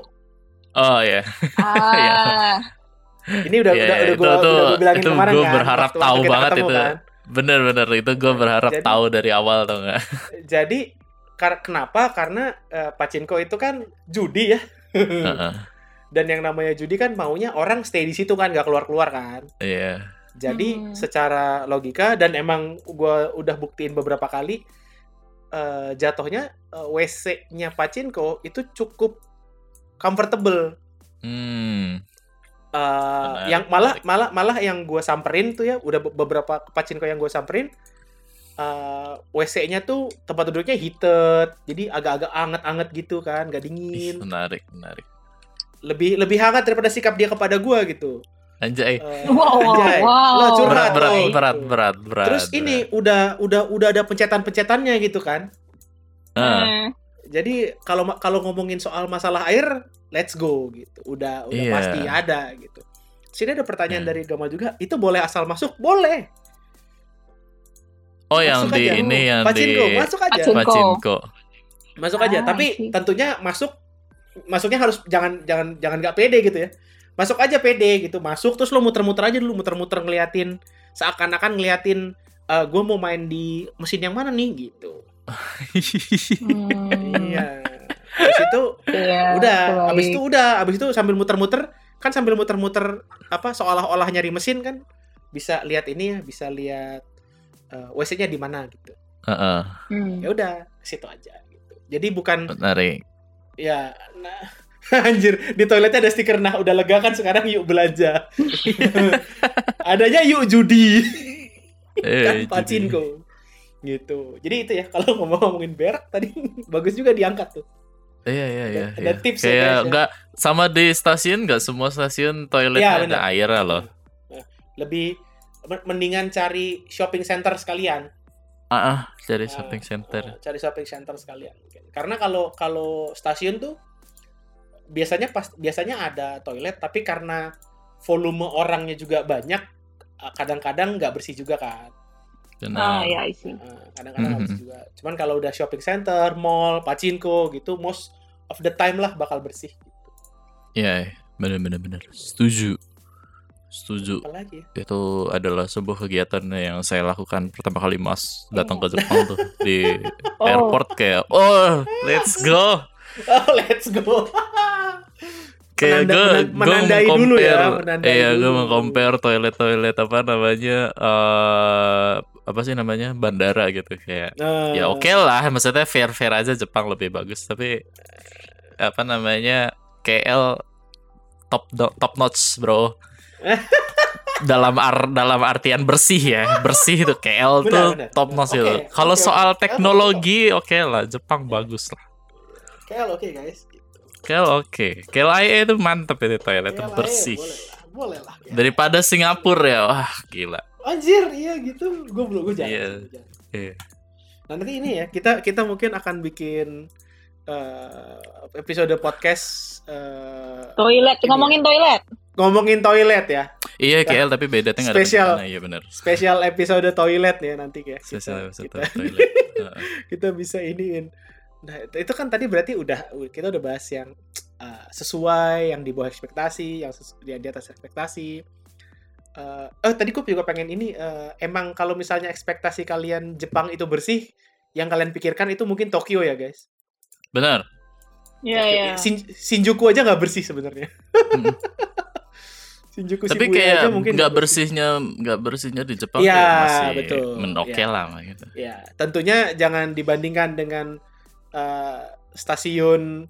Speaker 2: Oh iya.
Speaker 3: ah
Speaker 1: Ini udah
Speaker 2: Iya,
Speaker 1: udah
Speaker 2: iya,
Speaker 1: udah
Speaker 2: itu-
Speaker 1: udah gua bilangin
Speaker 2: itu
Speaker 1: kemarin
Speaker 2: gua
Speaker 1: kan.
Speaker 2: berharap
Speaker 1: waktu-
Speaker 2: tahu
Speaker 1: waktu
Speaker 2: banget
Speaker 1: ketemu
Speaker 2: itu.
Speaker 1: kan.
Speaker 2: Bener-bener itu gue berharap
Speaker 1: Jadi-
Speaker 2: tahu dari awal tau nggak?
Speaker 1: Jadi kar- kenapa? Karena eh, pachinko itu kan judi ya.
Speaker 2: Heeh.
Speaker 1: Dan yang namanya judi kan maunya orang stay di situ kan, nggak keluar-keluar kan.
Speaker 2: Iya.
Speaker 1: Jadi
Speaker 3: Hmm.
Speaker 1: secara logika dan emang gua udah buktiin beberapa kali eh, jatuhnya eh, WC-nya Pachinko itu cukup comfortable.
Speaker 2: Hmm.
Speaker 1: Eh,
Speaker 2: Menarik,
Speaker 1: yang malah malah malah yang gua samperin tuh ya udah be- beberapa Pachinko yang gua samperin eh, WC-nya tuh tempat duduknya heated. Jadi agak-agak anget-anget gitu kan, gak
Speaker 2: Ih,
Speaker 1: dingin.
Speaker 2: menarik, menarik.
Speaker 1: Lebih lebih hangat daripada sikap dia kepada gua gitu.
Speaker 2: Anjay.
Speaker 1: Eh,
Speaker 3: Wow, wow,
Speaker 1: anjay.
Speaker 3: wow.
Speaker 1: Lo
Speaker 2: Berat,
Speaker 1: curhat
Speaker 2: berat,
Speaker 1: lo.
Speaker 2: berat, berat, berat.
Speaker 1: Terus ini udah udah udah ada pencetan-pencetannya gitu kan.
Speaker 3: Hmm.
Speaker 1: Jadi kalau kalau ngomongin soal masalah air, let's go gitu. Udah udah
Speaker 2: Iya.
Speaker 1: pasti ada gitu. Sini ada pertanyaan
Speaker 2: Hmm.
Speaker 1: dari Gama juga, itu boleh asal masuk? Boleh.
Speaker 2: Oh, yang
Speaker 1: Masuk
Speaker 2: di
Speaker 1: aja.
Speaker 2: ini yang
Speaker 1: Pachinko,
Speaker 2: di
Speaker 1: masuk aja.
Speaker 3: Pachinko.
Speaker 2: Pachinko.
Speaker 1: Masuk aja,
Speaker 3: Ah,
Speaker 1: tapi
Speaker 3: see.
Speaker 1: tentunya masuk masuknya harus jangan jangan jangan nggak pede gitu ya. Masuk aja pede gitu, masuk terus lo muter-muter aja dulu, muter-muter ngeliatin seakan-akan ngeliatin gue mau main di mesin yang mana nih gitu.
Speaker 3: Hmm.
Speaker 1: Iya. Habis itu
Speaker 3: Iya,
Speaker 1: udah
Speaker 3: baik.
Speaker 1: abis itu udah abis itu sambil muter-muter kan sambil muter-muter apa seolah-olah nyari mesin kan bisa lihat ini ya bisa lihat eh, WC-nya di mana gitu
Speaker 2: Heeh,
Speaker 3: Hmm.
Speaker 1: ya udah ke situ aja gitu jadi bukan
Speaker 2: menarik.
Speaker 1: ya nah anjir di toiletnya ada stiker nah udah lega kan sekarang yuk belanja adanya yuk judi
Speaker 2: Eh,
Speaker 1: kan pachinko gitu jadi itu ya kalau ngomong-ngomongin berak tadi bagus juga diangkat tuh
Speaker 2: Iya iya iya.
Speaker 1: Ada- ada
Speaker 2: iya.
Speaker 1: tips ya,
Speaker 2: Kayak
Speaker 1: ya.
Speaker 2: nggak sama di stasiun nggak semua stasiun toiletnya
Speaker 1: Iya,
Speaker 2: ada air loh.
Speaker 1: lebih men- mendingan cari shopping center sekalian
Speaker 2: Ah, ah, dari
Speaker 1: Ah,
Speaker 2: shopping center.
Speaker 1: ah, cari shopping center sekalian. Karena kalau kalau stasiun tuh biasanya pas biasanya ada toilet tapi karena volume orangnya juga banyak kadang-kadang nggak bersih juga kan.
Speaker 3: Ah,
Speaker 2: Benar.
Speaker 3: ya, I see.
Speaker 1: Ah, kadang-kadang
Speaker 2: Mhm.
Speaker 1: bersih juga. Cuman kalau udah shopping center, mall, pachinko gitu most of the time lah bakal bersih gitu.
Speaker 2: Iya, iya. benar benar benar. Setuju. Setuju.
Speaker 1: Apalagi ya?
Speaker 2: Itu adalah sebuah kegiatan yang saya lakukan pertama kali Mas datang ke Jepang tuh di
Speaker 3: Oh.
Speaker 2: airport kayak oh, let's go.
Speaker 1: Oh, let's go.
Speaker 2: Kayak
Speaker 1: Menanda-
Speaker 2: gue
Speaker 1: menan- menandai dulu ya, menandai
Speaker 2: iya gue
Speaker 1: dulu.
Speaker 2: mau compare toilet toilet apa namanya eh apa sih namanya bandara gitu kayak
Speaker 1: Nah,
Speaker 2: ya oke lah maksudnya fair fair aja Jepang lebih bagus tapi apa namanya KL top top notch bro dalam ar dalam artian bersih ya bersih itu KL
Speaker 1: Benar,
Speaker 2: tuh
Speaker 1: benar.
Speaker 2: top notch
Speaker 1: Oke,
Speaker 2: gitu kalau
Speaker 1: oke,
Speaker 2: soal teknologi oke lah Jepang bagus lah
Speaker 1: KL oke guys. Gitu.
Speaker 2: KL oke KL IE itu mantep itu toilet
Speaker 1: KL,
Speaker 2: bersih
Speaker 1: Boleh lah, boleh lah. KL.
Speaker 2: daripada Singapura ya wah gila
Speaker 1: Anjir, iya gitu. Gue belum gue jangan.
Speaker 2: Iya.
Speaker 1: jangan.
Speaker 2: Iya.
Speaker 1: Nah, nanti ini ya, kita kita mungkin akan bikin eh, episode podcast eh,
Speaker 3: Toilet,
Speaker 1: Ini
Speaker 3: ngomongin toilet.
Speaker 1: ngomongin toilet ya.
Speaker 2: iya KL tapi beda ada
Speaker 1: Spesial.
Speaker 2: iya benar
Speaker 1: Spesial episode toilet ya nanti ya. Kita,
Speaker 2: Spesial episode
Speaker 1: kita,
Speaker 2: toilet
Speaker 1: kita bisa iniin. Nah, itu kan tadi berarti udah kita udah bahas yang eh, sesuai, yang di bawah ekspektasi, yang sesu- di, di atas ekspektasi. Eh, oh tadi gue juga pengen ini eh, emang kalau misalnya ekspektasi kalian Jepang itu bersih, yang kalian pikirkan itu mungkin Tokyo ya guys.
Speaker 2: benar
Speaker 3: Iya, iya.
Speaker 1: Shin- Shinjuku aja nggak bersih sebenarnya.
Speaker 2: Mm.
Speaker 1: Shinjuku
Speaker 2: Tapi
Speaker 1: Shibuya
Speaker 2: kayak
Speaker 1: aja mungkin
Speaker 2: nggak bersihnya nggak bersihnya di Jepang
Speaker 1: Iya,
Speaker 2: kayak masih
Speaker 1: betul.
Speaker 2: men- oke
Speaker 1: Iya.
Speaker 2: lah gitu.
Speaker 1: Ya, tentunya jangan dibandingkan dengan eh, stasiun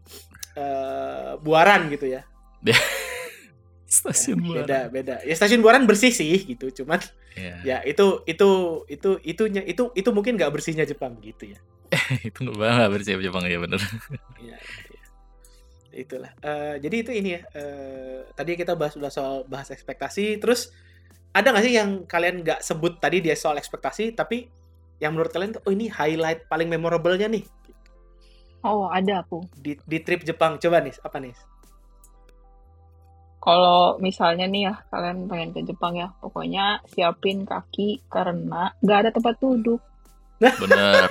Speaker 1: eh, Buaran gitu ya.
Speaker 2: Stasiun
Speaker 1: beda,
Speaker 2: Buaran.
Speaker 1: beda. Ya stasiun Buaran bersih sih gitu, cuman
Speaker 2: Iya.
Speaker 1: ya itu itu itu itunya itu itu mungkin nggak bersihnya Jepang gitu ya.
Speaker 2: itu nggak nggak bersih Jepang ya bener.
Speaker 1: Iya, gitu ya. Itulah. Eh, jadi itu ini ya. eh, tadi kita bahas udah soal bahas ekspektasi, terus ada nggak sih yang kalian nggak sebut tadi dia soal ekspektasi, tapi yang menurut kalian tuh, oh ini highlight paling memorable-nya nih
Speaker 3: Oh, ada aku.
Speaker 1: di, di trip Jepang. Coba nih, apa nih?
Speaker 3: Kalau misalnya nih ya, kalian pengen ke Jepang ya, pokoknya siapin kaki karena nggak ada tempat duduk.
Speaker 2: Bener.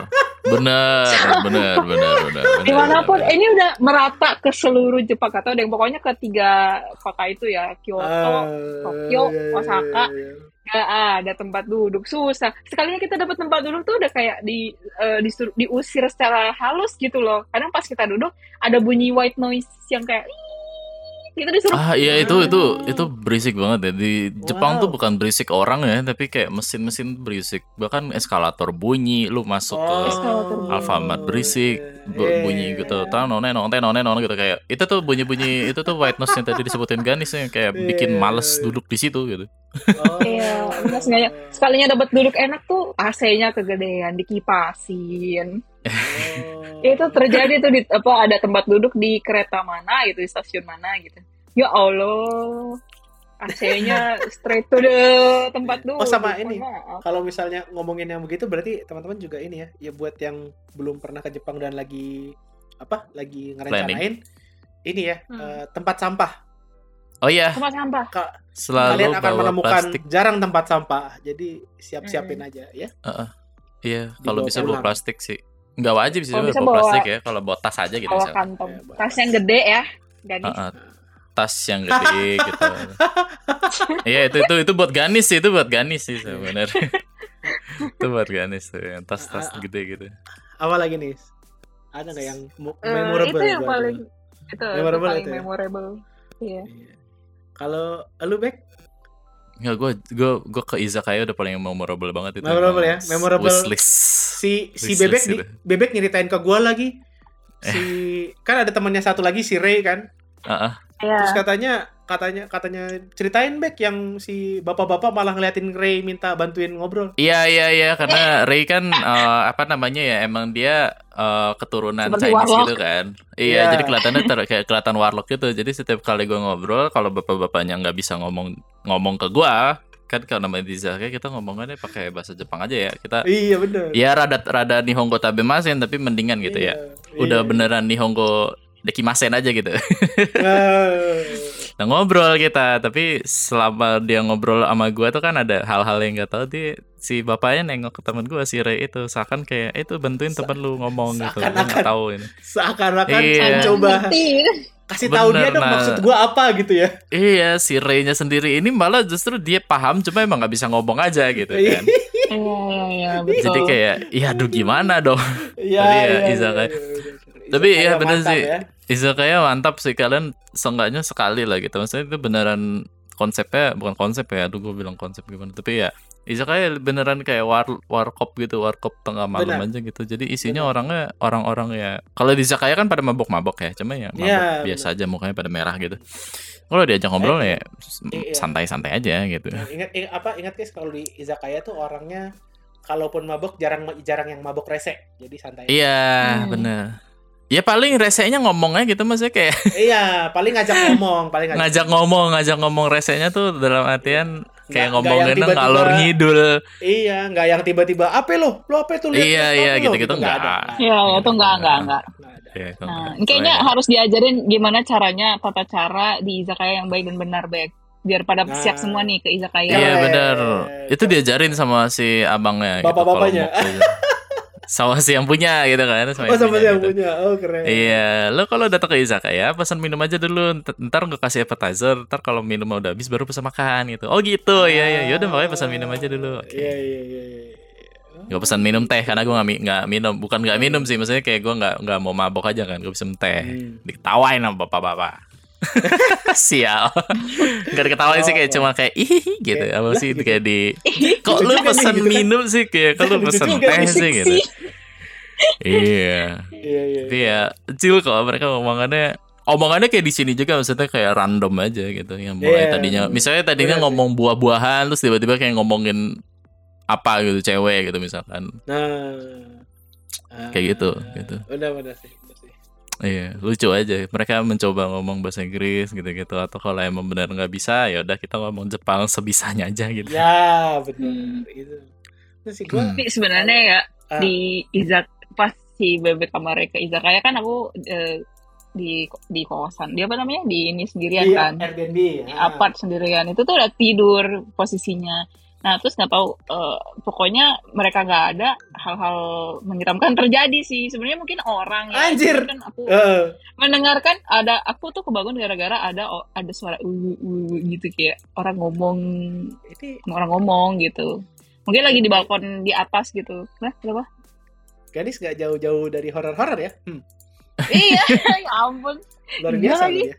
Speaker 2: Bener, bener, bener, bener. Di
Speaker 3: mana pun,
Speaker 2: bener.
Speaker 3: ini udah merata ke seluruh Jepang atau yang pokoknya ketiga kota itu ya, Kyoto,
Speaker 1: Ah,
Speaker 3: Tokyo,
Speaker 1: iya, iya,
Speaker 3: Osaka.
Speaker 1: iya, iya.
Speaker 3: nggak ada tempat duduk susah. Sekalinya kita dapat tempat duduk tuh udah kayak di eh, disuruh- diusir secara halus gitu loh. Kadang pas kita duduk ada bunyi white noise yang kayak "Ih", kita disuruh
Speaker 2: Ah iya itu itu itu berisik banget ya di Jepang
Speaker 1: Wow.
Speaker 2: tuh bukan berisik orang ya tapi kayak mesin-mesin berisik bahkan eskalator bunyi lu masuk ke
Speaker 3: Eskalator bunyi.
Speaker 2: Alfamart berisik bunyi
Speaker 1: iya,
Speaker 2: gitu
Speaker 1: iya.
Speaker 2: tano neno teno neno gitu kayak itu tuh bunyi-bunyi itu tuh white noise yang tadi disebutin Ganis yang kayak bikin
Speaker 1: Iya,
Speaker 2: males
Speaker 1: iya.
Speaker 2: duduk di situ gitu
Speaker 1: Oh.
Speaker 3: Iya, enggak sengaja. Sekalinya dapat duduk enak tuh AC-nya kegedean, dikipasin.
Speaker 1: Oh.
Speaker 3: Itu terjadi tuh di apa ada tempat duduk di kereta mana gitu, di stasiun mana gitu. Ya Allah. AC-nya straight to the tempat duduk.
Speaker 1: Oh, sama ini. Kalau misalnya ngomongin yang begitu berarti teman-teman juga ini ya, ya buat yang belum pernah ke Jepang dan lagi apa? Lagi ngerencanain ini ya,
Speaker 3: Hmm.
Speaker 1: eh, tempat sampah.
Speaker 2: oh iya
Speaker 3: Tempat sampah.
Speaker 2: selalu
Speaker 1: Kalian akan
Speaker 2: bawa
Speaker 1: menemukan
Speaker 2: plastik
Speaker 1: jarang tempat sampah. Jadi siap-siapin
Speaker 3: Hmm.
Speaker 1: aja ya.
Speaker 2: iya kalau bisa bawa plastik sih nggak wajib sih
Speaker 3: Kalau
Speaker 2: bawa
Speaker 3: bisa bawa-
Speaker 2: plastik ya kalau bawa tas aja gitu
Speaker 3: Bawa
Speaker 2: misalnya.
Speaker 3: kantong.
Speaker 1: Ya, bawa
Speaker 3: Tas
Speaker 1: tas.
Speaker 3: yang gede ya. Gadis.
Speaker 2: Ah, ah. Tas yang gede gitu. Iya itu itu itu buat Ganis sih itu buat Ganis sih sebenarnya. itu buat Ganis tuh yang tas-tas
Speaker 1: Ah, ah.
Speaker 2: gede gitu.
Speaker 1: Apa lagi nih? Ada nggak yang
Speaker 3: Eh,
Speaker 1: memorable?
Speaker 3: itu yang paling itu, itu
Speaker 1: Memorable
Speaker 3: paling
Speaker 1: itu ya?
Speaker 3: memorable. Iya.
Speaker 1: Iya. Kalau lu Bek,
Speaker 2: Nggak gue gue gue ke izakaya udah paling memorable banget itu.
Speaker 1: Memorable ya? Memorable.
Speaker 2: Wishlist.
Speaker 1: si si
Speaker 2: Wishlist
Speaker 1: bebek
Speaker 2: gitu.
Speaker 1: nih, bebek nyeritain ke gua lagi. Si kan ada temannya satu lagi si Ray kan.
Speaker 2: Ah, ah.
Speaker 1: Terus katanya katanya katanya ceritain Bek yang si bapak-bapak malah ngeliatin Ray minta bantuin ngobrol.
Speaker 2: Iya iya iya karena Ray kan eh, apa namanya ya emang dia eh, keturunan
Speaker 3: Seperti
Speaker 2: Chinese
Speaker 3: warlock.
Speaker 2: gitu kan. Iya
Speaker 1: Iya.
Speaker 2: jadi kelihatannya ter- kayak kelihatan warlock gitu. Jadi setiap kali gua ngobrol kalau bapak-bapaknya nggak bisa ngomong ngomong ke gua kan kalau namanya di Izakaya kita ngomongannya pakai bahasa Jepang aja ya. Kita
Speaker 1: Iya bener.
Speaker 2: ya rada rada Nihongo tabemasen tapi mendingan gitu ya.
Speaker 1: Iya,
Speaker 2: Udah
Speaker 1: iya.
Speaker 2: beneran Nihongo dekimasen aja gitu.
Speaker 1: Ah.
Speaker 2: Nah ngobrol kita, tapi selama dia ngobrol sama gua tuh kan ada hal-hal yang nggak tahu dia si bapaknya nengok ke teman gua si Ray itu, seakan kayak itu bantuin temen lu ngomong gitu, gua tahu ini.
Speaker 1: Seakan-akan
Speaker 2: Iya.
Speaker 1: coba kasih tahu dia dong
Speaker 2: nah.
Speaker 1: maksud gua apa gitu ya.
Speaker 2: Iya, si Ray-nya sendiri ini malah justru dia paham, cuma emang nggak bisa ngomong aja gitu kan.
Speaker 3: Iya, iya, iya, betul.
Speaker 2: Jadi kayak, ya aduh gimana dong.
Speaker 1: Iya,
Speaker 2: ya,
Speaker 1: iya,
Speaker 2: izakaya.
Speaker 1: iya, iya.
Speaker 2: Tapi
Speaker 1: Izakaya
Speaker 2: iya, bener
Speaker 1: mantap
Speaker 2: sih.
Speaker 1: ya.
Speaker 2: Izakaya mantap sih kalian seenggaknya sekali lah gitu. Maksudnya itu beneran konsepnya bukan konsep ya, aduh gue bilang konsep gimana. Tapi ya Izakaya beneran kayak war warkop gitu, warkop tengah malam
Speaker 1: Benar.
Speaker 2: aja gitu. Jadi isinya
Speaker 1: Benar.
Speaker 2: orangnya orang-orang ya. Kalau di Izakaya kan pada mabok-mabok ya, cuma ya mabok
Speaker 1: Iya,
Speaker 2: biasa aja mukanya pada merah gitu. Kalau diajak ngobrol ya
Speaker 1: iya.
Speaker 2: santai-santai aja gitu.
Speaker 1: Nah, ingat ingat apa ingat guys kalau di izakaya tuh orangnya kalaupun mabok jarang jarang yang mabok rese. Jadi santai.
Speaker 2: Iya,
Speaker 3: Hmm.
Speaker 2: bener. Ya paling resenya ngomongnya gitu maksudnya kayak
Speaker 1: Iya, paling ngajak ngomong, paling
Speaker 2: ngajak ngomong, ngajak ngomong resenya tuh dalam artian kayak
Speaker 1: tiba-tiba-
Speaker 2: ngalor ngidul.
Speaker 1: Iya, nggak yang tiba-tiba apa lo? Lo apa itu lihat?
Speaker 2: Iya, iya,
Speaker 1: apa lo?"
Speaker 2: gitu-gitu
Speaker 1: nggak
Speaker 2: nggak.
Speaker 1: ada.
Speaker 3: Iya, itu enggak, enggak, enggak. Nah,
Speaker 2: enggak.
Speaker 3: kayaknya harus diajarin gimana caranya tata cara di izakaya yang baik dan benar, baik. Biar pada
Speaker 1: Nah.
Speaker 3: siap semua nih ke izakaya.
Speaker 2: Iya benar. Itu diajarin sama si abangnya gitu,
Speaker 1: Bapak-bapaknya.
Speaker 2: gitu. sama si yang punya gitu kan sama
Speaker 1: Oh, sama yang
Speaker 2: gitu.
Speaker 1: punya. Oh, keren.
Speaker 2: Iya, lo kalau datang ke izakaya pesan minum aja dulu, Ntar- gue kasih appetizer, ntar kalau minum udah habis baru pesan makan gitu. Oh gitu, iya iya, yaudah makanya pesan minum aja dulu. Oke.
Speaker 1: Iya, iya, iya, iya.
Speaker 2: Gak pesan minum teh karena gue nggak mi- nggak minum, bukan nggak minum sih, maksudnya kayak gue nggak nggak mau mabok aja kan, gue pesan teh.
Speaker 1: Hmm.
Speaker 2: Diketawain sama bapak-bapak. Sial. Gak diketawain sih kayak
Speaker 1: Oh.
Speaker 2: cuma kayak ih gitu.
Speaker 1: Kayak,
Speaker 2: Apa sih
Speaker 1: gitu.
Speaker 2: kayak di kok lu pesan
Speaker 1: gitu
Speaker 2: minum sih kayak kalau lu pesan
Speaker 1: juga
Speaker 2: teh sih gitu. Iya.
Speaker 1: Iya iya.
Speaker 2: Tapi ya chill kok mereka omongannya omongannya kayak di sini juga maksudnya kayak random aja gitu yang mulai
Speaker 1: Iya.
Speaker 2: tadinya misalnya tadinya
Speaker 1: sih.
Speaker 2: ngomong buah-buahan terus tiba-tiba kayak ngomongin apa gitu cewek gitu misalkan
Speaker 1: Nah. Ah,
Speaker 2: Kayak gitu, gitu.
Speaker 1: Benar benar sih.
Speaker 2: Iya lucu aja mereka mencoba ngomong bahasa Inggris gitu-gitu atau kalau emang benar nggak bisa ya udah kita ngomong Jepang sebisanya aja gitu
Speaker 1: Ya benar
Speaker 3: Hmm.
Speaker 1: itu. Terus sih gua
Speaker 2: Hmm.
Speaker 3: Tapi sebenarnya ya
Speaker 1: Ah.
Speaker 3: di izak pas si bebek kamar ke izakaya kan aku eh, di di kosan dia apa namanya di ini sendirian
Speaker 1: di
Speaker 3: kan
Speaker 1: Airbnb.
Speaker 3: di apart sendirian itu tuh udah tidur posisinya nah terus nggak tahu eh, pokoknya mereka nggak ada hal-hal menyeramkan terjadi sih sebenarnya mungkin orang ya
Speaker 1: Anjir.
Speaker 3: kan aku
Speaker 1: Eh,
Speaker 3: mendengarkan ada aku tuh kebangun gara-gara ada ada suara uh, uh, gitu kayak orang ngomong
Speaker 1: ini
Speaker 3: orang ngomong gitu mungkin lagi di balkon di atas gitu nah kenapa
Speaker 1: gadis nggak jauh-jauh dari horor-horor ya. Hmm,
Speaker 3: iya ya ampun
Speaker 1: luar biasa
Speaker 3: lagi.
Speaker 1: ya.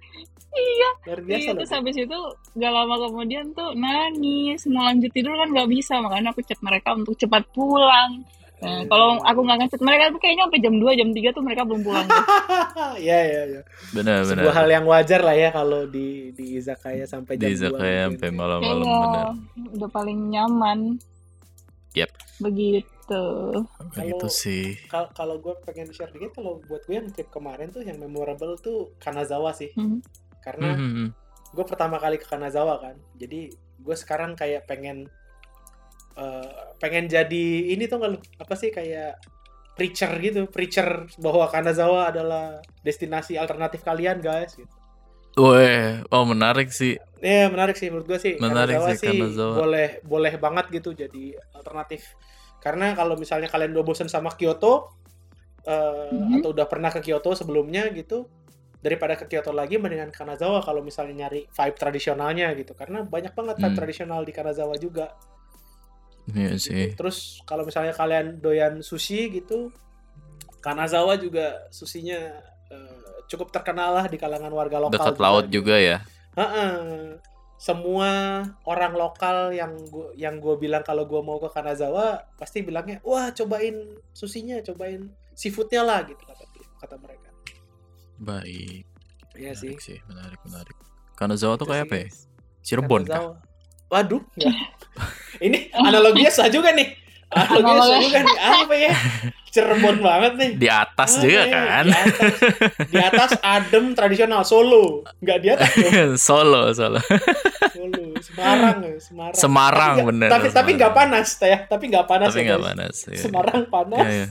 Speaker 3: Iya.
Speaker 1: Luar biasa
Speaker 3: iya terus habis itu gak lama kemudian tuh nangis. Mau lanjut tidur kan nggak bisa makanya aku chat mereka untuk cepat pulang. Nah, kalau aku nggak ngechat mereka tuh kayaknya sampai jam 2 jam 3 tuh mereka belum pulang. Tuh.
Speaker 1: ya ya ya.
Speaker 2: benar
Speaker 1: Sebuah
Speaker 2: benar.
Speaker 1: hal yang wajar lah ya kalau di di izakaya sampai jam
Speaker 2: di
Speaker 1: 2
Speaker 2: izakaya
Speaker 1: gitu.
Speaker 2: sampai malam-malam
Speaker 3: Iya,
Speaker 2: benar.
Speaker 3: udah paling nyaman.
Speaker 2: Yap.
Speaker 3: begitu.
Speaker 2: Begitu sih.
Speaker 1: Kal- kalau gue pengen share dikit kalau buat gue yang trip kemarin tuh yang memorable tuh Kanazawa sih.
Speaker 3: Hmm.
Speaker 1: Karena
Speaker 2: Mhm.
Speaker 1: gue pertama kali ke Kanazawa kan jadi gue sekarang kayak pengen eh, pengen jadi ini tuh nggak apa sih kayak preacher gitu preacher bahwa Kanazawa adalah destinasi alternatif kalian guys gitu.
Speaker 2: Weh, oh menarik sih.
Speaker 1: Iya menarik sih menurut gue sih
Speaker 2: Menarik
Speaker 1: Kanazawa
Speaker 2: sih, Kanazawa.
Speaker 1: boleh boleh banget gitu jadi alternatif karena kalau misalnya kalian udah bosen sama Kyoto eh,
Speaker 3: Mhm.
Speaker 1: atau udah pernah ke Kyoto sebelumnya gitu daripada ke Kyoto lagi mendingan Kanazawa kalau misalnya nyari vibe tradisionalnya gitu karena banyak banget vibe
Speaker 2: Hmm.
Speaker 1: tradisional di Kanazawa juga
Speaker 2: Iya
Speaker 1: gitu.
Speaker 2: sih.
Speaker 1: terus kalau misalnya kalian doyan sushi gitu Kanazawa juga sushinya eh, cukup terkenal lah di kalangan warga lokal
Speaker 2: Dekat laut
Speaker 1: gitu.
Speaker 2: juga ya.
Speaker 1: Heeh. Semua orang lokal yang gua yang gue bilang kalau gue mau ke Kanazawa pasti bilangnya wah cobain susinya cobain seafoodnya lah gitu kata kata mereka
Speaker 2: Baik.
Speaker 1: Iya sih
Speaker 2: Menarik sih, menarik, menarik. Kanazawa tuh
Speaker 1: Itu
Speaker 2: kayak apa ya? Cirebon kah?
Speaker 1: Waduh ya. ini analoginya sah juga nih analoginya sah
Speaker 3: Analogi.
Speaker 1: juga nih apa ya Cirebon banget nih
Speaker 2: Di atas
Speaker 1: Apa
Speaker 2: juga
Speaker 1: ya?
Speaker 2: kan?
Speaker 1: di atas, di atas adem tradisional Solo nggak di atas dong.
Speaker 2: Solo, Solo.
Speaker 1: Solo Semarang ya, Semarang
Speaker 2: Semarang,
Speaker 1: tapi,
Speaker 2: bener,
Speaker 1: tapi tapi nggak
Speaker 2: Semarang.
Speaker 1: panas ya tapi nggak panas
Speaker 2: Tapi
Speaker 1: ya
Speaker 2: nggak
Speaker 1: guys.
Speaker 2: panas. Iya.
Speaker 1: Semarang panas
Speaker 2: Iya, iya.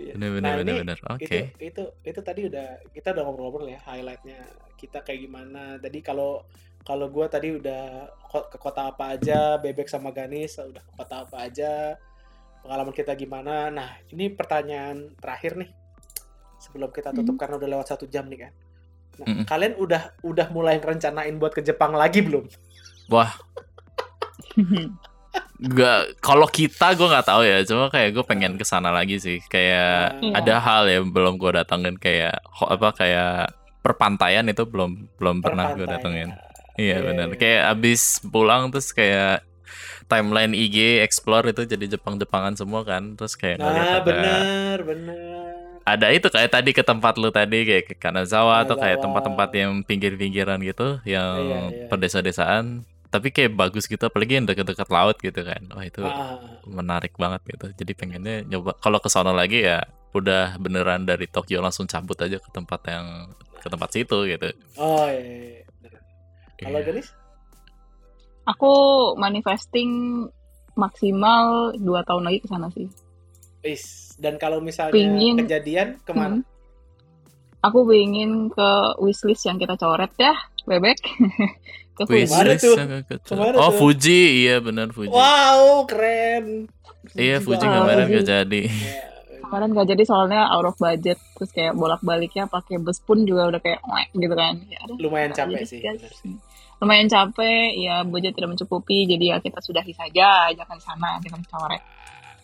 Speaker 1: Gitu ya.
Speaker 2: Bener, bener,
Speaker 1: Nah,
Speaker 2: bener,
Speaker 1: ini
Speaker 2: bener. Oke.
Speaker 1: itu itu itu tadi udah kita udah ngobrol-ngobrol ya highlightnya kita kayak gimana tadi kalau kalau gue tadi udah ke kota apa aja bebek sama Ganis udah ke kota apa aja pengalaman kita gimana nah ini pertanyaan terakhir nih sebelum kita tutup karena udah lewat satu jam nih kan nah,
Speaker 2: Mm-mm.
Speaker 1: kalian udah udah mulai rencanain buat ke Jepang lagi belum
Speaker 2: Wah, Gak, kalau kita gue nggak tahu ya, cuma kayak gue pengen ke sana lagi sih. Kayak
Speaker 1: Iya.
Speaker 2: ada hal yang belum gue datengin kayak apa kayak perpantaian itu belum belum pernah gue datengin. Iya
Speaker 1: Iya,
Speaker 2: benar.
Speaker 1: iya.
Speaker 2: Kayak abis pulang terus kayak timeline IG explore itu jadi Jepang-Jepangan semua kan. Terus kayak
Speaker 1: nah
Speaker 2: ada
Speaker 1: bener bener
Speaker 2: ada itu kayak tadi ke tempat lu tadi kayak ke Kanazawa atau kayak
Speaker 1: Kanazawa.
Speaker 2: tempat-tempat yang pinggir-pinggiran gitu yang
Speaker 1: Iya, iya.
Speaker 2: perdesa-desaan. Tapi kayak bagus gitu apalagi yang dekat-dekat laut gitu kan. Wah itu
Speaker 1: Ah,
Speaker 2: menarik banget gitu. Jadi pengennya nyoba kalau ke sono lagi ya udah beneran dari Tokyo langsung cabut aja ke tempat yang ke tempat situ gitu.
Speaker 1: oh iya, iya, iya. kalau
Speaker 2: Iya.
Speaker 1: Ganis
Speaker 3: Aku manifesting maksimal dua tahun lagi ke sana sih.
Speaker 1: Is dan kalau misalnya
Speaker 3: Pingin-
Speaker 1: kejadian ke mana?
Speaker 3: Hmm. Aku ingin ke wishlist yang kita coret ya, bebek. ke
Speaker 2: Wish list
Speaker 1: tuh?
Speaker 2: yang ke-
Speaker 1: Ke mana
Speaker 2: Oh
Speaker 1: tuh?
Speaker 2: Fuji, iya benar Fuji.
Speaker 1: Wow, keren.
Speaker 2: Iya Fuji
Speaker 3: banget.
Speaker 2: kemarin gak jadi.
Speaker 1: Ya,
Speaker 3: Kemarin gak jadi soalnya out of budget, terus kayak bolak-baliknya pakai bus pun juga udah kayak gitu kan. Ya,
Speaker 1: lumayan capek sih. sih.
Speaker 3: Lumayan capek, ya budget tidak mencukupi, jadi ya kita sudahi saja, jangan sana, jangan coret.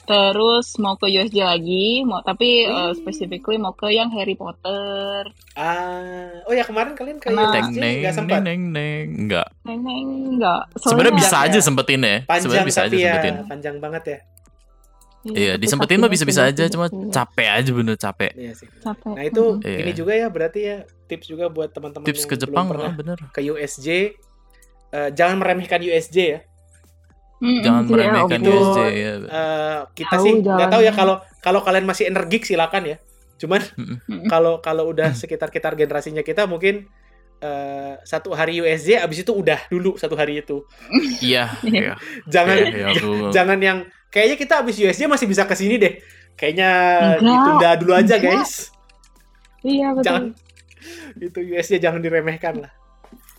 Speaker 3: Terus mau ke USJ lagi, mau tapi uh,
Speaker 1: Wih.
Speaker 3: specifically mau ke yang Harry Potter.
Speaker 1: Ah, oh ya kemarin kalian ke
Speaker 2: Teng
Speaker 1: USJ
Speaker 2: neng
Speaker 1: nggak
Speaker 2: neng
Speaker 1: sempat.
Speaker 2: neng neng enggak.
Speaker 3: Neng neng enggak.
Speaker 2: Sebenarnya bisa aja
Speaker 1: ya.
Speaker 2: sempetin ya.
Speaker 1: Panjang
Speaker 2: Sebenarnya bisa aja
Speaker 1: ya,
Speaker 2: sempetin.
Speaker 1: panjang banget ya.
Speaker 2: Iya,
Speaker 3: tapi
Speaker 2: disempetin mah bisa-bisa aja, cuma capek aja bener capek.
Speaker 1: Iya sih.
Speaker 3: capek.
Speaker 1: Nah itu.
Speaker 2: Iya.
Speaker 1: ini juga ya berarti ya tips juga buat teman-teman
Speaker 2: Tips
Speaker 1: yang
Speaker 2: ke Jepang,
Speaker 1: belum pernah
Speaker 2: ah, bener.
Speaker 1: ke USJ. eh, jangan meremehkan USJ ya.
Speaker 3: Mm-mm,
Speaker 2: Jangan meremehkan USJ ya.
Speaker 1: Eh, kita
Speaker 3: Tahu
Speaker 1: sih nggak tahu ya kalau kalau kalian masih energik silakan ya. Cuman kalau kalau udah sekitar-kitar generasinya kita mungkin eh, satu hari USJ abis itu udah dulu satu hari itu.
Speaker 2: Iya, iya.
Speaker 1: Jangan
Speaker 2: iya, aku-
Speaker 1: jangan yang kayaknya kita abis USJ masih bisa ke sini deh. Kayaknya
Speaker 3: Enggak.
Speaker 1: ditunda dulu aja
Speaker 3: Enggak.
Speaker 1: guys.
Speaker 3: Iya betul.
Speaker 1: Jangan itu USJ jangan diremehkan lah.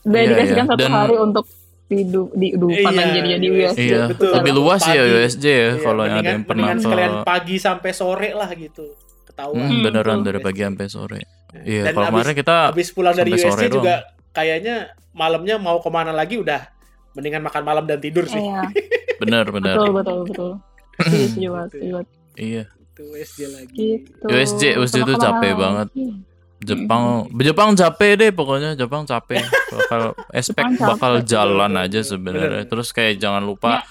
Speaker 3: Udah
Speaker 2: Iya,
Speaker 3: dikasihkan
Speaker 2: iya.
Speaker 3: satu
Speaker 2: Dan-
Speaker 3: hari untuk hidup di hidupan
Speaker 1: Iya,
Speaker 3: lagi jadi di
Speaker 1: USJ.
Speaker 3: USJ.
Speaker 2: Iya,
Speaker 1: betul.
Speaker 2: lebih luas ya
Speaker 1: Pagi.
Speaker 2: USJ ya
Speaker 1: Iya,
Speaker 2: kalau yang ada yang pernah ke
Speaker 1: sekalian pagi sampai sore lah gitu. Ketahuan.
Speaker 2: Hmm, beneran dari pagi sampai sore. Iya,
Speaker 1: Dan
Speaker 2: kalau kemarin kita
Speaker 1: Habis pulang dari USJ
Speaker 2: sore
Speaker 1: juga kayaknya malamnya mau ke mana lagi udah mendingan makan malam dan tidur sih.
Speaker 3: Iya,
Speaker 2: bener bener.
Speaker 3: betul betul betul. Banget, setuju banget.
Speaker 2: Iya,
Speaker 1: Itu USJ lagi.
Speaker 3: Gitu.
Speaker 2: USJ USJ itu capek banget. Jepang, Jepang capek deh pokoknya Jepang capek. Bakal expect
Speaker 3: Jepang capek.
Speaker 2: bakal jalan aja sebenarnya. Terus kayak jangan lupa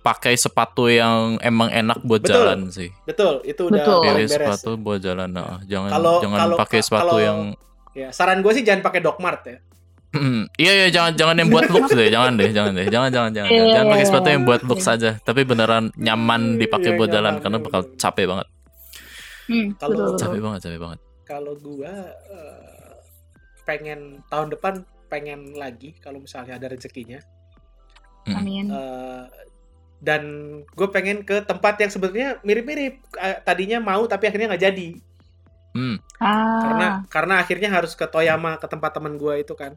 Speaker 2: pakai sepatu yang emang enak buat
Speaker 1: Betul.
Speaker 2: jalan sih.
Speaker 1: Betul, itu udah
Speaker 3: Betul.
Speaker 2: Pilih
Speaker 1: beres.
Speaker 2: sepatu buat jalan. Nah, jangan
Speaker 1: Kalau-
Speaker 2: jangan
Speaker 1: kalau-
Speaker 2: pakai sepatu
Speaker 1: kalau-
Speaker 2: yang
Speaker 1: Ya, saran gue sih jangan pakai Dogmart ya.
Speaker 2: iya iya jangan jangan yang buat looks deh, jangan deh, jangan deh. Jangan jangan jangan. Jangan, jangan
Speaker 3: iya,
Speaker 2: pakai
Speaker 3: iya,
Speaker 2: sepatu yang
Speaker 3: iya.
Speaker 2: buat looks aja, tapi beneran nyaman dipakai buat jalan karena bakal capek banget.
Speaker 3: Hmm,
Speaker 1: Kalau-.
Speaker 2: Capek banget, capek banget.
Speaker 1: Kalau gua eh, pengen tahun depan pengen lagi kalau misalnya ada rezekinya.
Speaker 3: Amin.
Speaker 1: Eh, dan gue pengen ke tempat yang sebenarnya mirip-mirip. Tadinya mau tapi akhirnya nggak jadi.
Speaker 2: Hmm.
Speaker 3: ah,
Speaker 1: Karena karena akhirnya harus ke Toyama ke tempat teman gue itu kan.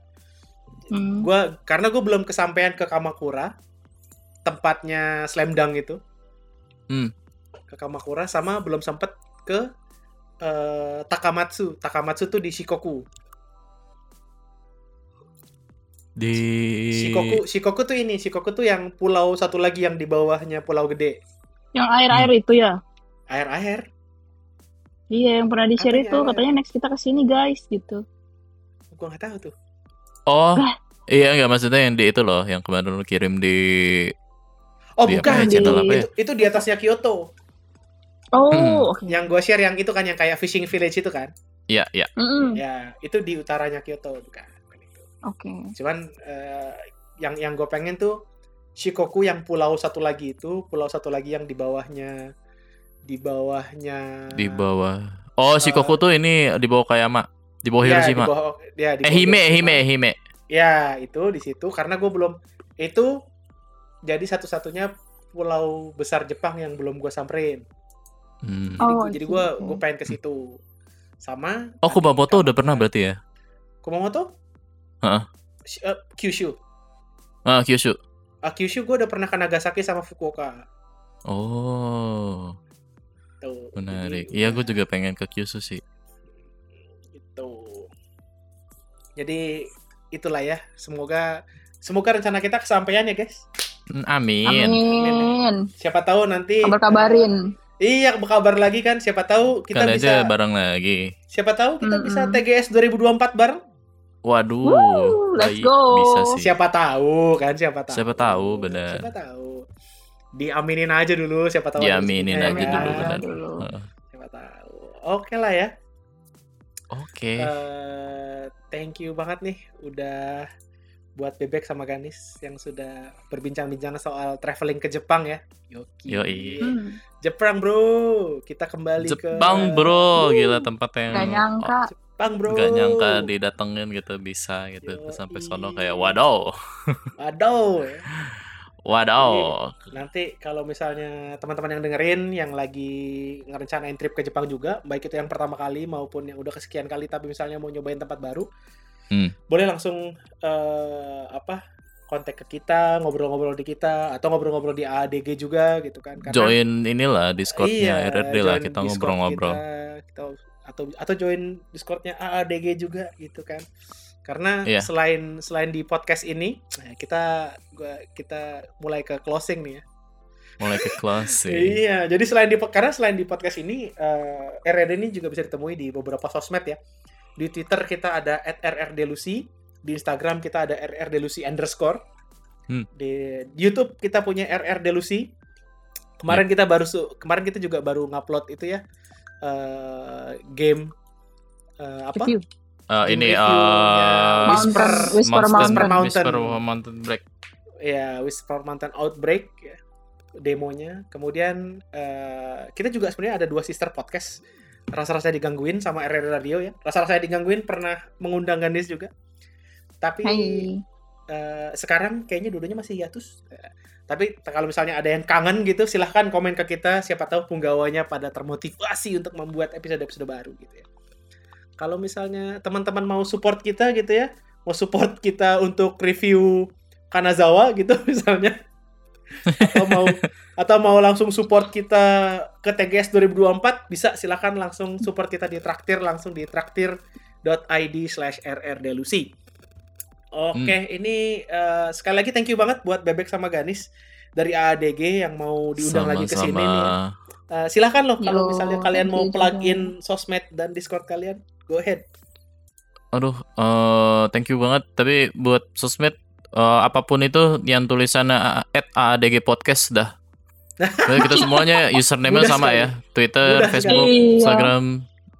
Speaker 3: hmm.
Speaker 1: Gua karena gue belum kesampaian ke Kamakura tempatnya Slam Dunk itu.
Speaker 2: Hmm.
Speaker 1: Ke Kamakura sama belum sempet ke eh, Takamatsu. Takamatsu tuh di Shikoku.
Speaker 2: Di
Speaker 1: Shikoku Shikoku tuh ini, Shikoku tuh yang pulau satu lagi yang di bawahnya pulau gede.
Speaker 3: Yang air-air
Speaker 2: Hmm.
Speaker 3: itu ya?
Speaker 1: Air-air.
Speaker 3: Iya, yang pernah di-share itu.
Speaker 1: air.
Speaker 3: Katanya next kita ke sini guys, gitu.
Speaker 1: Gua nggak tahu tuh.
Speaker 2: Oh, iya nggak maksudnya yang di itu loh, yang kemarin lu kirim di
Speaker 1: Oh,
Speaker 2: Di apa
Speaker 1: bukan.
Speaker 2: ya, channel apa ya?
Speaker 1: Itu, itu di atasnya Kyoto.
Speaker 3: Oh,
Speaker 2: Hmm.
Speaker 3: oke.
Speaker 1: Yang gue share yang itu kan yang kayak fishing village itu kan.
Speaker 2: Iya, iya.
Speaker 3: Mm-mm.
Speaker 1: Ya, itu di utaranya Kyoto bukan. bukan itu.
Speaker 3: Oke.
Speaker 1: Cuman eh, yang yang gue pengen tuh Shikoku yang pulau satu lagi itu, pulau satu lagi yang di bawahnya di bawahnya
Speaker 2: Di bawah. Oh, Shikoku tuh ini di bawah Kayama, di bawah
Speaker 1: Ya,
Speaker 2: Hiroshima.
Speaker 1: di bawah, ya, di
Speaker 2: eh,
Speaker 1: bawah
Speaker 2: Hime,
Speaker 1: Hiroshima.
Speaker 2: Hime, Hime.
Speaker 1: Ya, itu di situ karena gue belum itu jadi satu-satunya pulau besar Jepang yang belum gue samperin.
Speaker 2: Hmm.
Speaker 1: Jadi,
Speaker 3: Oh,
Speaker 1: gua- jadi gue
Speaker 3: oke.
Speaker 1: gue pengen ke situ. Sama
Speaker 2: Oh, Kumamoto udah pernah berarti ya?
Speaker 1: Kumamoto?
Speaker 2: Heeh.
Speaker 1: Sh- eh, Kyushu.
Speaker 2: Ah, Kyushu.
Speaker 1: Ah, Kyushu gue udah pernah ke Nagasaki sama Fukuoka.
Speaker 2: Oh,
Speaker 1: Tuh.
Speaker 2: menarik. Iya, gue juga pengen ke Kyushu sih.
Speaker 1: Gitu. Jadi itulah ya. Semoga semoga rencana kita kesampaian ya, guys.
Speaker 2: Hmm, Amin.
Speaker 3: Amin.
Speaker 1: Siapa tahu nanti
Speaker 3: Kabar-kabarin.
Speaker 1: Iya, berkabar lagi kan. Siapa tahu kita
Speaker 2: Kali
Speaker 1: bisa
Speaker 2: aja bareng lagi.
Speaker 1: siapa tahu kita bisa
Speaker 3: Mm-mm.
Speaker 1: TGS 2024 bareng.
Speaker 2: Waduh,
Speaker 3: Woo, let's go.
Speaker 2: bisa sih.
Speaker 1: Siapa tahu kan, siapa tahu.
Speaker 2: Siapa tahu, benar.
Speaker 1: Siapa tahu. Diaminin aja dulu, siapa tahu.
Speaker 2: Diaminin aja
Speaker 1: kan.
Speaker 2: dulu, benar.
Speaker 3: dulu.
Speaker 2: Heeh.
Speaker 1: Siapa tahu. Oke lah ya.
Speaker 2: Oke.
Speaker 1: Eh, thank you banget nih udah buat Bebek sama Ganis yang sudah berbincang-bincang soal traveling ke Jepang ya. Yoki.
Speaker 2: Yoi.
Speaker 3: Hmm.
Speaker 1: Jepang bro, kita kembali ke
Speaker 2: Jepang, Bro. Gila tempat yang
Speaker 3: Gak nyangka.
Speaker 1: Jepang bro.
Speaker 2: Gak nyangka didatengin gitu bisa gitu
Speaker 1: Yoi.
Speaker 2: Terus sampai sono kayak wadaw. Wadaw.
Speaker 1: Nanti kalau misalnya teman-teman yang dengerin yang lagi ngerencanain trip ke Jepang juga, baik itu yang pertama kali maupun yang udah kesekian kali tapi misalnya mau nyobain tempat baru,
Speaker 2: Hmm.
Speaker 1: boleh langsung eh, apa kontak ke kita, ngobrol-ngobrol di kita atau ngobrol-ngobrol di ADG juga gitu kan. Karena-
Speaker 2: Join inilah Discordnya
Speaker 1: Iya,
Speaker 2: RRD lah kita ngobrol-ngobrol.
Speaker 1: kita, kita atau atau join Discordnya AADG juga gitu kan. Karena
Speaker 2: Iya.
Speaker 1: selain selain di podcast ini, nah, kita gua kita mulai ke closing nih ya.
Speaker 2: mulai ke closing.
Speaker 1: Iya, jadi selain di karena selain di podcast ini eh RRD ini juga bisa ditemui di beberapa sosmed ya. Di Twitter kita ada @rrdelusi, di Instagram kita ada rrdelusi underscore.
Speaker 2: Hmm.
Speaker 1: Di YouTube kita punya rrdelusi. Kemarin kita baru su- kemarin kita juga baru ngupload itu ya eh game eh, apa?
Speaker 3: Review.
Speaker 2: Eh,
Speaker 1: Game
Speaker 2: ini eh
Speaker 1: Whisper,
Speaker 3: Mountain, Whisper
Speaker 2: Monster-
Speaker 3: Mountain.
Speaker 1: Mountain.
Speaker 2: Whisper Mountain Break.
Speaker 1: ya Whisper Mountain Outbreak ya, demonya. Kemudian eh, kita juga sebenarnya ada dua sister podcast. Rasa-rasanya digangguin sama RR Radio ya. Rasa-rasanya digangguin pernah mengundang Gandis juga. Tapi
Speaker 3: Hai.
Speaker 1: eh, sekarang kayaknya dulunya masih hiatus. Eh, tapi kalau misalnya ada yang kangen gitu, silahkan komen ke kita. Siapa tahu penggawanya pada termotivasi untuk membuat episode-episode baru gitu ya. Kalau misalnya teman-teman mau support kita gitu ya, mau support kita untuk review Kanazawa gitu misalnya, atau mau atau mau langsung support kita ke TGS 2024 bisa silahkan langsung support kita di traktir langsung di traktir.id slash rrdelusi oke ini eh, sekali lagi thank you banget buat Bebek sama Ganis dari AADG yang mau diundang lagi ke sini nih.
Speaker 2: Sama-sama.
Speaker 1: Eh, silahkan loh kalau
Speaker 3: Yo,
Speaker 1: misalnya kalian mau
Speaker 3: you
Speaker 1: plug
Speaker 3: juga.
Speaker 1: in sosmed dan discord kalian go ahead
Speaker 2: Aduh, eh thank you banget. Tapi buat sosmed eh, apa pun itu yang tulisannya at AADG podcast dah. Jadi kita semuanya username-nya
Speaker 1: Mudah
Speaker 2: sama
Speaker 1: sekali.
Speaker 2: ya. Twitter,
Speaker 1: Mudah
Speaker 2: Facebook,
Speaker 3: sekali. Iya.
Speaker 2: Instagram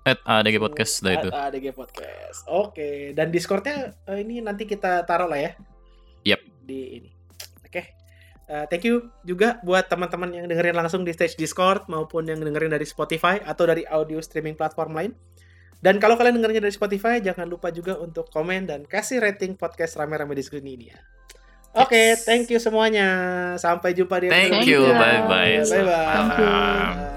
Speaker 2: at AADG podcast dah itu.
Speaker 1: AADG podcast oke dan discordnya eh, ini nanti kita taruh lah ya
Speaker 2: Yap.
Speaker 1: di ini oke Eh, thank you juga buat teman-teman yang dengerin langsung di stage Discord maupun yang dengerin dari Spotify atau dari audio streaming platform lain. Dan kalau kalian dengerinnya dari Spotify, jangan lupa juga untuk komen dan kasih rating podcast rame-rame di sini ini ya. Oke,
Speaker 2: Yes.
Speaker 1: thank you semuanya. Sampai jumpa di episode
Speaker 2: Thank you,
Speaker 3: bye-bye.
Speaker 1: Bye-bye.